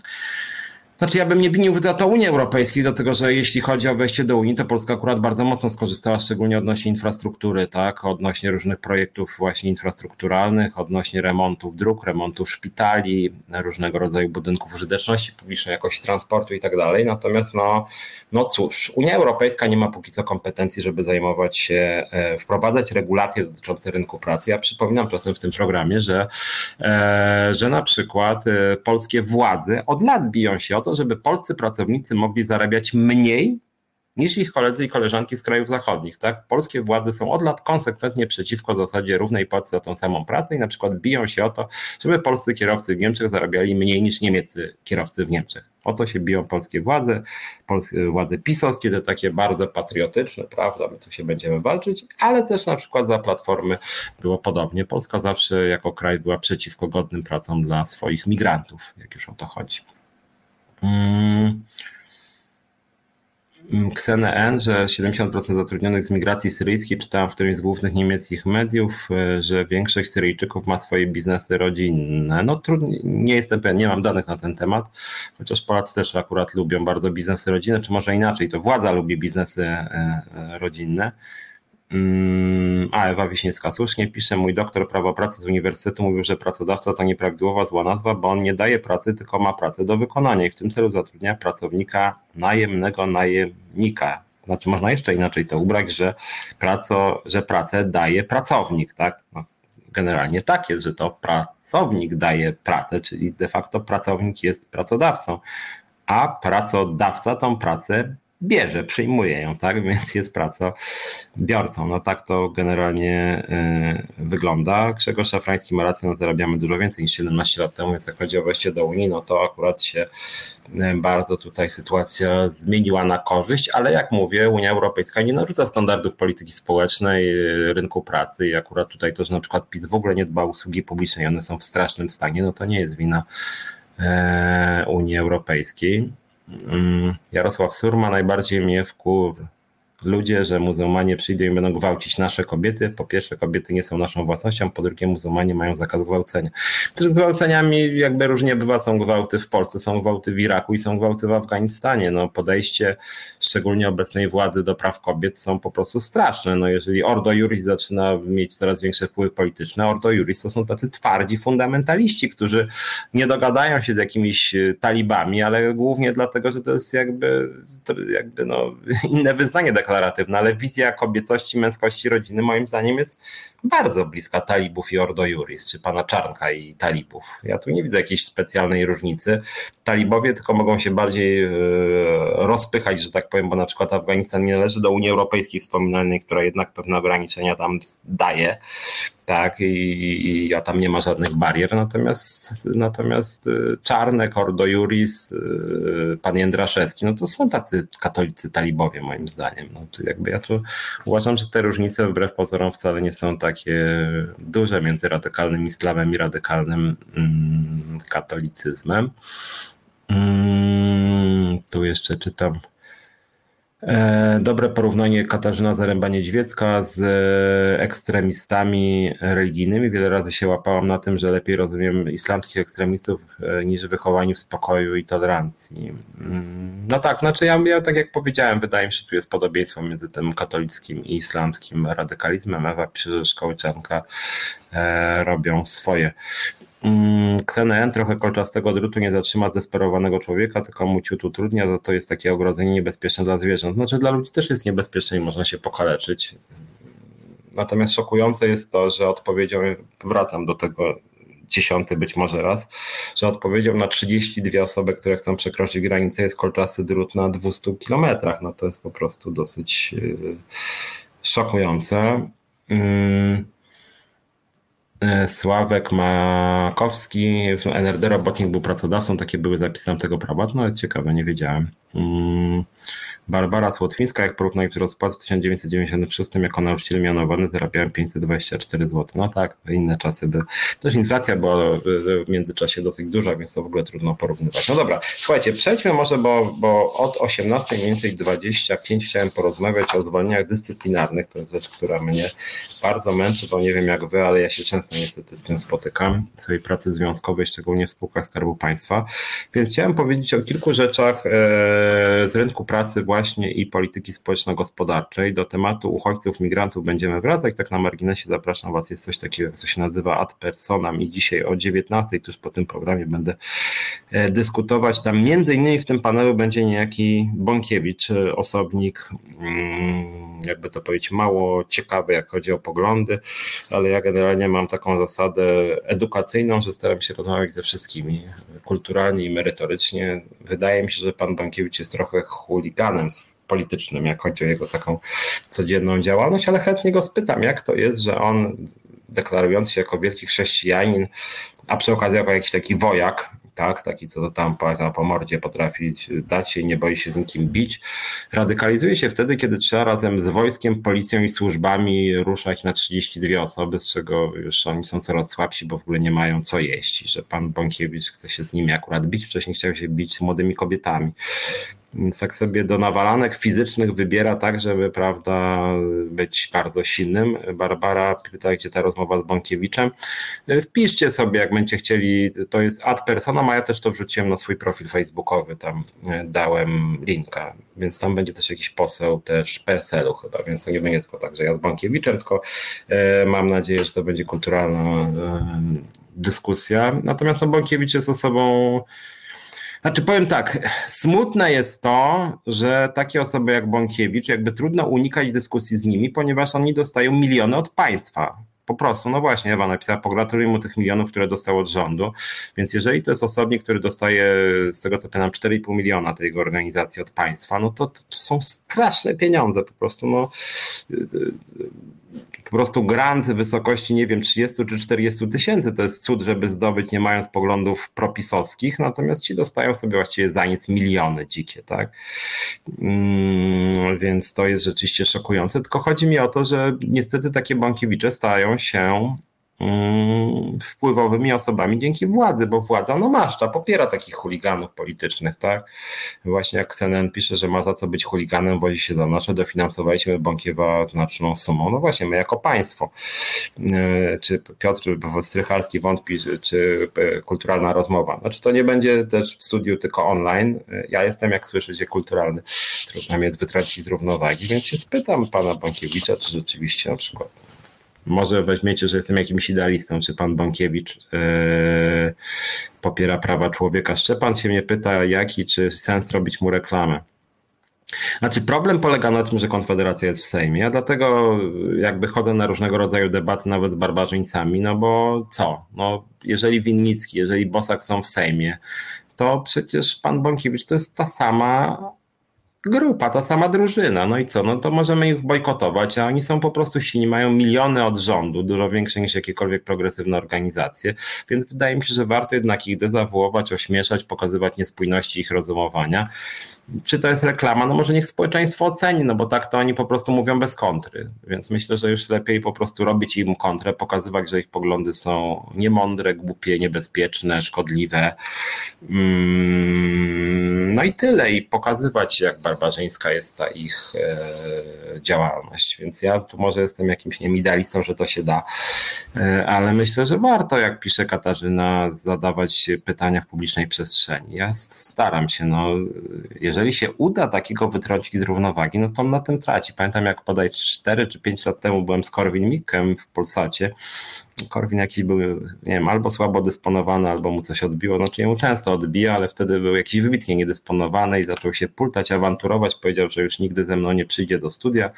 Znaczy, ja bym nie winił za to Unii Europejskiej, dlatego że jeśli chodzi o wejście do Unii, to Polska akurat bardzo mocno skorzystała, szczególnie odnośnie infrastruktury, tak, odnośnie różnych projektów właśnie infrastrukturalnych, odnośnie remontów dróg, remontów szpitali, różnego rodzaju budynków użyteczności publicznej, jakości transportu i tak dalej. Natomiast no, no cóż, Unia Europejska nie ma póki co kompetencji, żeby zajmować się, e, wprowadzać regulacje dotyczące rynku pracy. Ja przypominam czasem w tym programie, że, e, że na przykład e, polskie władze od lat biją się o to, żeby polscy pracownicy mogli zarabiać mniej niż ich koledzy i koleżanki z krajów zachodnich. Tak? Polskie władze są od lat konsekwentnie przeciwko zasadzie równej płacy za tą samą pracę i na przykład biją się o to, żeby polscy kierowcy w Niemczech zarabiali mniej niż niemieccy kierowcy w Niemczech. O to się biją polskie władze, polskie władze pisowskie, te takie bardzo patriotyczne, prawda, my tu się będziemy walczyć, ale też na przykład za Platformy było podobnie. Polska zawsze jako kraj była przeciwko godnym pracom dla swoich migrantów, jak już o to chodzi. Mm. Ksenę N, że 70% zatrudnionych z migracji syryjskiej czytałem w którymś z głównych niemieckich mediów, e, że większość Syryjczyków ma swoje biznesy rodzinne. No trudno, nie jestem pewien, nie mam danych na ten temat, chociaż Polacy też akurat lubią bardzo biznesy rodzinne, czy może inaczej, to władza lubi biznesy e, e, rodzinne. Mm, a Ewa Wiśniewska słusznie pisze, mój doktor prawa pracy z uniwersytetu mówił, że pracodawca to nieprawidłowa zła nazwa, bo on nie daje pracy, tylko ma pracę do wykonania i w tym celu zatrudnia pracownika najemnego najemnika. Znaczy można jeszcze inaczej to ubrać, że, praco, że pracę daje pracownik, tak? No, generalnie tak jest, że to pracownik daje pracę, czyli de facto pracownik jest pracodawcą, a pracodawca tą pracę bierze, przyjmuje ją, tak? Więc jest pracobiorcą. No tak to generalnie y, wygląda. Grzegorz Szafrański ma rację, no zarabiamy dużo więcej niż 17 lat temu, więc jak chodzi o wejście do Unii, no to akurat się y, bardzo tutaj sytuacja zmieniła na korzyść, ale jak mówię, Unia Europejska nie narzuca standardów polityki społecznej, y, rynku pracy i akurat tutaj to, że na przykład PiS w ogóle nie dba o usługi publiczne i one są w strasznym stanie, no to nie jest wina Unii Europejskiej. Mm, Jarosław Surma najbardziej mnie wkur... ludzie, że muzułmanie przyjdą i będą gwałcić nasze kobiety. Po pierwsze, kobiety nie są naszą własnością, po drugie, muzułmanie mają zakaz gwałcenia. Też z gwałceniami jakby różnie bywa, są gwałty w Polsce, są gwałty w Iraku i są gwałty w Afganistanie. No, podejście szczególnie obecnej władzy do praw kobiet są po prostu straszne. No, jeżeli Ordo Juris zaczyna mieć coraz większe wpływy polityczne, Ordo Juris to są tacy twardzi fundamentaliści, którzy nie dogadają się z jakimiś talibami, ale głównie dlatego, że to jest jakby, jakby no, inne wyznanie deklaratywne, ale wizja kobiecości, męskości rodziny moim zdaniem jest bardzo bliska talibów i Ordo Juris, czy pana Czarnka i talibów. Ja tu nie widzę jakiejś specjalnej różnicy. Talibowie tylko mogą się bardziej e, rozpychać, że tak powiem, bo na przykład Afganistan nie należy do Unii Europejskiej wspominanej, która jednak pewne ograniczenia tam daje tak, i, i a tam nie ma żadnych barier, natomiast, natomiast y, Czarnek, Ordo Juris, y, pan Jędraszewski, no to są tacy katolicy talibowie moim zdaniem. No, jakby ja tu uważam, że te różnice wbrew pozorom wcale nie są takie duże między radykalnym islamem i radykalnym mm, katolicyzmem. Mm, tu jeszcze czytam dobre porównanie Katarzyna Zaręba-Niedźwiecka z e, ekstremistami religijnymi. Wiele razy się łapałam na tym, że lepiej rozumiem islamskich ekstremistów e, niż wychowani w spokoju i tolerancji. Mm, no tak, znaczy ja, ja tak jak powiedziałem, wydaje mi się, że tu jest podobieństwo między tym katolickim i islamskim radykalizmem. Ewa Krzyżyszkołyczanka robią swoje. Xenen mm, trochę kolczastego drutu nie zatrzyma zdesperowanego człowieka, tylko mu ciut utrudnia, za to jest takie ogrodzenie niebezpieczne dla zwierząt. Znaczy dla ludzi też jest niebezpieczne i można się pokaleczyć. Natomiast szokujące jest to, że odpowiedzią, wracam do tego dziesiąty być może raz, że odpowiedzią na 32 osoby, które chcą przekroczyć granicę jest kolczasty drut na 200 kilometrach. No to jest po prostu dosyć yy, szokujące. Yy. E, Sławek Makowski w NRD Robotnik był pracodawcą, takie były zapisy tamtego prawa, no ale ciekawe, nie wiedziałem. Mm. Barbara Słotwińska, jak porównaj wzrost płac w 1996 jako nauczyciel mianowany zarabiałem 524 zł. No tak, inne czasy były. Też inflacja była w międzyczasie dosyć duża, więc to w ogóle trudno porównywać. No dobra, słuchajcie, przejdźmy może, bo, bo od 18 mniej więcej 25 chciałem porozmawiać o zwolnieniach dyscyplinarnych. To jest rzecz, która mnie bardzo męczy, bo nie wiem jak wy, ale ja się często niestety z tym spotykam w swojej pracy związkowej, szczególnie w spółkach Skarbu Państwa. Więc chciałem powiedzieć o kilku rzeczach e, z rynku pracy właśnie i polityki społeczno-gospodarczej. Do tematu uchodźców, migrantów będziemy wracać. Tak na marginesie zapraszam Was, jest coś takiego, co się nazywa ad personam i dzisiaj o 19 tuż po tym programie będę e, dyskutować. Tam między innymi w tym panelu będzie niejaki Bąkiewicz, e, osobnik, mm, jakby to powiedzieć, mało ciekawy, jak chodzi o poglądy, ale ja generalnie mam taką zasadę edukacyjną, że staram się rozmawiać ze wszystkimi kulturalnie i merytorycznie. Wydaje mi się, że pan Bankiewicz jest trochę chuliganem politycznym, jak chodzi o jego taką codzienną działalność, ale chętnie go spytam, jak to jest, że on deklarujący się jako wielki chrześcijanin, a przy okazji jako jakiś taki wojak, tak, taki co to tam po, po mordzie potrafi dać się nie boi się z nikim bić, radykalizuje się wtedy, kiedy trzeba razem z wojskiem, policją i służbami ruszać na 32 osoby, z czego już oni są coraz słabsi, bo w ogóle nie mają co jeść i że pan Bąkiewicz chce się z nimi akurat bić, wcześniej chciał się bić z młodymi kobietami. Więc tak sobie do nawalanek fizycznych wybiera tak, żeby prawda, być bardzo silnym. Barbara pyta, gdzie ta rozmowa z Bąkiewiczem. Wpiszcie sobie, jak będziecie chcieli, to jest ad persona, a ja też to wrzuciłem na swój profil facebookowy, tam e, dałem linka, więc tam będzie też jakiś poseł też PSL-u chyba, więc to nie będzie tylko tak, że ja z Bąkiewiczem, tylko e, mam nadzieję, że to będzie kulturalna e, dyskusja. Natomiast no, Bąkiewicz jest osobą znaczy powiem tak, smutne jest to, że takie osoby jak Bąkiewicz, jakby trudno unikać dyskusji z nimi, ponieważ oni dostają miliony od państwa. Po prostu, no właśnie, Ewa napisała, pogratuluję mu tych milionów, które dostał od rządu. Więc jeżeli to jest osobnik, który dostaje, z tego co pamiętam, 4,5 miliona tej organizacji od państwa, no to, to są straszne pieniądze. Po prostu, no po prostu grant w wysokości, nie wiem, 30 czy 40 tysięcy to jest cud, żeby zdobyć, nie mając poglądów propisowskich, natomiast ci dostają sobie właściwie za nic miliony dzikie, tak? Mm, więc to jest rzeczywiście szokujące. Tylko chodzi mi o to, że niestety takie bankiewicze stają się wpływowymi osobami dzięki władzy, bo władza no maszcza, popiera takich chuliganów politycznych, tak? Właśnie jak CNN pisze, że ma za co być chuliganem, wozi się za nasze, dofinansowaliśmy Bąkiewa znaczną sumą. No właśnie, my jako państwo, e, czy Piotr Strycharski wątpi, czy kulturalna rozmowa. Znaczy to nie będzie też w studiu tylko online. Ja jestem, jak słyszycie, kulturalny. Trudno jest wytracić z równowagi, więc się spytam pana Bąkiewicza, czy rzeczywiście na przykład może weźmiecie, że jestem jakimś idealistą, czy pan Bankiewicz yy, popiera prawa człowieka. Szczepan się mnie pyta, jaki, czy sens robić mu reklamę. Znaczy, problem polega na tym, że Konfederacja jest w Sejmie. Ja dlatego jakby chodzę na różnego rodzaju debaty, nawet z barbarzyńcami, no bo co? No, jeżeli Winnicki, jeżeli Bosak są w Sejmie, to przecież pan Bąkiewicz to jest ta sama grupa, ta sama drużyna. No i co? No to możemy ich bojkotować, a oni są po prostu silni, mają miliony od rządu, dużo większe niż jakiekolwiek progresywne organizacje, więc wydaje mi się, że warto jednak ich dezawuować, ośmieszać, pokazywać niespójności ich rozumowania. Czy to jest reklama? No może niech społeczeństwo oceni, no bo tak to oni po prostu mówią bez kontry, więc myślę, że już lepiej po prostu robić im kontrę, pokazywać, że ich poglądy są niemądre, głupie, niebezpieczne, szkodliwe. Mm, no i tyle i pokazywać jak bardzo barbarzyńska jest ta ich e, działalność. Więc ja tu może jestem jakimś nie idealistą, że to się da, e, ale myślę, że warto, jak pisze Katarzyna, zadawać pytania w publicznej przestrzeni. Ja staram się, no, jeżeli się uda takiego wytrącić z równowagi, no to on na tym traci. Pamiętam, jak podaj 4 czy 5 lat temu byłem z Korwin Mikkem w Polsacie Korwin jakiś był, nie wiem, albo słabo dysponowany, albo mu coś odbiło. Znaczy mu często odbija, ale wtedy był jakiś wybitnie niedysponowany i zaczął się pultać, awanturować. Powiedział, że już nigdy ze mną nie przyjdzie do studia.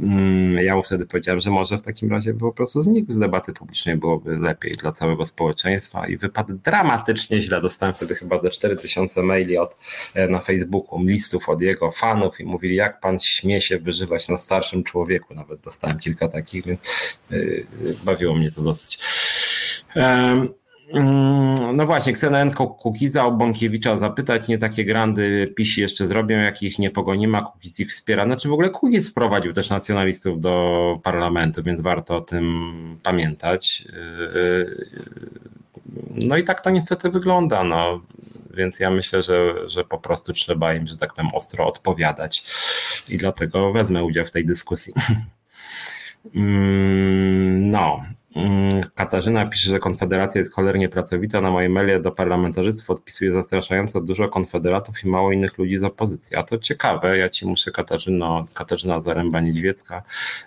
Mm, ja mu wtedy powiedziałem, że może w takim razie po prostu znikł z debaty publicznej, byłoby lepiej dla całego społeczeństwa i wypadł dramatycznie źle. Dostałem wtedy chyba ze 4000 maili od, e, na Facebooku, listów od jego fanów i mówili, jak pan śmie się wyżywać na starszym człowieku. Nawet dostałem kilka takich, więc yy, bawiło mnie to dosyć. Mm, no właśnie, CNN Kukiza o Bąkiewicza zapytać, nie takie grandy pisi jeszcze zrobią, jak ich nie pogonimy, a Kukiz ich wspiera. Znaczy w ogóle Kukiz wprowadził też nacjonalistów do parlamentu, więc warto o tym pamiętać. Yy, no i tak to niestety wygląda, no. Więc ja myślę, że, że po prostu trzeba im, że tak powiem, ostro odpowiadać i dlatego wezmę udział w tej dyskusji. Mm, no, Mm, Katarzyna pisze, że Konfederacja jest cholernie pracowita. Na mojej mailie do parlamentarzystów odpisuje zastraszająco dużo konfederatów i mało innych ludzi z opozycji. A to ciekawe, ja ci muszę Katarzyno, Katarzyna Zaręba-Niedźwiecka,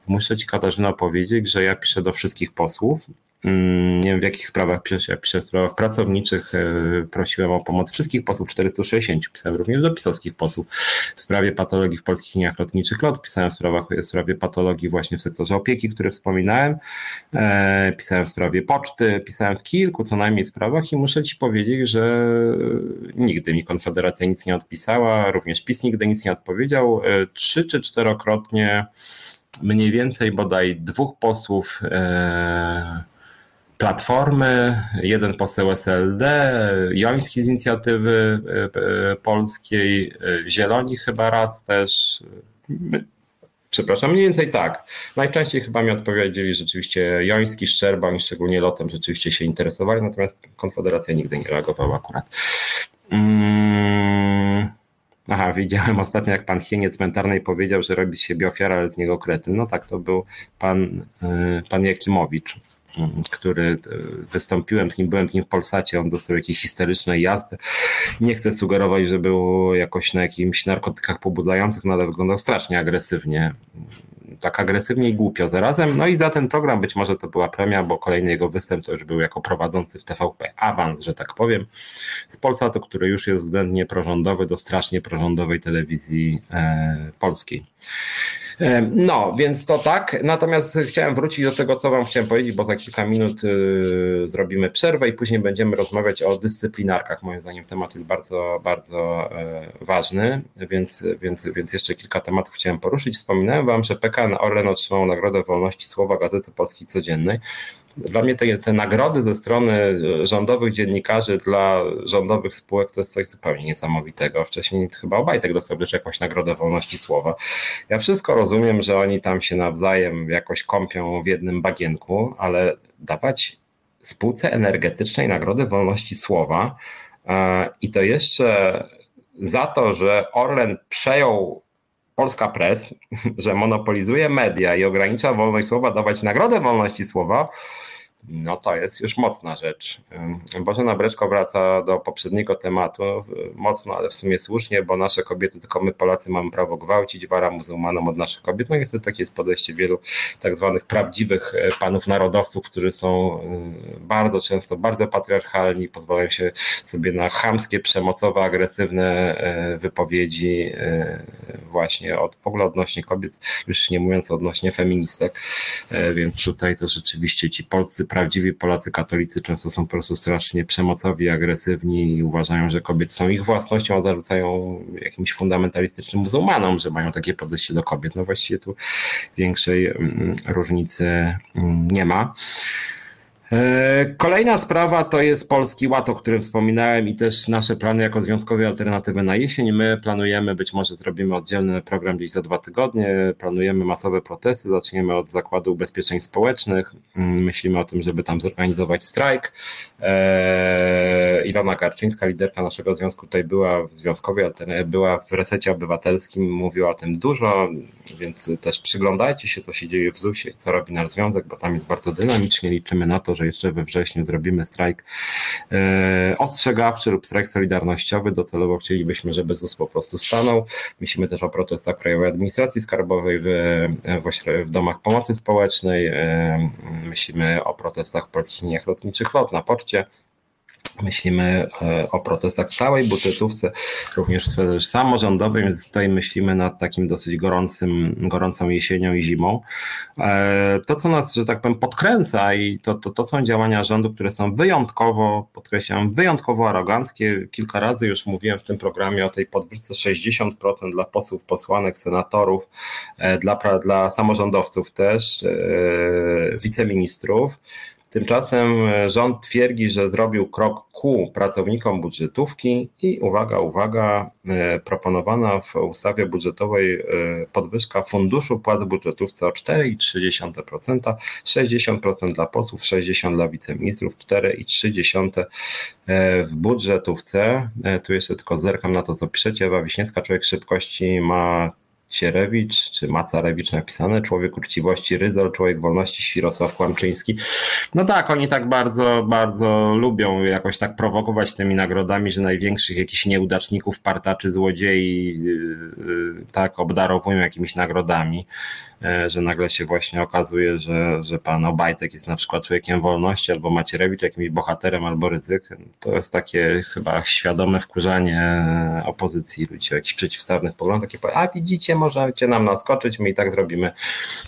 muszę ci Katarzyna powiedzieć, że ja piszę do wszystkich posłów nie wiem w jakich sprawach piszę, w sprawach pracowniczych, e, prosiłem o pomoc wszystkich posłów, 460, pisałem również do pisowskich posłów. W sprawie patologii w polskich liniach lotniczych LOT, pisałem w, sprawach, w sprawie patologii właśnie w sektorze opieki, który wspominałem, e, pisałem w sprawie poczty, pisałem w kilku co najmniej sprawach i muszę ci powiedzieć, że nigdy mi Konfederacja nic nie odpisała, również PiS nigdy nic nie odpowiedział, e, trzy czy czterokrotnie mniej więcej bodaj dwóch posłów Platformy, jeden poseł SLD, Joński z inicjatywy e, e, polskiej, e, Zieloni chyba raz też. Przepraszam, mniej więcej tak. Najczęściej chyba mi odpowiedzieli rzeczywiście Joński, Szczerba, oni szczególnie lotem rzeczywiście się interesowali, natomiast Konfederacja nigdy nie reagowała akurat. Mm. Aha, widziałem ostatnio, jak pan Hieniec Mentarnej powiedział, że robi z siebie ofiara, ale z niego kretyn. No tak, to był pan, pan Jakimowicz który e, wystąpiłem z nim, byłem z nim w Polsacie, on dostał jakieś historyczne jazdy. Nie chcę sugerować, że był jakoś na jakimś narkotykach pobudzających, no ale wyglądał strasznie agresywnie. Tak agresywnie i głupio zarazem. No i za ten program być może to była premia, bo kolejny jego występ to już był jako prowadzący w TVP. Awans, że tak powiem, z Polsatu, który już jest względnie prorządowy do strasznie prorządowej telewizji e, polskiej. No, więc to tak. Natomiast chciałem wrócić do tego, co Wam chciałem powiedzieć, bo za kilka minut y, zrobimy przerwę i później będziemy rozmawiać o dyscyplinarkach. Moim zdaniem temat jest bardzo, bardzo e, ważny, więc, więc, więc jeszcze kilka tematów chciałem poruszyć. Wspominałem Wam, że PKN Orlen otrzymał Nagrodę Wolności Słowa Gazety Polskiej Codziennej. Dla mnie te, te nagrody ze strony rządowych dziennikarzy dla rządowych spółek to jest coś zupełnie niesamowitego. Wcześniej chyba Obajtek dostał też jakąś nagrodę wolności słowa. Ja wszystko rozumiem, że oni tam się nawzajem jakoś kąpią w jednym bagienku, ale dawać spółce energetycznej nagrodę wolności słowa i to jeszcze za to, że Orlen przejął Polska Press, że monopolizuje media i ogranicza wolność słowa, dawać nagrodę wolności słowa, no to jest już mocna rzecz. Bożena Breczko wraca do poprzedniego tematu, mocno, ale w sumie słusznie, bo nasze kobiety, tylko my Polacy mamy prawo gwałcić, wara muzułmanom od naszych kobiet. No niestety takie jest podejście wielu tak zwanych prawdziwych e, panów narodowców, którzy są e, bardzo często bardzo patriarchalni, pozwalają się sobie na chamskie, przemocowe, agresywne e, wypowiedzi właśnie od, w ogóle odnośnie kobiet, już nie mówiąc odnośnie feministek, więc tutaj to rzeczywiście ci polscy prawdziwi Polacy katolicy często są po prostu strasznie przemocowi, agresywni i uważają, że kobiety są ich własnością, a zarzucają jakimś fundamentalistycznym muzułmanom, że mają takie podejście do kobiet. No właściwie tu większej mm, różnicy mm, nie ma. E, kolejna sprawa to jest Polski Ład, o którym wspominałem i też nasze plany jako związkowe alternatywy na jesień. My planujemy, być może zrobimy oddzielny program gdzieś za dwa tygodnie, planujemy masowe protesty, zaczniemy od Zakładu Ubezpieczeń Społecznych, mm, myślimy o tym, żeby tam zorganizować strajk. E, Ilona Garczyńska, liderka naszego związku tutaj była w związkowej, była w resecie obywatelskim, mówiła o tym dużo, więc też przyglądajcie się, co się dzieje w ZUS-ie co robi nasz związek, bo tam jest bardzo dynamicznie, liczymy na to, że że jeszcze we wrześniu zrobimy strajk e, ostrzegawczy lub strajk solidarnościowy. Docelowo chcielibyśmy, żeby ZUS po prostu stanął. Myślimy też o protestach Krajowej Administracji Skarbowej w, w, w domach pomocy społecznej. E, myślimy o protestach w polskich lotniczych LOT na porcie. Myślimy e, o protestach w całej budżetówce, również w sferze samorządowej, więc tutaj myślimy nad takim dosyć gorącym, gorącą jesienią i zimą. E, to, co nas, że tak powiem, podkręca i to, to, to są działania rządu, które są wyjątkowo, podkreślam, wyjątkowo aroganckie. Kilka razy już mówiłem w tym programie o tej podwyżce 60% dla posłów, posłanek, senatorów, e, dla, dla samorządowców też, wiceministrów. Tymczasem e, rząd twierdzi, że zrobił krok ku pracownikom budżetówki i uwaga, uwaga, e, proponowana w ustawie budżetowej e, podwyżka funduszu płac budżetówce o 4,3%, 60% dla posłów, 60% dla wiceministrów, 4,3% w budżetówce. Tu jeszcze tylko zerkam na to, co piszecie. Ewa Wiśniewska, człowiek szybkości ma Cierewicz czy Macarewicz napisane, Człowiek Uczciwości Ryzol, Człowiek Wolności Świrosław Kłamczyński. No tak, oni tak bardzo, bardzo lubią jakoś tak prowokować tymi nagrodami, że największych jakichś nieudaczników, partaczy, złodziei yy, yy, tak obdarowują jakimiś nagrodami. E, że nagle się właśnie okazuje, że, że pan Obajtek jest na przykład człowiekiem wolności, albo Macierewicz jakimś bohaterem, albo ryzyk. To jest takie chyba świadome wkurzanie opozycji ludzi o jakichś przeciwstawnych poglądach. Takie, a widzicie, możecie nam naskoczyć, my i tak zrobimy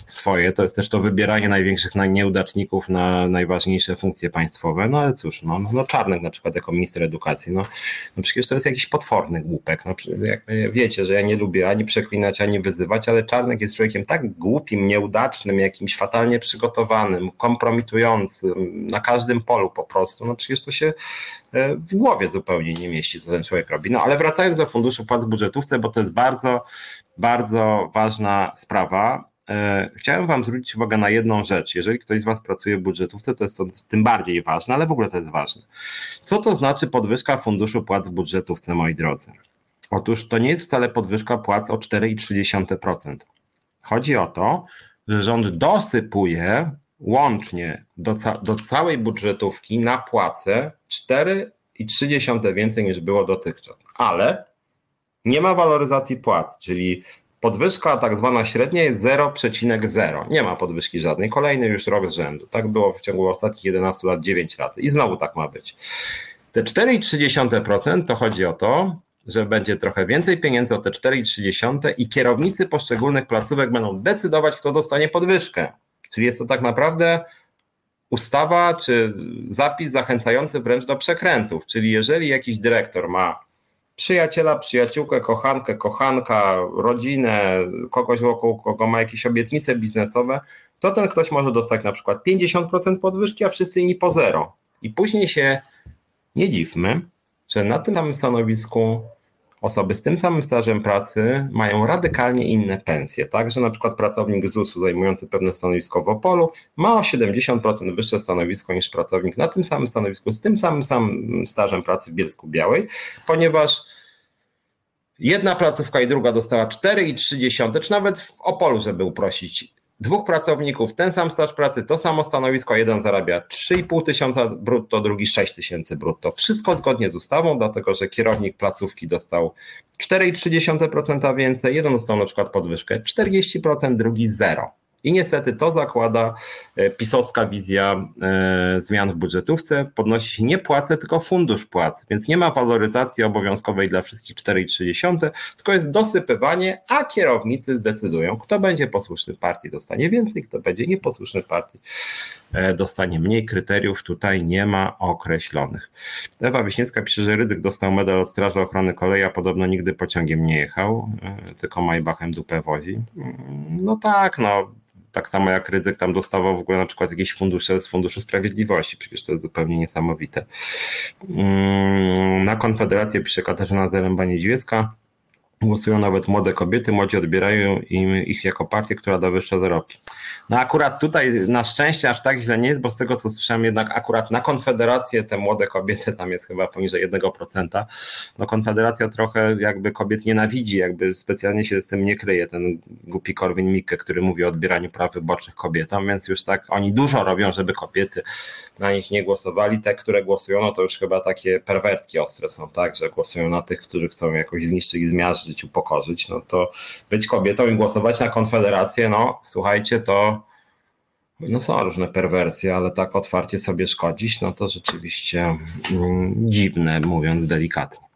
swoje. To jest też to wybieranie największych nieudaczników na najważniejsze funkcje państwowe. No ale cóż, no, no Czarnek na przykład jako minister edukacji, no, no przecież to jest jakiś potworny głupek. No, jak wiecie, że ja nie lubię ani przeklinać, ani wyzywać, ale Czarnek jest człowiekiem tak nieudacznym, jakimś fatalnie przygotowanym, kompromitującym na każdym polu po prostu, no przecież to się e, w głowie zupełnie nie mieści, co ten człowiek robi. No ale wracając do funduszu płac w budżetówce, bo to jest bardzo, bardzo ważna sprawa. E, chciałem Wam zwrócić uwagę na jedną rzecz. Jeżeli ktoś z Was pracuje w budżetówce, to jest to tym bardziej ważne, ale w ogóle to jest ważne. Co to znaczy podwyżka funduszu płac w budżetówce, moi drodzy? Otóż to nie jest wcale podwyżka płac o 4,3%. Chodzi o to, że rząd dosypuje łącznie do, ca do całej budżetówki na płace 4,3 więcej niż było dotychczas. Ale nie ma waloryzacji płac, czyli podwyżka tak zwana średnia jest 0,0. Nie ma podwyżki żadnej. Kolejny już rok z rzędu. Tak było w ciągu ostatnich 11 lat 9 razy. I znowu tak ma być. Te 4,3% to chodzi o to, że będzie trochę więcej pieniędzy o te 4,3 i kierownicy poszczególnych placówek będą decydować, kto dostanie podwyżkę. Czyli jest to tak naprawdę ustawa czy zapis zachęcający wręcz do przekrętów. Czyli jeżeli jakiś dyrektor ma przyjaciela, przyjaciółkę, kochankę, kochanka, rodzinę, kogoś wokół kogo ma jakieś obietnice biznesowe, to ten ktoś może dostać na przykład 50% podwyżki, a wszyscy inni po zero. I później się nie dziwmy, że na tym samym stanowisku osoby z tym samym stażem pracy mają radykalnie inne pensje. Tak, że na przykład pracownik ZUS-u zajmujący pewne stanowisko w Opolu ma o 70% wyższe stanowisko niż pracownik na tym samym stanowisku z tym samym, samym stażem pracy w Bielsku Białej, ponieważ jedna placówka i druga dostała 4,3, czy nawet w Opolu, żeby uprosić dwóch pracowników, ten sam staż pracy, to samo stanowisko, jeden zarabia 3,5 tysiąca brutto, drugi 6 tysięcy brutto. Wszystko zgodnie z ustawą, dlatego że kierownik placówki dostał 4,3% więcej, jeden dostał na przykład podwyżkę 40%, drugi 0%. I niestety to zakłada e, pisowska wizja e, zmian w budżetówce. Podnosi się nie płace, tylko fundusz płac, więc nie ma waloryzacji obowiązkowej dla wszystkich 4,3, tylko jest dosypywanie, a kierownicy zdecydują, kto będzie posłuszny partii dostanie więcej, kto będzie nieposłuszny partii dostanie mniej. Kryteriów tutaj nie ma określonych. Ewa Wiśniewska pisze, że Rydzyk dostał medal od Straży Ochrony Kolei, a podobno nigdy pociągiem nie jechał, tylko Maybachem dupę wozi. Mm, no tak, no tak samo jak ryzyk tam dostawał w ogóle na przykład jakieś fundusze z Funduszu Sprawiedliwości. Przecież to jest zupełnie niesamowite. Mm, na Konfederację pisze Katarzyna Zaręba-Niedźwiecka. Głosują nawet młode kobiety, młodzi odbierają im ich jako partię, która da wyższe zarobki. No akurat tutaj na szczęście aż tak źle nie jest, bo z tego co słyszałem jednak akurat na Konfederację te młode kobiety, tam jest chyba poniżej 1%, no Konfederacja trochę jakby kobiet nienawidzi, jakby specjalnie się z tym nie kryje, ten głupi Korwin Mikke, który mówi o odbieraniu praw wyborczych kobietom, więc już tak oni dużo robią, żeby kobiety na nich nie głosowali. Te, które głosują, no to już chyba takie perwertki ostre są, tak, że głosują na tych, którzy chcą jakoś zniszczyć, zmiażdżyć, upokorzyć, no to być kobietą i głosować na Konfederację, no słuchajcie, to no są różne perwersje, ale tak otwarcie sobie szkodzić, no to rzeczywiście mm, dziwne, mówiąc delikatnie.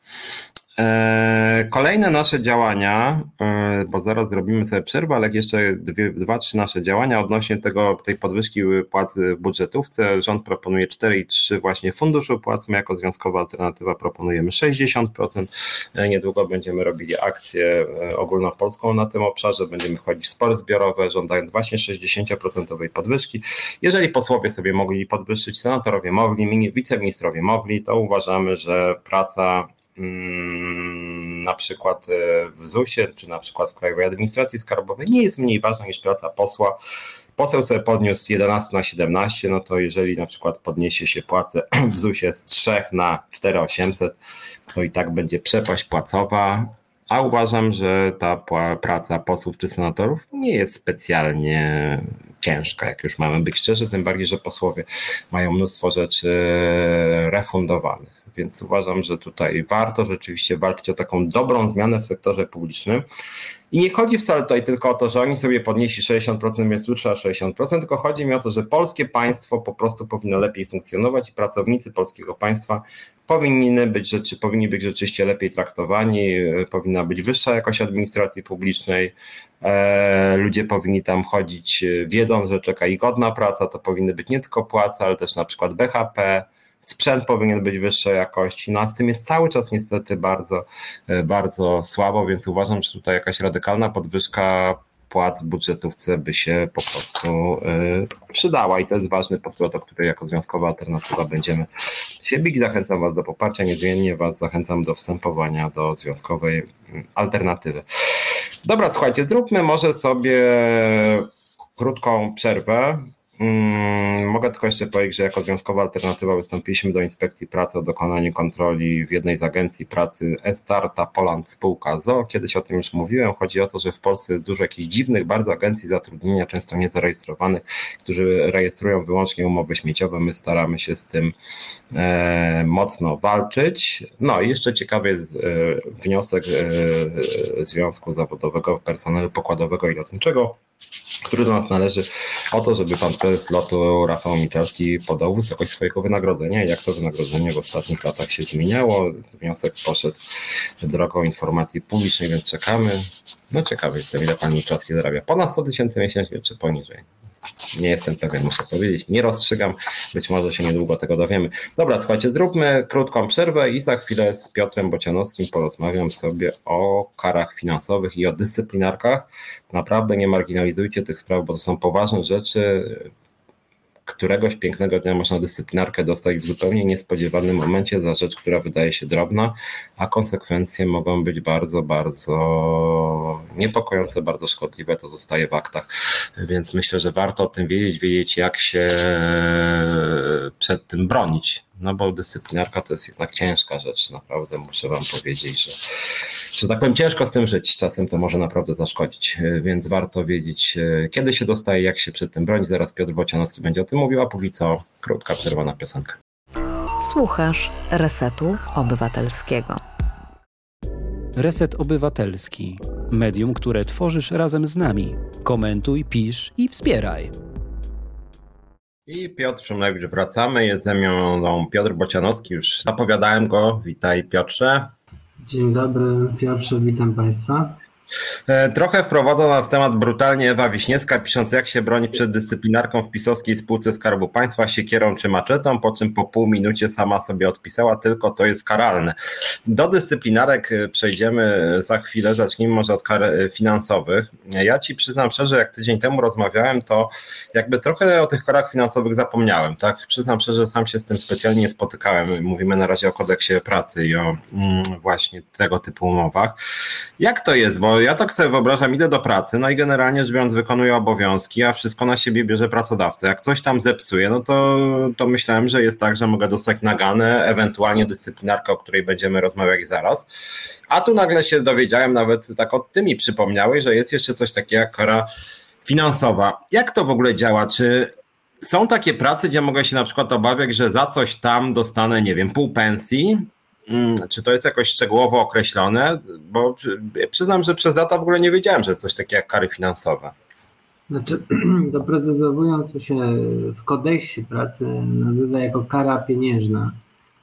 E, kolejne nasze działania, e, bo zaraz zrobimy sobie przerwę, ale jeszcze dwie, dwa, trzy nasze działania odnośnie tego, tej podwyżki płacy w budżetówce. Rząd proponuje 4,3 właśnie funduszu płac. My jako związkowa alternatywa proponujemy 60%. E, niedługo będziemy robili akcję ogólnopolską na tym obszarze. Będziemy wchodzić w spory zbiorowe, żądając właśnie 60% podwyżki. Jeżeli posłowie sobie mogli podwyższyć, senatorowie mogli, wiceministrowie mogli, to uważamy, że praca na przykład e, w ZUS-ie, czy na przykład w Krajowej Administracji Skarbowej nie jest mniej ważna niż praca posła. Poseł sobie podniósł z 11 na 17, no to jeżeli na przykład podniesie się płacę w ZUS-ie z 3 na 4800, to i tak będzie przepaść płacowa, a uważam, że ta praca posłów czy senatorów nie jest specjalnie ciężka, jak już mamy być szczerzy, tym bardziej, że posłowie mają mnóstwo rzeczy refundowanych więc uważam, że tutaj warto rzeczywiście walczyć o taką dobrą zmianę w sektorze publicznym. I nie chodzi wcale tutaj tylko o to, że oni sobie podnieśli 60%, więc tu trzeba 60%, tylko chodzi mi o to, że polskie państwo po prostu powinno lepiej funkcjonować i pracownicy polskiego państwa powinni być, rzeczy, powinni być rzeczywiście lepiej traktowani, powinna być wyższa jakość administracji publicznej, e, ludzie powinni tam chodzić wiedząc, że czeka ich godna praca, to powinny być nie tylko płace, ale też na przykład BHP, sprzęt powinien być wyższej jakości, no a z tym jest cały czas niestety bardzo, e, bardzo słabo, więc uważam, że tutaj jakaś radykalna podwyżka płac w budżetówce by się po prostu y, przydała i to jest ważny postulat, o który jako związkowa alternatywa będziemy się bić. Zachęcam Was do poparcia, niezmiennie Was zachęcam do wstępowania do związkowej alternatywy. Dobra, słuchajcie, zróbmy może sobie krótką przerwę. Mm, mogę tylko jeszcze powiedzieć, że jako związkowa alternatywa wystąpiliśmy do inspekcji pracy o dokonanie kontroli w jednej z agencji pracy Estarta Poland spółka ZO. Kiedyś o tym już mówiłem. Chodzi o to, że w Polsce jest dużo jakichś dziwnych bardzo agencji zatrudnienia, często niezarejestrowanych, którzy rejestrują wyłącznie umowy śmieciowe. My staramy się z tym mocno walczyć. No i jeszcze ciekawy jest e, wniosek e, Związku Zawodowego Personelu Pokładowego i Lotniczego który do nas należy, o to, żeby pan prezes lotu Rafał Michalski podał wysokość swojego wynagrodzenia. Jak to wynagrodzenie w ostatnich latach się zmieniało. Wniosek poszedł drogą informacji publicznej, więc czekamy. No ciekawy jestem, ile pan Michalski zarabia. Ponad 100 tysięcy miesięcznie, czy poniżej? Nie jestem pewien, muszę powiedzieć. Nie rozstrzygam. Być może się niedługo tego dowiemy. Dobra, słuchajcie, zróbmy krótką przerwę i za chwilę z Piotrem Bocianowskim porozmawiam sobie o karach finansowych i o dyscyplinarkach. Naprawdę nie marginalizujcie tych spraw, bo to są poważne rzeczy któregoś pięknego dnia można dyscyplinarkę dostać w zupełnie niespodziewanym momencie za rzecz, która wydaje się drobna, a konsekwencje mogą być bardzo, bardzo niepokojące, bardzo szkodliwe. To zostaje w aktach. Więc myślę, że warto o tym wiedzieć, wiedzieć, jak się przed tym bronić no bo dyscyplinarka to jest jednak ciężka rzecz, naprawdę muszę wam powiedzieć, że, że tak powiem, ciężko z tym żyć, czasem to może naprawdę zaszkodzić, więc warto wiedzieć, kiedy się dostaje, jak się przed tym bronić, zaraz Piotr Bocianowski będzie o tym mówił, a póki co krótka przerwa na piosenkę. Słuchasz Resetu Obywatelskiego. Reset Obywatelski. Medium, które tworzysz razem z nami. Komentuj, pisz i wspieraj. I Piotr Szumlewicz wracamy. Jest ze mną Piotr Bocianowski. Już zapowiadałem go. Witaj Piotrze. Dzień dobry Piotrze, witam Państwa. E, trochę wprowadza nas temat brutalnie Ewa Wiśniewska, pisząc jak się broni przed dyscyplinarką w pisowskiej spółce Skarbu Państwa, siekierą czy maczetą, po czym po pół minucie sama sobie odpisała, tylko to jest karalne. Do dyscyplinarek e, przejdziemy za chwilę, zacznijmy może od kar e, finansowych. Ja Ci przyznam szczerze, jak tydzień temu rozmawiałem, to jakby trochę o tych karach finansowych zapomniałem, tak? Przyznam szczerze, sam się z tym specjalnie nie spotykałem. Mówimy na razie o kodeksie pracy i o mm, właśnie tego typu umowach. Jak to jest, bo ja tak sobie wyobrażam, idę do pracy, no i generalnie rzecz biorąc wykonuję obowiązki, a wszystko na siebie bierze pracodawca. Jak coś tam zepsuje, no to, to myślałem, że jest tak, że mogę dostać naganę, ewentualnie dyscyplinarkę, o której będziemy rozmawiać zaraz. A tu nagle się dowiedziałem, nawet tak od ty mi przypomniałeś, że jest jeszcze coś takiego jak kara finansowa. Jak to w ogóle działa? Czy są takie prace, gdzie mogę się na przykład obawiać, że za coś tam dostanę, nie wiem, pół pensji, czy to jest jakoś szczegółowo określone? Bo przyznam, że przez lata w ogóle nie wiedziałem, że jest coś takiego jak kary finansowe. Znaczy, doprecyzowując, to się w kodeksie pracy nazywa jako kara pieniężna.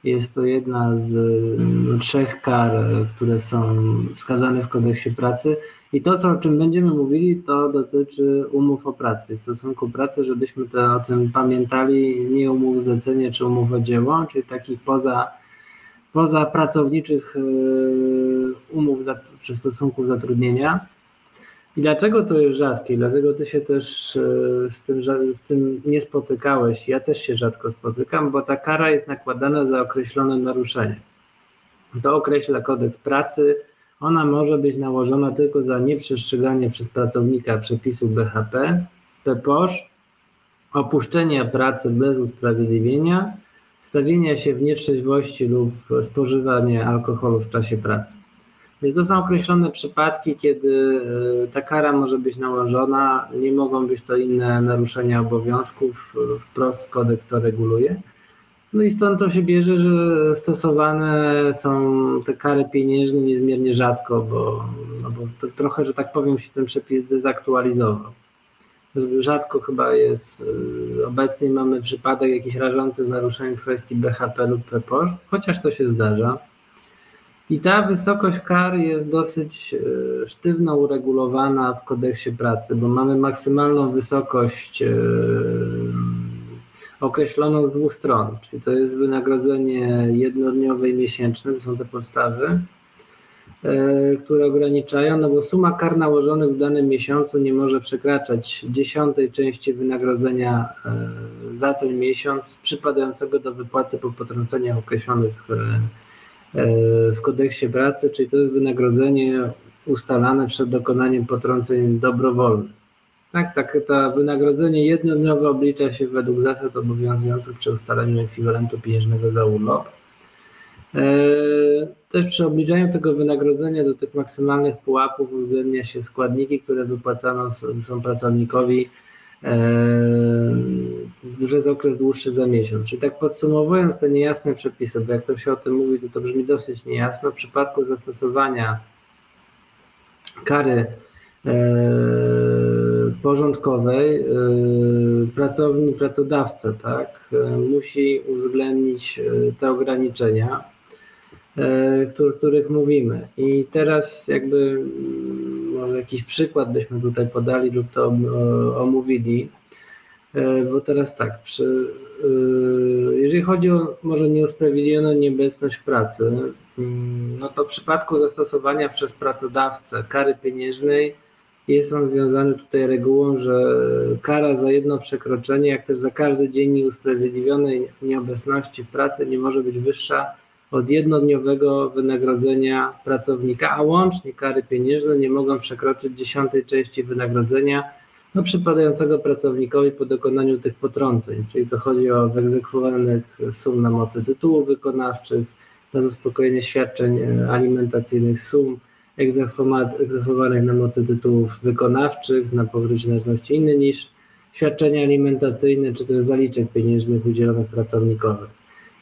Jest to jedna z no, trzech kar, które są wskazane w kodeksie pracy. I to, co, o czym będziemy mówili, to dotyczy umów o pracy, stosunku pracy, żebyśmy to, o tym pamiętali, nie umów zlecenia czy umów o dzieło, czyli takich poza poza pracowniczych e, umów czy stosunków zatrudnienia. I dlaczego to jest rzadkie? Dlatego ty się też e, z tym, z tym nie spotykałeś. Ja też się rzadko spotykam, bo ta kara jest nakładana za określone naruszenie. To określa kodeks pracy. Ona może być nałożona tylko za nieprzestrzeganie przez pracownika przepisów BHP, PPOŚ, opuszczenie pracy bez usprawiedliwienia stawienia się w nietrzeźwości lub spożywanie alkoholu w czasie pracy. Więc to są określone przypadki, kiedy e, ta kara może być nałożona, nie mogą być to inne naruszenia obowiązków, wprost kodeks to reguluje. No i stąd to się bierze, że stosowane są te kary pieniężne niezmiernie rzadko, bo, no bo to trochę, że tak powiem, się ten przepis dezaktualizował rzadko chyba jest, y, obecnie mamy przypadek jakichś rażących naruszeń kwestii BHP lub PPOR, chociaż to się zdarza. I ta wysokość kar jest dosyć y, sztywno uregulowana w kodeksie pracy, bo mamy maksymalną wysokość y, określoną z dwóch stron, czyli to jest wynagrodzenie jednodniowe i miesięczne, to są te podstawy, które ograniczają, no bo suma kar nałożonych w danym miesiącu nie może przekraczać dziesiątej części wynagrodzenia e, za ten miesiąc przypadającego do wypłaty po potrąceniach określonych e, w kodeksie pracy, czyli to jest wynagrodzenie ustalane przed dokonaniem potrąceń dobrowolnych. Tak, tak, to wynagrodzenie jednodniowe oblicza się według zasad obowiązujących przy ustaleniu ekwiwalentu pieniężnego za urlop. E, też przy obliczaniu tego wynagrodzenia do tych maksymalnych pułapów uwzględnia się składniki, które wypłacane są pracownikowi przez okres dłuższy za miesiąc. Czyli tak podsumowując te niejasne przepisy, bo jak to się o tym mówi, to to brzmi dosyć niejasno. W przypadku zastosowania kary e, porządkowej pracownik, pracodawca tak, musi uwzględnić te ograniczenia e, których mówimy. I teraz jakby mm, może jakiś przykład byśmy tutaj podali lub to omówili. Bo teraz tak, przy, jeżeli chodzi o może nieusprawiedliwioną nieobecność pracy, mm, no to w przypadku zastosowania przez pracodawcę kary pieniężnej jest on związany tutaj regułą, że kara za jedno przekroczenie, jak też za każdy dzień nieusprawiedliwionej nieobecności w pracy nie może być wyższa od jednodniowego wynagrodzenia pracownika, a łącznie kary pieniężne nie mogą przekroczyć dziesiątej części wynagrodzenia no, przypadającego pracownikowi po dokonaniu tych potrąceń. Czyli to chodzi o wyegzekwowanych sum na mocy tytułów wykonawczych, na zaspokojenie świadczeń alimentacyjnych sum, egzekwowanych na mocy tytułów wykonawczych, na pokrycie należności inne niż świadczenia alimentacyjne, czy też zaliczek pieniężnych udzielonych pracownikowi.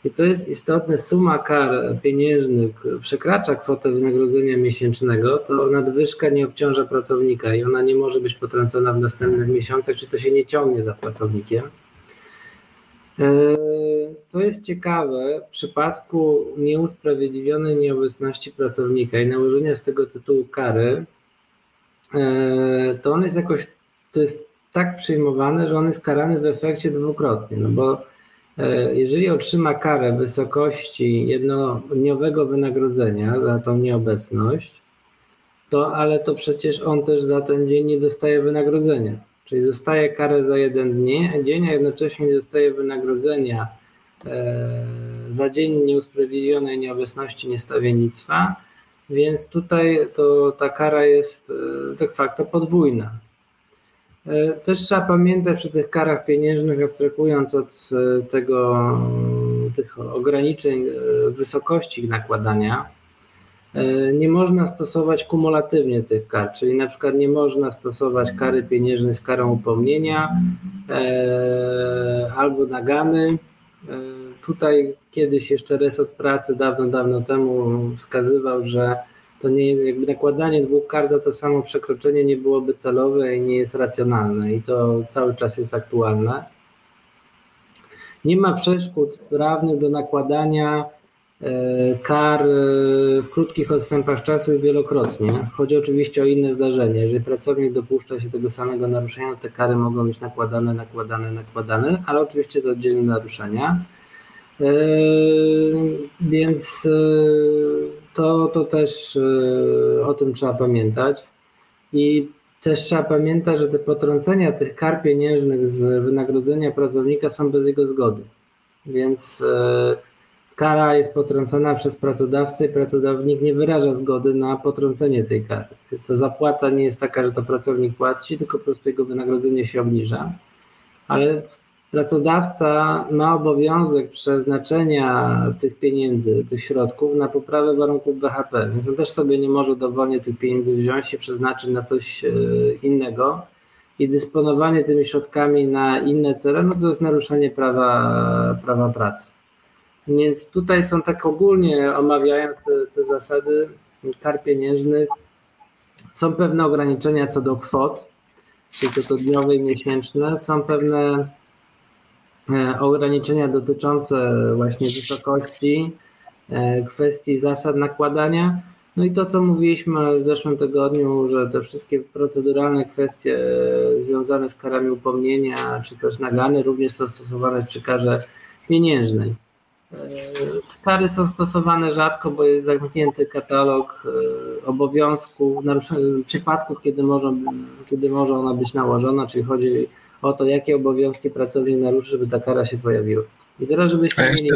I co jest istotne, suma kar pieniężnych przekracza kwotę wynagrodzenia miesięcznego, to nadwyżka nie obciąża pracownika i ona nie może być potrącona w następnych miesiącach, czy to się nie ciągnie za pracownikiem. Co jest ciekawe, w przypadku nieusprawiedliwionej nieobecności pracownika i nałożenia z tego tytułu kary, e, to on jest jakoś, to jest tak przyjmowane, że on jest karany w efekcie dwukrotnie, no bo e, jeżeli otrzyma karę w wysokości jednodniowego wynagrodzenia za tą nieobecność, to ale to przecież on też za ten dzień nie dostaje wynagrodzenia. Czyli dostaje karę za jeden dzień, a jednocześnie nie dostaje wynagrodzenia e, za dzień nieusprawiedliwionej nieobecności niestawiennictwa, więc tutaj to ta kara jest e, de facto podwójna. E, też trzeba pamiętać przy tych karach pieniężnych, abstrahując od tego, tych ograniczeń wysokości nakładania, E, nie można stosować kumulatywnie tych kar, czyli na przykład nie można stosować kary pieniężnej z karą upomnienia e, albo nagany. E, tutaj kiedyś jeszcze resort pracy dawno, dawno temu wskazywał, że to nie, jakby nakładanie dwóch kar za to samo przekroczenie nie byłoby celowe i nie jest racjonalne i to cały czas jest aktualne. Nie ma przeszkód prawnych do nakładania E, kar e, w krótkich odstępach czasu i wielokrotnie. Chodzi oczywiście o inne zdarzenia. Jeżeli pracownik dopuszcza się tego samego naruszenia, te kary mogą być nakładane, nakładane, nakładane, ale oczywiście za oddzielne naruszenia. E, więc to, to też o tym trzeba pamiętać. I też trzeba pamiętać, że te potrącenia tych kar pieniężnych z wynagrodzenia pracownika są bez jego zgody. Więc kara jest potrącona przez pracodawcę i pracownik nie wyraża zgody na potrącenie tej kary. Więc ta zapłata nie jest taka, że to pracownik płaci, tylko po prostu jego wynagrodzenie się obniża. Ale pracodawca ma obowiązek przeznaczenia tych pieniędzy, tych środków na poprawę warunków BHP, więc on też sobie nie może dowolnie tych pieniędzy wziąć i przeznaczyć na coś e, innego. I dysponowanie tymi środkami na inne cele, no to jest naruszenie prawa, prawa pracy. Więc tutaj są tak ogólnie omawiając te, te zasady kar pieniężnych, są pewne ograniczenia co do kwot, czyli to, dniowe i miesięczne, są pewne ograniczenia dotyczące właśnie wysokości, e, kwestii zasad nakładania. No i to, co mówiliśmy w zeszłym tygodniu, że te wszystkie proceduralne kwestie e, związane z karami upomnienia czy też nagany również są stosowane przy karze pieniężnej. Kary są stosowane rzadko, bo jest zamknięty katalog e, obowiązków, przypadków, kiedy może, kiedy może ona być nałożona, czyli chodzi o to, jakie obowiązki pracownik naruszy, żeby ta kara się pojawiła. I teraz, żebyśmy mieli...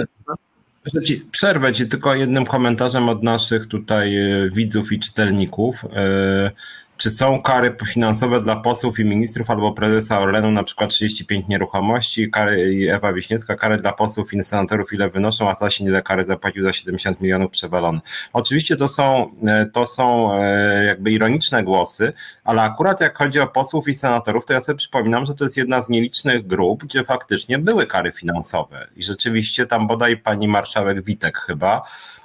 Ci, przerwę Ci tylko jednym komentarzem od naszych tutaj e, widzów i czytelników. Czy są kary finansowe dla posłów i ministrów albo prezesa Orlenu, na przykład 35 nieruchomości, kary Ewa Wiśniewska, kary dla posłów i senatorów ile wynoszą, a Sasin ile kary zapłacił za 70 milionów przewalone. Oczywiście to są, e, to są e, jakby ironiczne głosy, ale akurat jak chodzi o posłów i senatorów, to ja sobie przypominam, że to jest jedna z nielicznych grup, gdzie faktycznie były kary finansowe i rzeczywiście tam bodaj pani marszałek Witek chyba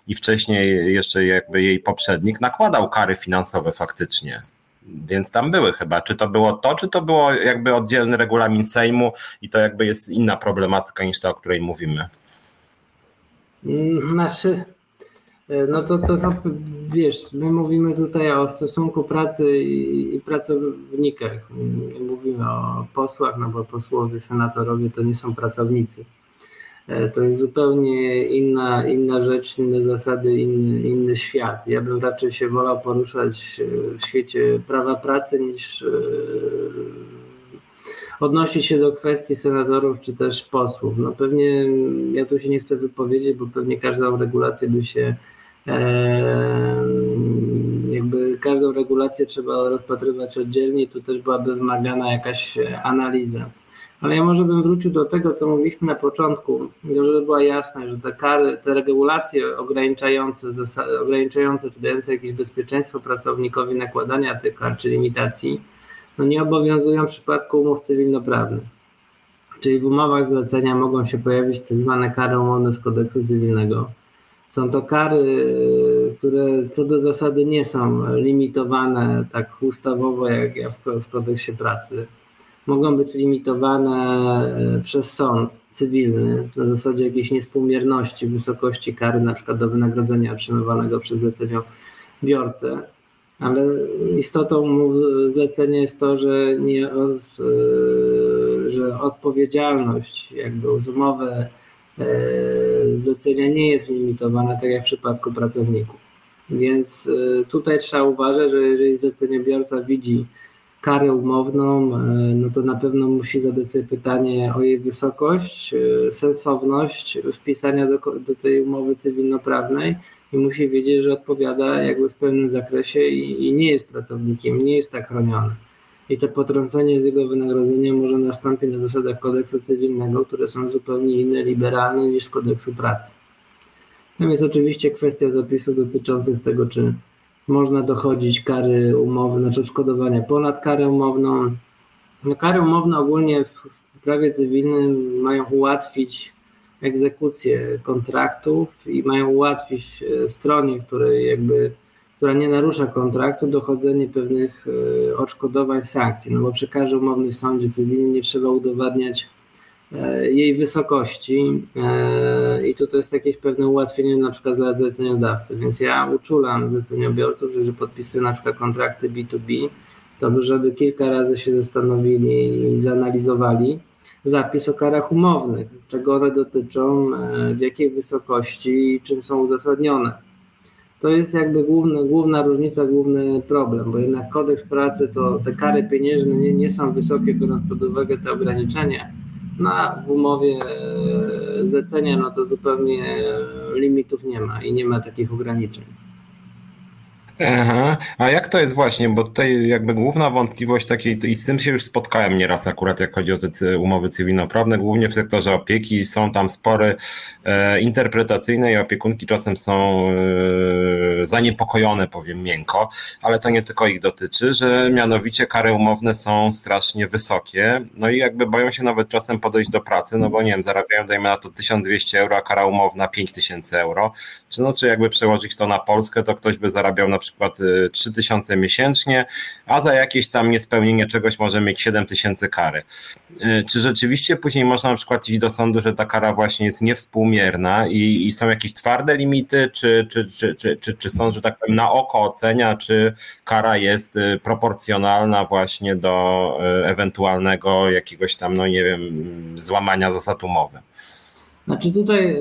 i wcześniej jeszcze jakby jej poprzednik nakładał kary finansowe faktycznie. Więc tam były chyba. Czy to było to, czy to było jakby oddzielny regulamin Sejmu i to jakby jest inna problematyka niż ta, o której mówimy? Mm, znaczy, E, no to, to są, wiesz, my mówimy tutaj o stosunku pracy i, i pracownikach. Mówimy o posłach, no bo posłowie, senatorowie to nie są pracownicy. E, to jest zupełnie inna, inna rzecz, inne zasady, inny, inny świat. Ja bym raczej się wolał poruszać w świecie prawa pracy niż odnosić się do kwestii senatorów czy też posłów. No pewnie ja tu się nie chcę wypowiedzieć, bo pewnie każdą regulację by się jakby każdą regulację trzeba rozpatrywać oddzielnie i tu też byłaby wymagana jakaś analiza. Ale ja może bym wrócił do tego, co mówiliśmy na początku, żeby była jasność, że te kary, te regulacje ograniczające, ograniczające czy dające jakieś bezpieczeństwo pracownikowi nakładania tych kar czy limitacji, no nie obowiązują w przypadku umów cywilnoprawnych. Czyli w umowach zlecenia mogą się pojawić tak zwane kary umowne z kodeksu cywilnego. Są to kary, które co do zasady nie są limitowane tak ustawowo jak w kodeksie pracy. Mogą być limitowane e, przez sąd cywilny na zasadzie jakiejś niespółmierności wysokości kary, na przykład do wynagrodzenia otrzymywanego przez zleceniobiorcę ale istotą zlecenia jest to, że, nie, że odpowiedzialność, jakby z umowy e, zlecenia nie jest limitowana, tak jak w przypadku pracowników. Więc e, tutaj trzeba uważać, że jeżeli zleceniobiorca widzi karę umowną, e, no to na pewno musi zadać sobie pytanie o jej wysokość, sensowność wpisania do, do tej umowy cywilnoprawnej i musi wiedzieć, że odpowiada jakby w pełnym zakresie i, i nie jest pracownikiem, nie jest tak chroniony. I to potrącenie z jego wynagrodzenia może nastąpić na zasadach kodeksu cywilnego, które są zupełnie inne, liberalne niż z kodeksu pracy. Tam jest oczywiście kwestia zapisów dotyczących tego, czy można dochodzić kary umowne, znaczy odszkodowania ponad karę umowną. No, kary umowne ogólnie w, w prawie cywilnym mają ułatwić egzekucję kontraktów i mają ułatwić e, stronie, której jakby, która nie narusza kontraktu, dochodzenie pewnych e, odszkodowań, sankcji. No bo przy karze umownej w sądzie cywilnym nie trzeba udowadniać jej wysokości i to, to jest jakieś pewne ułatwienie na przykład dla zleceniodawcy, więc ja uczulam zleceniobiorców, że podpisują na przykład kontrakty B2B, to żeby kilka razy się zastanowili i zanalizowali, zapis o karach umownych, czego one dotyczą, e, w jakiej wysokości i czym są uzasadnione. To jest jakby główny, główna różnica, główny problem, bo jednak kodeks pracy to te kary pieniężne nie, nie są wysokie, biorąc pod uwagę te ograniczenia. No a w umowie e, zlecenia no to zupełnie limitów nie ma i nie ma takich ograniczeń. Aha. A jak to jest właśnie, bo tutaj jakby główna wątpliwość takiej, i z tym się już spotkałem nieraz akurat, jak chodzi o te umowy cywilnoprawne, głównie w sektorze opieki. Są tam spory e, interpretacyjne i opiekunki czasem są e, zaniepokojone, powiem miękko, ale to nie tylko ich dotyczy, że mianowicie kary umowne są strasznie wysokie, no i jakby boją się nawet czasem podejść do pracy, no bo nie wiem, zarabiają dajmy na to 1200 euro, a kara umowna 5000 euro, czy no, czy jakby przełożyć to na Polskę, to ktoś by zarabiał na przykład 3000 y, miesięcznie, a za jakieś tam niespełnienie czegoś może mieć 7000 kary. Y, czy rzeczywiście później można na przykład iść do sądu, że ta kara właśnie jest niewspółmierna i, i są jakieś twarde limity, czy, czy, czy, czy, czy, czy sąd, że tak powiem, na oko ocenia, czy kara jest y, proporcjonalna właśnie do ewentualnego jakiegoś tam, no nie wiem, złamania zasad umowy? Znaczy tutaj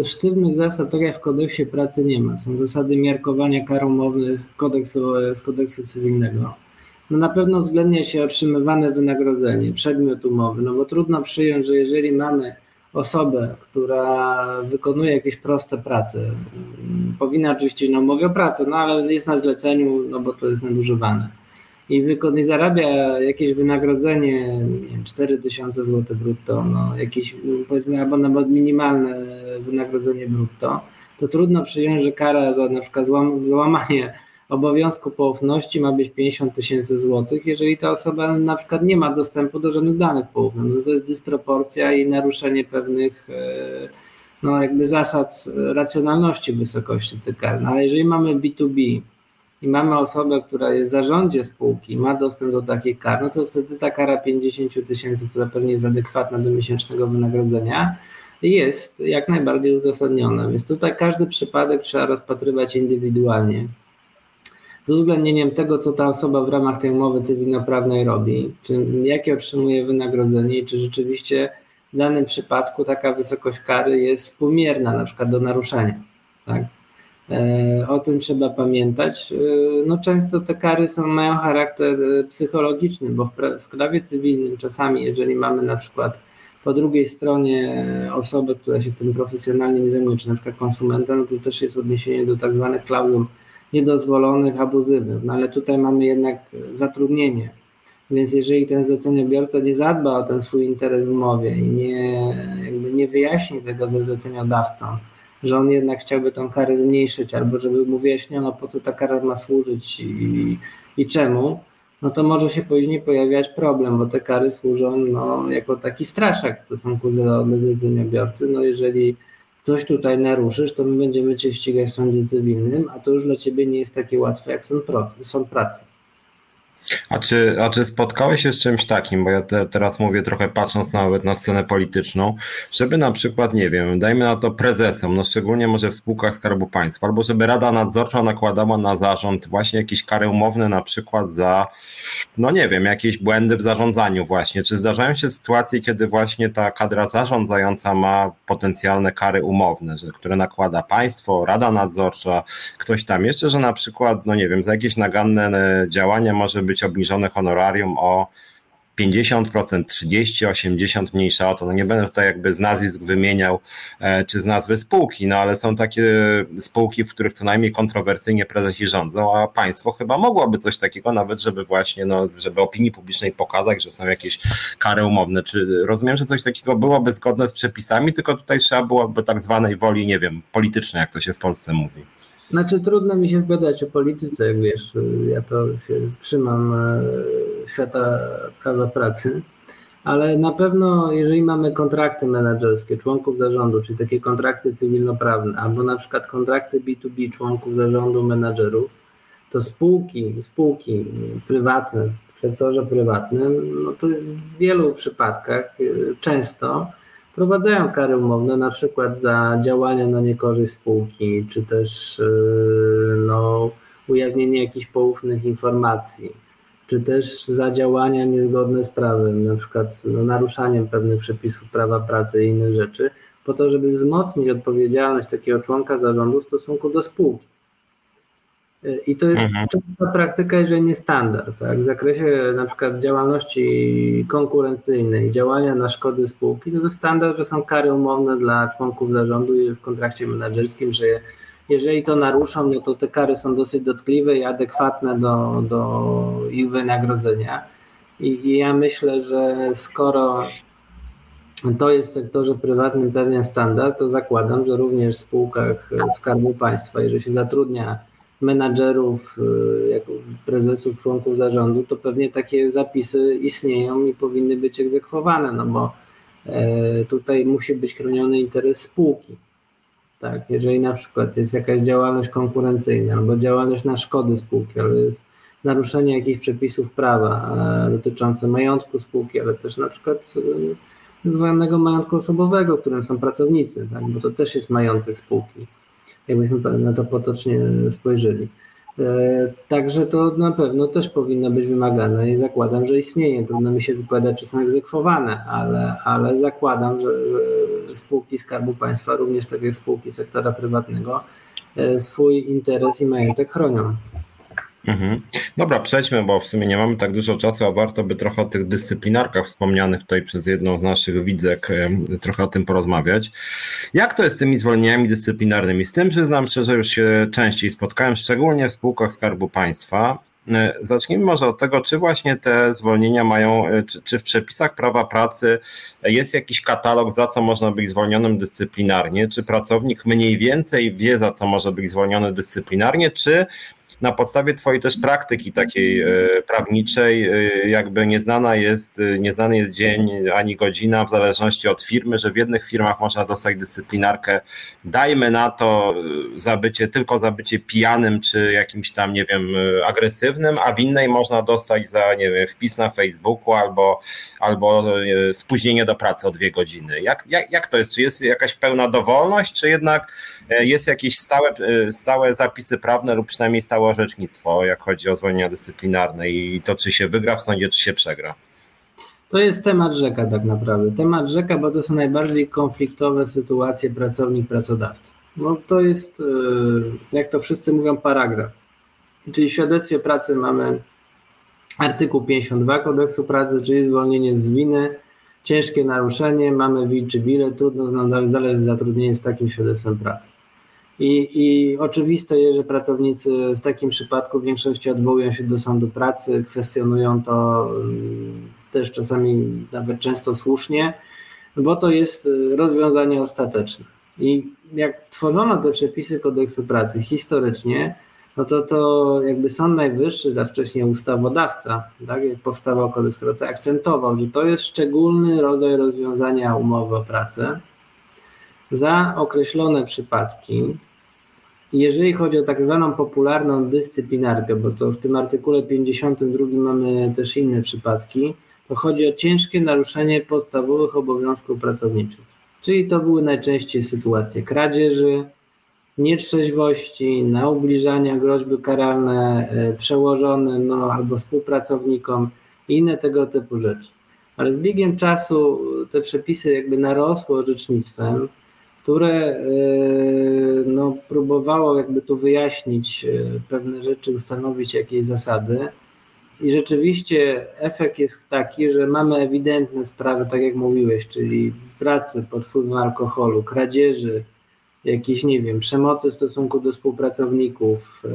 y, sztywnych zasad, tak jak w kodeksie pracy nie ma. Są zasady miarkowania kar umownych kodeksu, z kodeksu cywilnego. No na pewno uwzględnia się otrzymywane wynagrodzenie, przedmiot umowy, no bo trudno przyjąć, że jeżeli mamy osobę, która wykonuje jakieś proste prace, mm, powinna oczywiście na umowie o pracę, no ale jest na zleceniu, no bo to jest nadużywane i, i zarabia jakieś wynagrodzenie, nie wiem, 4000 zł brutto, no, jakieś powiedzmy albo nawet minimalne wynagrodzenie brutto, to trudno przyjąć, że kara za na przykład złam- złamanie obowiązku poufności ma być 50 tysięcy złotych, jeżeli ta osoba na przykład nie ma dostępu do żadnych danych poufnych. No to jest dysproporcja i naruszenie pewnych e, no jakby zasad racjonalności wysokości tych kar. No ale jeżeli mamy B2B, i mamy osobę, która jest w zarządzie spółki, ma dostęp do takiej kar, no to wtedy ta kara 50 tysięcy, która pewnie jest adekwatna do miesięcznego wynagrodzenia, jest jak najbardziej uzasadniona. Więc tutaj każdy przypadek trzeba rozpatrywać indywidualnie. Z uwzględnieniem tego, co ta osoba w ramach tej umowy cywilnoprawnej robi, czy jakie otrzymuje wynagrodzenie i czy rzeczywiście w danym przypadku taka wysokość kary jest współmierna na przykład do naruszenia. Tak? E, o tym trzeba pamiętać. E, no często te kary są, mają charakter e, psychologiczny, bo w prawie cywilnym czasami, jeżeli mamy na przykład po drugiej stronie osobę, która się tym profesjonalnie nie zajmuje, czy na przykład konsumenta, no to też jest odniesienie do tak zwanych klauzul niedozwolonych, abuzywnych. No ale tutaj mamy jednak zatrudnienie. Więc jeżeli ten zleceniobiorca nie zadba o ten swój interes w umowie i nie, jakby nie wyjaśni tego ze zleceniodawcą, że on jednak chciałby tą karę zmniejszyć, albo żeby mu wyjaśniono, po co ta kara ma służyć i, i czemu, no to może się później pojawiać problem, bo te kary służą no, jako taki straszak w stosunku do zleceniobiorcy. No jeżeli coś tutaj naruszysz, to my będziemy cię ścigać w sądzie cywilnym, a to już dla ciebie nie jest takie łatwe jak sąd pracy. A czy, a czy spotkałeś się z czymś takim, bo ja te, teraz mówię trochę patrząc nawet na scenę polityczną, żeby na przykład, nie wiem, dajmy na to prezesom, no szczególnie może w spółkach Skarbu Państwa, albo żeby Rada Nadzorcza nakładała na zarząd właśnie jakieś kary umowne na przykład za, no nie wiem, jakieś błędy w zarządzaniu właśnie. Czy zdarzają się sytuacje, kiedy właśnie ta kadra zarządzająca ma potencjalne kary umowne, że, które nakłada państwo, Rada Nadzorcza, ktoś tam jeszcze, że na przykład, no nie wiem, za jakieś naganne e, działania może być być obniżone honorarium o 50%, 30, 80 mniejsza o to. No nie będę tutaj jakby z nazwisk wymieniał, e, czy z nazwy spółki, no ale są takie spółki, w których co najmniej kontrowersyjnie prezesi rządzą, a państwo chyba mogłoby coś takiego nawet, żeby właśnie, no, żeby opinii publicznej pokazać, że są jakieś kary umowne. Czy rozumiem, że coś takiego byłoby zgodne z przepisami, tylko tutaj trzeba byłoby tak zwanej woli, nie wiem, politycznej, jak to się w Polsce mówi. Znaczy trudno mi się wypowiadać o polityce, jak wiesz, ja to się trzymam e, świata prawa pracy, ale na pewno jeżeli mamy kontrakty menedżerskie członków zarządu, czyli takie kontrakty cywilnoprawne, albo na przykład kontrakty B2B członków zarządu menedżerów, to spółki, spółki prywatne w sektorze prywatnym, no to w wielu przypadkach e, często wprowadzają kary umowne, na przykład za działania na niekorzyść spółki, czy też yy, no, ujawnienie jakichś poufnych informacji, czy też za działania niezgodne z prawem, na przykład no, naruszaniem pewnych przepisów prawa pracy i innych rzeczy, po to, żeby wzmocnić odpowiedzialność takiego członka zarządu w stosunku do spółki. I to jest mhm. częsta praktyka, jeżeli nie standard. Tak? W zakresie na przykład działalności konkurencyjnej, działania na szkody spółki, no to standard, że są kary umowne dla członków zarządu w kontrakcie menedżerskim, że jeżeli to naruszą, no to te kary są dosyć dotkliwe i adekwatne do, do ich wynagrodzenia. I, I ja myślę, że skoro to jest w sektorze prywatnym pewien standard, to zakładam, że również w spółkach Skarbu Państwa, jeżeli się zatrudnia menadżerów, y, jako prezesów, członków zarządu, to pewnie takie zapisy istnieją i powinny być egzekwowane, no bo e, tutaj musi być chroniony interes spółki. Tak, jeżeli na przykład jest jakaś działalność konkurencyjna albo działalność na szkody spółki, albo jest naruszenie jakichś przepisów prawa e, dotyczące majątku spółki, ale też na przykład e, zwanego majątku osobowego, którym są pracownicy, tak, bo to też jest majątek spółki jakbyśmy na to potocznie spojrzeli. E, także to na pewno też powinno być wymagane i zakładam, że istnieje. Trudno mi się wypowiadać, czy są egzekwowane, ale, ale zakładam, że, spółki Skarbu Państwa, również takie spółki sektora prywatnego, e, swój interes i majątek chronią. Mhm. Dobra, przejdźmy, bo w sumie nie mamy tak dużo czasu, a warto by trochę o tych dyscyplinarkach wspomnianych tutaj przez jedną z naszych widzek trochę o tym porozmawiać. Jak to jest z tymi zwolnieniami dyscyplinarnymi? Z tym przyznam szczerze, już się częściej spotkałem, szczególnie w spółkach Skarbu Państwa. E, zacznijmy może od tego, czy właśnie te zwolnienia mają, e, czy, czy, w przepisach prawa pracy jest jakiś katalog, za co można być zwolnionym dyscyplinarnie? Czy pracownik mniej więcej wie, za co może być zwolniony dyscyplinarnie, czy na podstawie twojej też praktyki takiej e, prawniczej, e, jakby nieznana jest, e, nieznany jest dzień ani godzina w zależności od firmy, że w jednych firmach można dostać dyscyplinarkę, dajmy na to za bycie, tylko za bycie pijanym czy jakimś tam, nie wiem, agresywnym, a w innej można dostać za, nie wiem, wpis na Facebooku albo, albo spóźnienie do pracy o dwie godziny. Jak, jak, jak to jest? Czy jest jakaś pełna dowolność, czy jednak jest jakieś stałe, stałe zapisy prawne lub przynajmniej stałe orzecznictwo, jak chodzi o zwolnienia dyscyplinarne i to, czy się wygra w sądzie, czy się przegra? To jest temat rzeka tak naprawdę. Temat rzeka, bo to są najbardziej konfliktowe sytuacje pracownik-pracodawca. No to jest, e, jak to wszyscy mówią, paragraf. Czyli w świadectwie pracy mamy artykuł 52 kodeksu pracy, czyli zwolnienie z winy, ciężkie naruszenie, mamy wil czy bile, trudno znaleźć zatrudnienie z takim świadectwem pracy. I, I oczywiste jest, że pracownicy w takim przypadku w większości odwołują się do sądu pracy, kwestionują to mm, też czasami nawet często słusznie, bo to jest y, rozwiązanie ostateczne. I jak tworzono te przepisy kodeksu pracy historycznie, no to to jakby Sąd Najwyższy, a wcześniej ustawodawca, tak, jak powstawał kodeks pracy, akcentował, że to jest szczególny rodzaj rozwiązania umowy o pracę, za określone przypadki, jeżeli chodzi o tak zwaną popularną dyscyplinarkę, bo to w tym artykule 52 mamy też inne przypadki, to chodzi o ciężkie naruszenie podstawowych obowiązków pracowniczych. Czyli to były najczęściej sytuacje kradzieży, nietrzeźwości, naubliżania, groźby karalne e, przełożonym no, albo współpracownikom i inne tego typu rzeczy. Ale z biegiem czasu te przepisy jakby narosły orzecznictwem, które e, no, próbowało jakby tu wyjaśnić e, pewne rzeczy, ustanowić jakieś zasady. I rzeczywiście efekt jest taki, że mamy ewidentne sprawy, tak jak mówiłeś, czyli pracy pod wpływem alkoholu, kradzieży, jakiejś, nie wiem, przemocy w stosunku do współpracowników, e,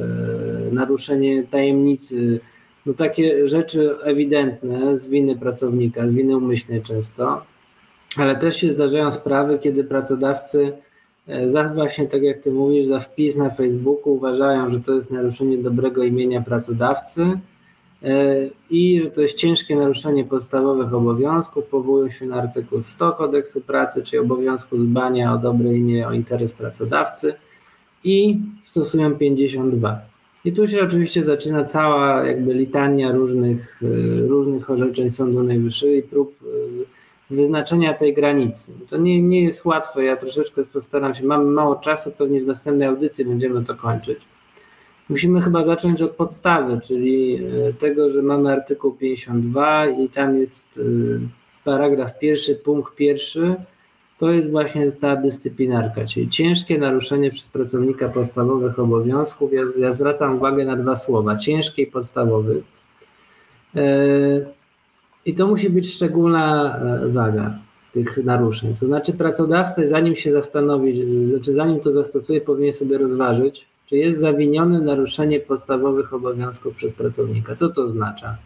naruszenie tajemnicy, no takie rzeczy ewidentne z winy pracownika, z winy umyślnej często ale też się zdarzają sprawy, kiedy pracodawcy e, za właśnie tak jak ty mówisz, za wpis na Facebooku uważają, że to jest naruszenie dobrego imienia pracodawcy e, i że to jest ciężkie naruszenie podstawowych obowiązków, powołują się na artykuł 100 kodeksu pracy, czyli obowiązku dbania o dobre imię, o interes pracodawcy i stosują 52. I tu się oczywiście zaczyna cała jakby litania różnych, e, różnych orzeczeń Sądu Najwyższego i prób wyznaczenia tej granicy. To nie, nie jest łatwe, ja troszeczkę postaram się, mamy mało czasu, pewnie w następnej audycji będziemy to kończyć. Musimy chyba zacząć od podstawy, czyli e, tego, że mamy artykuł 52 i tam jest e, paragraf pierwszy, punkt pierwszy, to jest właśnie ta dyscyplinarka, czyli ciężkie naruszenie przez pracownika podstawowych obowiązków. Ja, ja zwracam uwagę na dwa słowa, ciężkie i podstawowy. E, i to musi być szczególna e, waga tych naruszeń. To znaczy, pracodawca, zanim się zastanowi, znaczy zanim to zastosuje, powinien sobie rozważyć, czy jest zawinione naruszenie podstawowych obowiązków przez pracownika. Co to oznacza?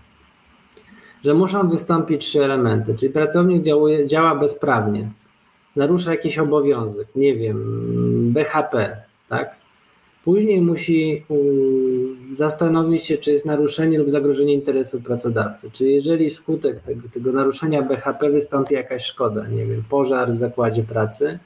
Że muszą wystąpić trzy elementy, czyli pracownik działuje, działa bezprawnie, narusza jakiś obowiązek, nie wiem, BHP, tak? Później musi zastanowić się, czy jest naruszenie lub zagrożenie interesów pracodawcy. Czy jeżeli wskutek tego, tego naruszenia BHP wystąpi jakaś szkoda, nie wiem, pożar w zakładzie pracy.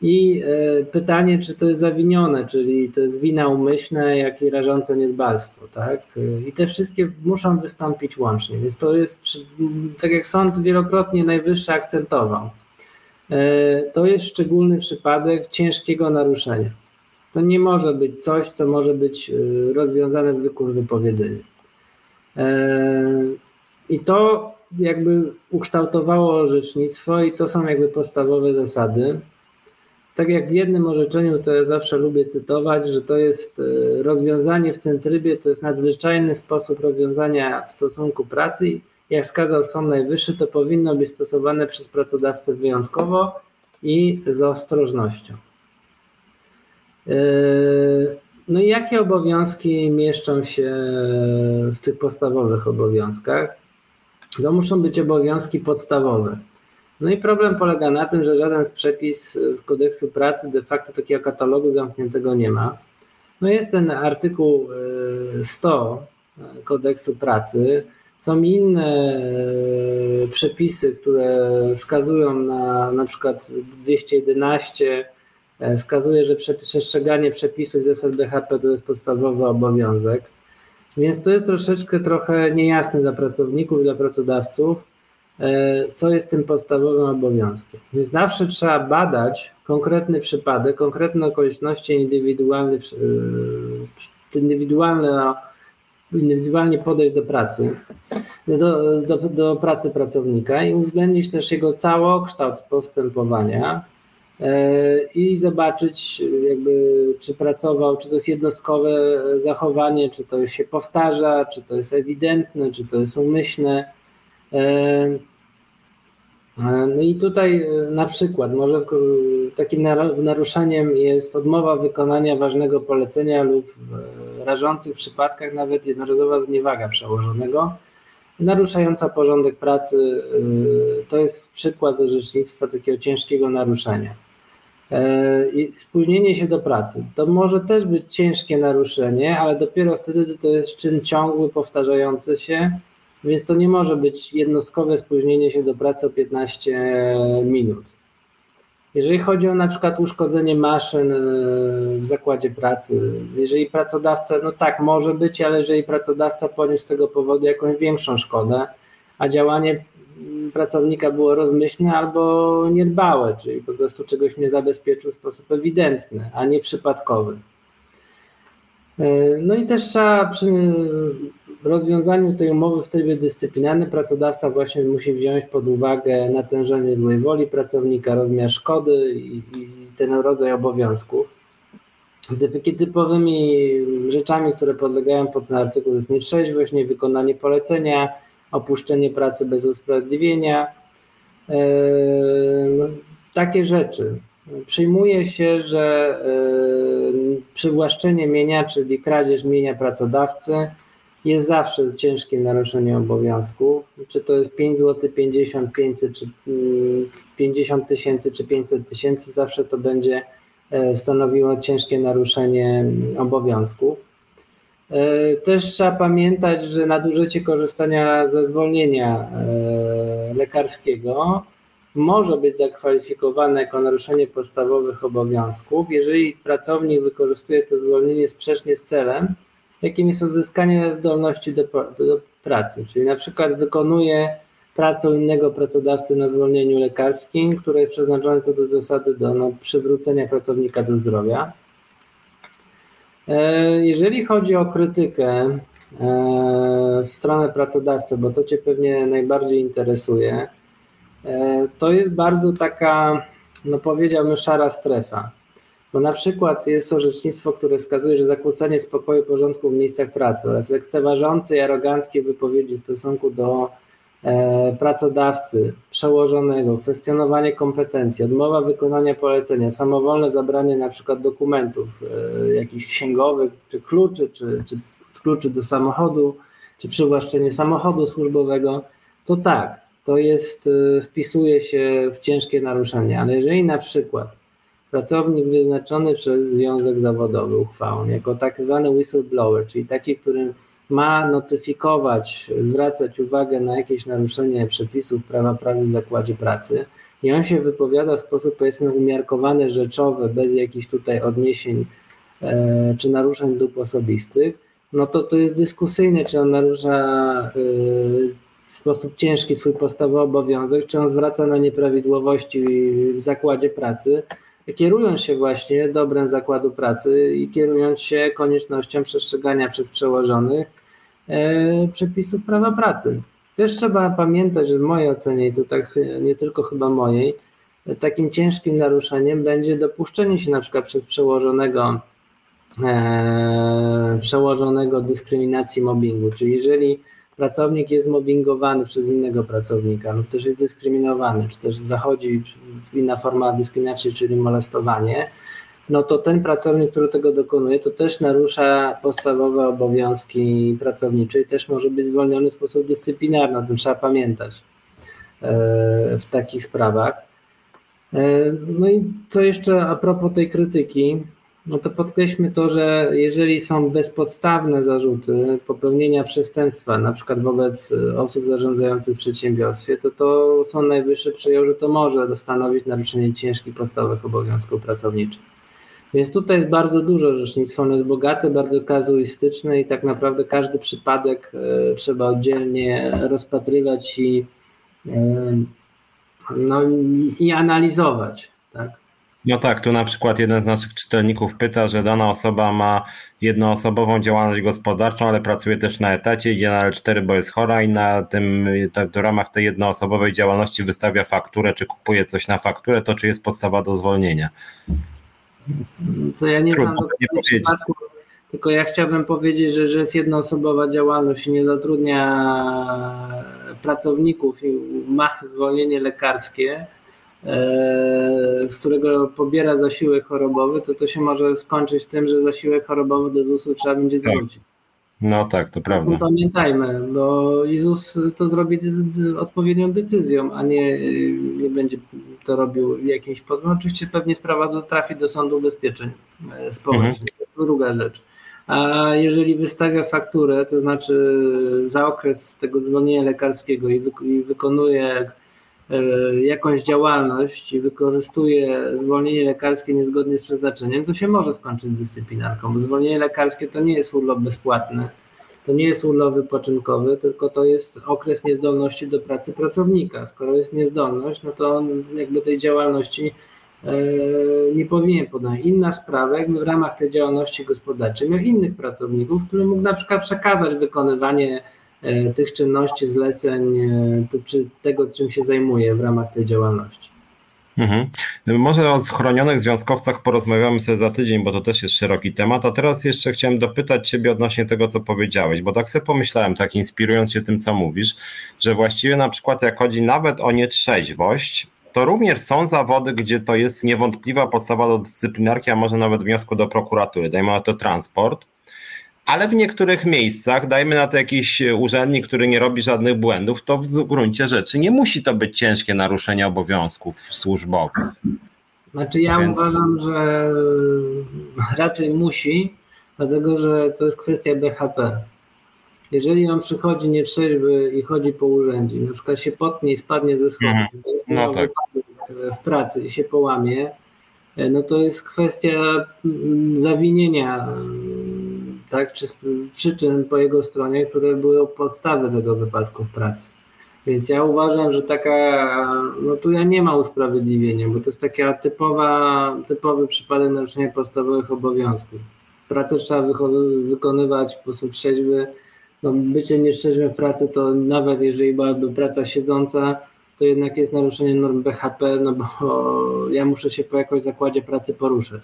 I e, pytanie, czy to jest zawinione, czyli to jest wina umyślna, jak i rażące niedbalstwo, tak? I te wszystkie muszą wystąpić łącznie, więc to jest, tak jak sąd wielokrotnie najwyższy akcentował, e, to jest szczególny przypadek ciężkiego naruszenia. To nie może być coś, co może być y, rozwiązane zwykłym wypowiedzeniem. E, I to jakby ukształtowało orzecznictwo i to są jakby podstawowe zasady. Tak jak w jednym orzeczeniu, to ja zawsze lubię cytować, że to jest y, rozwiązanie w tym trybie, to jest nadzwyczajny sposób rozwiązania stosunku pracy. Jak wskazał Sąd Najwyższy, to powinno być stosowane przez pracodawcę wyjątkowo i z ostrożnością. E, no i jakie obowiązki mieszczą się w tych podstawowych obowiązkach? To muszą być obowiązki podstawowe. No i problem polega na tym, że żaden z przepis kodeksu pracy de facto takiego katalogu zamkniętego nie ma. No jest ten artykuł 100 kodeksu pracy. Są inne przepisy, które wskazują na na przykład 211 wskazuje, że przestrzeganie przepisów zasad BHP to jest podstawowy obowiązek. Więc to jest troszeczkę trochę niejasne dla pracowników dla pracodawców, e, co jest tym podstawowym obowiązkiem. Więc zawsze trzeba badać konkretny przypadek, konkretne okoliczności indywidualne, indywidualne, indywidualnie podejść do pracy, do, do, do pracy pracownika i uwzględnić też jego całokształt postępowania, E, i zobaczyć, jakby, czy pracował, czy to jest jednostkowe zachowanie, czy to się powtarza, czy to jest ewidentne, czy to jest umyślne. E, e, no i tutaj na przykład może takim naruszeniem jest odmowa wykonania ważnego polecenia lub w rażących przypadkach nawet jednorazowa zniewaga przełożonego naruszająca porządek pracy. To jest przykład z orzecznictwa takiego ciężkiego naruszenia. E, I spóźnienie się do pracy. To może też być ciężkie naruszenie, ale dopiero wtedy to jest czyn ciągły, powtarzający się, więc to nie może być jednostkowe spóźnienie się do pracy o 15 minut. Jeżeli chodzi o na przykład uszkodzenie maszyn e, w zakładzie pracy, jeżeli pracodawca, no tak, może być, ale jeżeli pracodawca poniósł z tego powodu jakąś większą szkodę, a działanie pracownika było rozmyślne albo niedbałe, czyli po prostu czegoś nie zabezpieczył w sposób ewidentny, a nie przypadkowy. E, no i też trzeba przy rozwiązaniu tej umowy w trybie dyscyplinarnym pracodawca właśnie musi wziąć pod uwagę natężenie złej woli pracownika, rozmiar szkody i, i ten rodzaj obowiązków. Typowymi rzeczami, które podlegają pod ten artykuł jest nietrzeźwość, niewykonanie polecenia, opuszczenie pracy bez usprawiedliwienia, e, no, takie rzeczy. Przyjmuje się, że e, przywłaszczenie mienia, czyli kradzież mienia pracodawcy, jest zawsze ciężkim naruszeniem obowiązków. Czy to jest 5 zł, 50, 500, czy 50 mm, tysięcy, czy 500 tysięcy, zawsze to będzie e, stanowiło ciężkie naruszenie obowiązków. E, też trzeba pamiętać, że nadużycie korzystania ze zwolnienia e, lekarskiego może być zakwalifikowane jako naruszenie podstawowych obowiązków, jeżeli pracownik wykorzystuje to zwolnienie sprzecznie z celem, jakim jest uzyskanie zdolności do, do pracy, czyli na przykład wykonuje pracę innego pracodawcy na zwolnieniu lekarskim, które jest przeznaczone co do zasady do no, przywrócenia pracownika do zdrowia. E, jeżeli chodzi o krytykę e, w stronę pracodawcy, bo to Cię pewnie najbardziej interesuje, e, to jest bardzo taka, no powiedziałbym, szara strefa. Bo na przykład jest orzecznictwo, które wskazuje, że zakłócenie spokoju porządku w miejscach pracy oraz lekceważące i aroganckie wypowiedzi w stosunku do pracodawcy, przełożonego, kwestionowanie kompetencji, odmowa wykonania polecenia, samowolne zabranie na przykład dokumentów e, jakichś księgowych, czy kluczy, czy, czy kluczy do samochodu, czy przywłaszczenie samochodu służbowego, to tak, to jest, e, wpisuje się w ciężkie naruszenie, ale jeżeli na przykład pracownik wyznaczony przez związek zawodowy uchwałą jako tak zwany whistleblower, czyli taki, który ma notyfikować, zwracać uwagę na jakieś naruszenie przepisów prawa pracy w zakładzie pracy i on się wypowiada w sposób powiedzmy umiarkowany, rzeczowy, bez jakichś tutaj odniesień e, czy naruszeń dóbr osobistych, no to to jest dyskusyjne, czy on narusza e, w sposób ciężki swój podstawowy obowiązek, czy on zwraca na nieprawidłowości w zakładzie pracy, kierując się właśnie dobrem zakładu pracy i kierując się koniecznością przestrzegania przez przełożonych przepisów prawa pracy. Też trzeba pamiętać, że w mojej ocenie, i to tak nie tylko chyba mojej, takim ciężkim naruszeniem będzie dopuszczenie się na przykład przez przełożonego e, przełożonego dyskryminacji mobbingu, czyli jeżeli pracownik jest mobbingowany przez innego pracownika lub też jest dyskryminowany, czy też zachodzi inna forma dyskryminacji, czyli molestowanie, no to ten pracownik, który tego dokonuje, to też narusza podstawowe obowiązki pracownicze i też może być zwolniony w sposób dyscyplinarny, o tym trzeba pamiętać e, w takich sprawach. E, no i to jeszcze a propos tej krytyki, no to podkreślmy to, że jeżeli są bezpodstawne zarzuty popełnienia przestępstwa, na przykład wobec osób zarządzających w przedsiębiorstwie, to to Sąd Najwyższy przyjął, że to może stanowić naruszenie ciężkich podstawowych obowiązków pracowniczych. Więc tutaj jest bardzo dużo orzecznictwo, ono jest bogate, bardzo kazuistyczne i tak naprawdę każdy przypadek e, trzeba oddzielnie rozpatrywać i, e, no, i analizować. Tak? No tak, tu na przykład jeden z naszych czytelników pyta, że dana osoba ma jednoosobową działalność gospodarczą, ale pracuje też na etacie, idzie na L4, bo jest chora i na tym, w ramach tej jednoosobowej działalności wystawia fakturę, czy kupuje coś na fakturę, to czy jest podstawa do zwolnienia? To ja nie Trudno, znam do przypadku, tylko ja chciałbym powiedzieć, że, że jest jednoosobowa działalność i nie zatrudnia pracowników i ma zwolnienie lekarskie, e, z którego pobiera zasiłek chorobowy, to to się może skończyć tym, że zasiłek chorobowy do ZUS-u trzeba będzie tak. zwrócić. No tak, to prawda. No, pamiętajmy, bo Jezus to zrobi odpowiednią decyzją, a nie, nie będzie to robił jakimś pozwem. Oczywiście pewnie sprawa trafi do Sądu Ubezpieczeń e, Społecznych. Mhm. To druga rzecz. A jeżeli wystawia fakturę, to znaczy za okres tego zwolnienia lekarskiego i, i wykonuje e, jakąś działalność i wykorzystuje zwolnienie lekarskie niezgodnie z przeznaczeniem, to się może skończyć dyscyplinarką, bo zwolnienie lekarskie to nie jest urlop bezpłatny, to nie jest urlop wypoczynkowy, tylko to jest okres niezdolności do pracy pracownika. Skoro jest niezdolność, no to on jakby tej działalności e, nie powinien podać. Inna sprawa, jakby w ramach tej działalności gospodarczej miał innych pracowników, którym mógł na przykład przekazać wykonywanie e, tych czynności, zleceń, e, czy tego, czym się zajmuje w ramach tej działalności. Mhm. Może o schronionych związkowcach porozmawiamy sobie za tydzień, bo to też jest szeroki temat. A teraz jeszcze chciałem dopytać Ciebie odnośnie tego, co powiedziałeś, bo tak sobie pomyślałem, tak inspirując się tym, co mówisz, że właściwie na przykład jak chodzi nawet o nietrzeźwość, to również są zawody, gdzie to jest niewątpliwa podstawa do dyscyplinarki, a może nawet wniosku do prokuratury. Dajmy na to transport ale w niektórych miejscach, dajmy na to jakiś urzędnik, który nie robi żadnych błędów, to w gruncie rzeczy nie musi to być ciężkie naruszenie obowiązków służbowych. Znaczy ja Więc... uważam, że raczej musi, dlatego że to jest kwestia BHP. Jeżeli on przychodzi nietrzeźwy i chodzi po urzędzie, na przykład się potnie i spadnie ze schodów, mhm. no tak. w pracy i się połamie, no to jest kwestia mm, zawinienia tak, czy przyczyn po jego stronie, które były podstawy tego wypadku w pracy. Więc ja uważam, że taka, no tu ja nie ma usprawiedliwienia, bo to jest taka typowa, typowy przypadek naruszenia podstawowych obowiązków. Pracę trzeba wykonywać w sposób trzeźwy. No, bycie nieszczęśliwym w pracy to nawet jeżeli byłaby praca siedząca, to jednak jest naruszenie norm BHP, no bo ja muszę się po jakimś zakładzie pracy poruszać.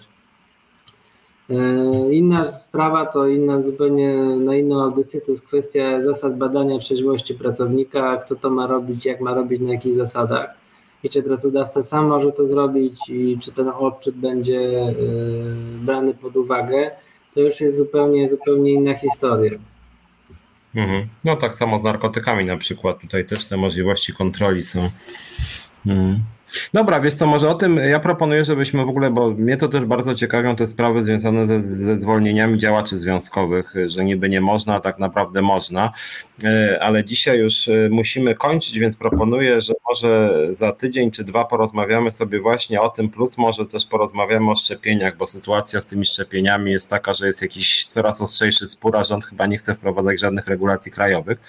E, inna sprawa to inna zupełnie na inną audycję, to jest kwestia zasad badania trzeźwości pracownika, kto to ma robić, jak ma robić, na jakich zasadach i czy pracodawca sam może to zrobić i czy ten odczyt będzie e, brany pod uwagę, to już jest zupełnie, zupełnie inna historia. Mhm. No tak samo z narkotykami na przykład, tutaj też te możliwości kontroli są. Mhm. Dobra, wiesz co, może o tym ja proponuję, żebyśmy w ogóle, bo mnie to też bardzo ciekawią te sprawy związane ze, ze zwolnieniami działaczy związkowych, że niby nie można, a tak naprawdę można, e, ale dzisiaj już e, musimy kończyć, więc proponuję, że może za tydzień czy dwa porozmawiamy sobie właśnie o tym, plus może też porozmawiamy o szczepieniach, bo sytuacja z tymi szczepieniami jest taka, że jest jakiś coraz ostrzejszy spór, a rząd chyba nie chce wprowadzać żadnych regulacji krajowych.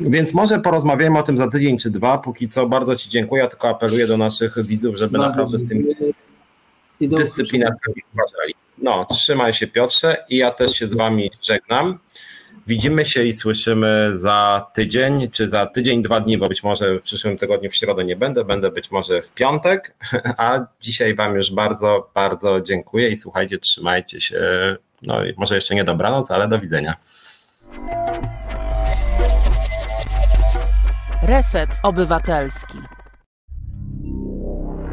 Więc może porozmawiamy o tym za tydzień czy dwa. Póki co bardzo Ci dziękuję, tylko apeluję do naszych widzów, żeby Bardzo naprawdę z tym dyscyplinarkami uważali. No, trzymaj się Piotrze i ja też się z Wami żegnam. Widzimy się i słyszymy za tydzień, czy za tydzień, dwa dni, bo być może w przyszłym tygodniu w środę nie będę, będę być może w piątek, a dzisiaj Wam już bardzo, bardzo dziękuję i słuchajcie, trzymajcie się, no może jeszcze nie dobranoc, ale do widzenia. Reset Obywatelski.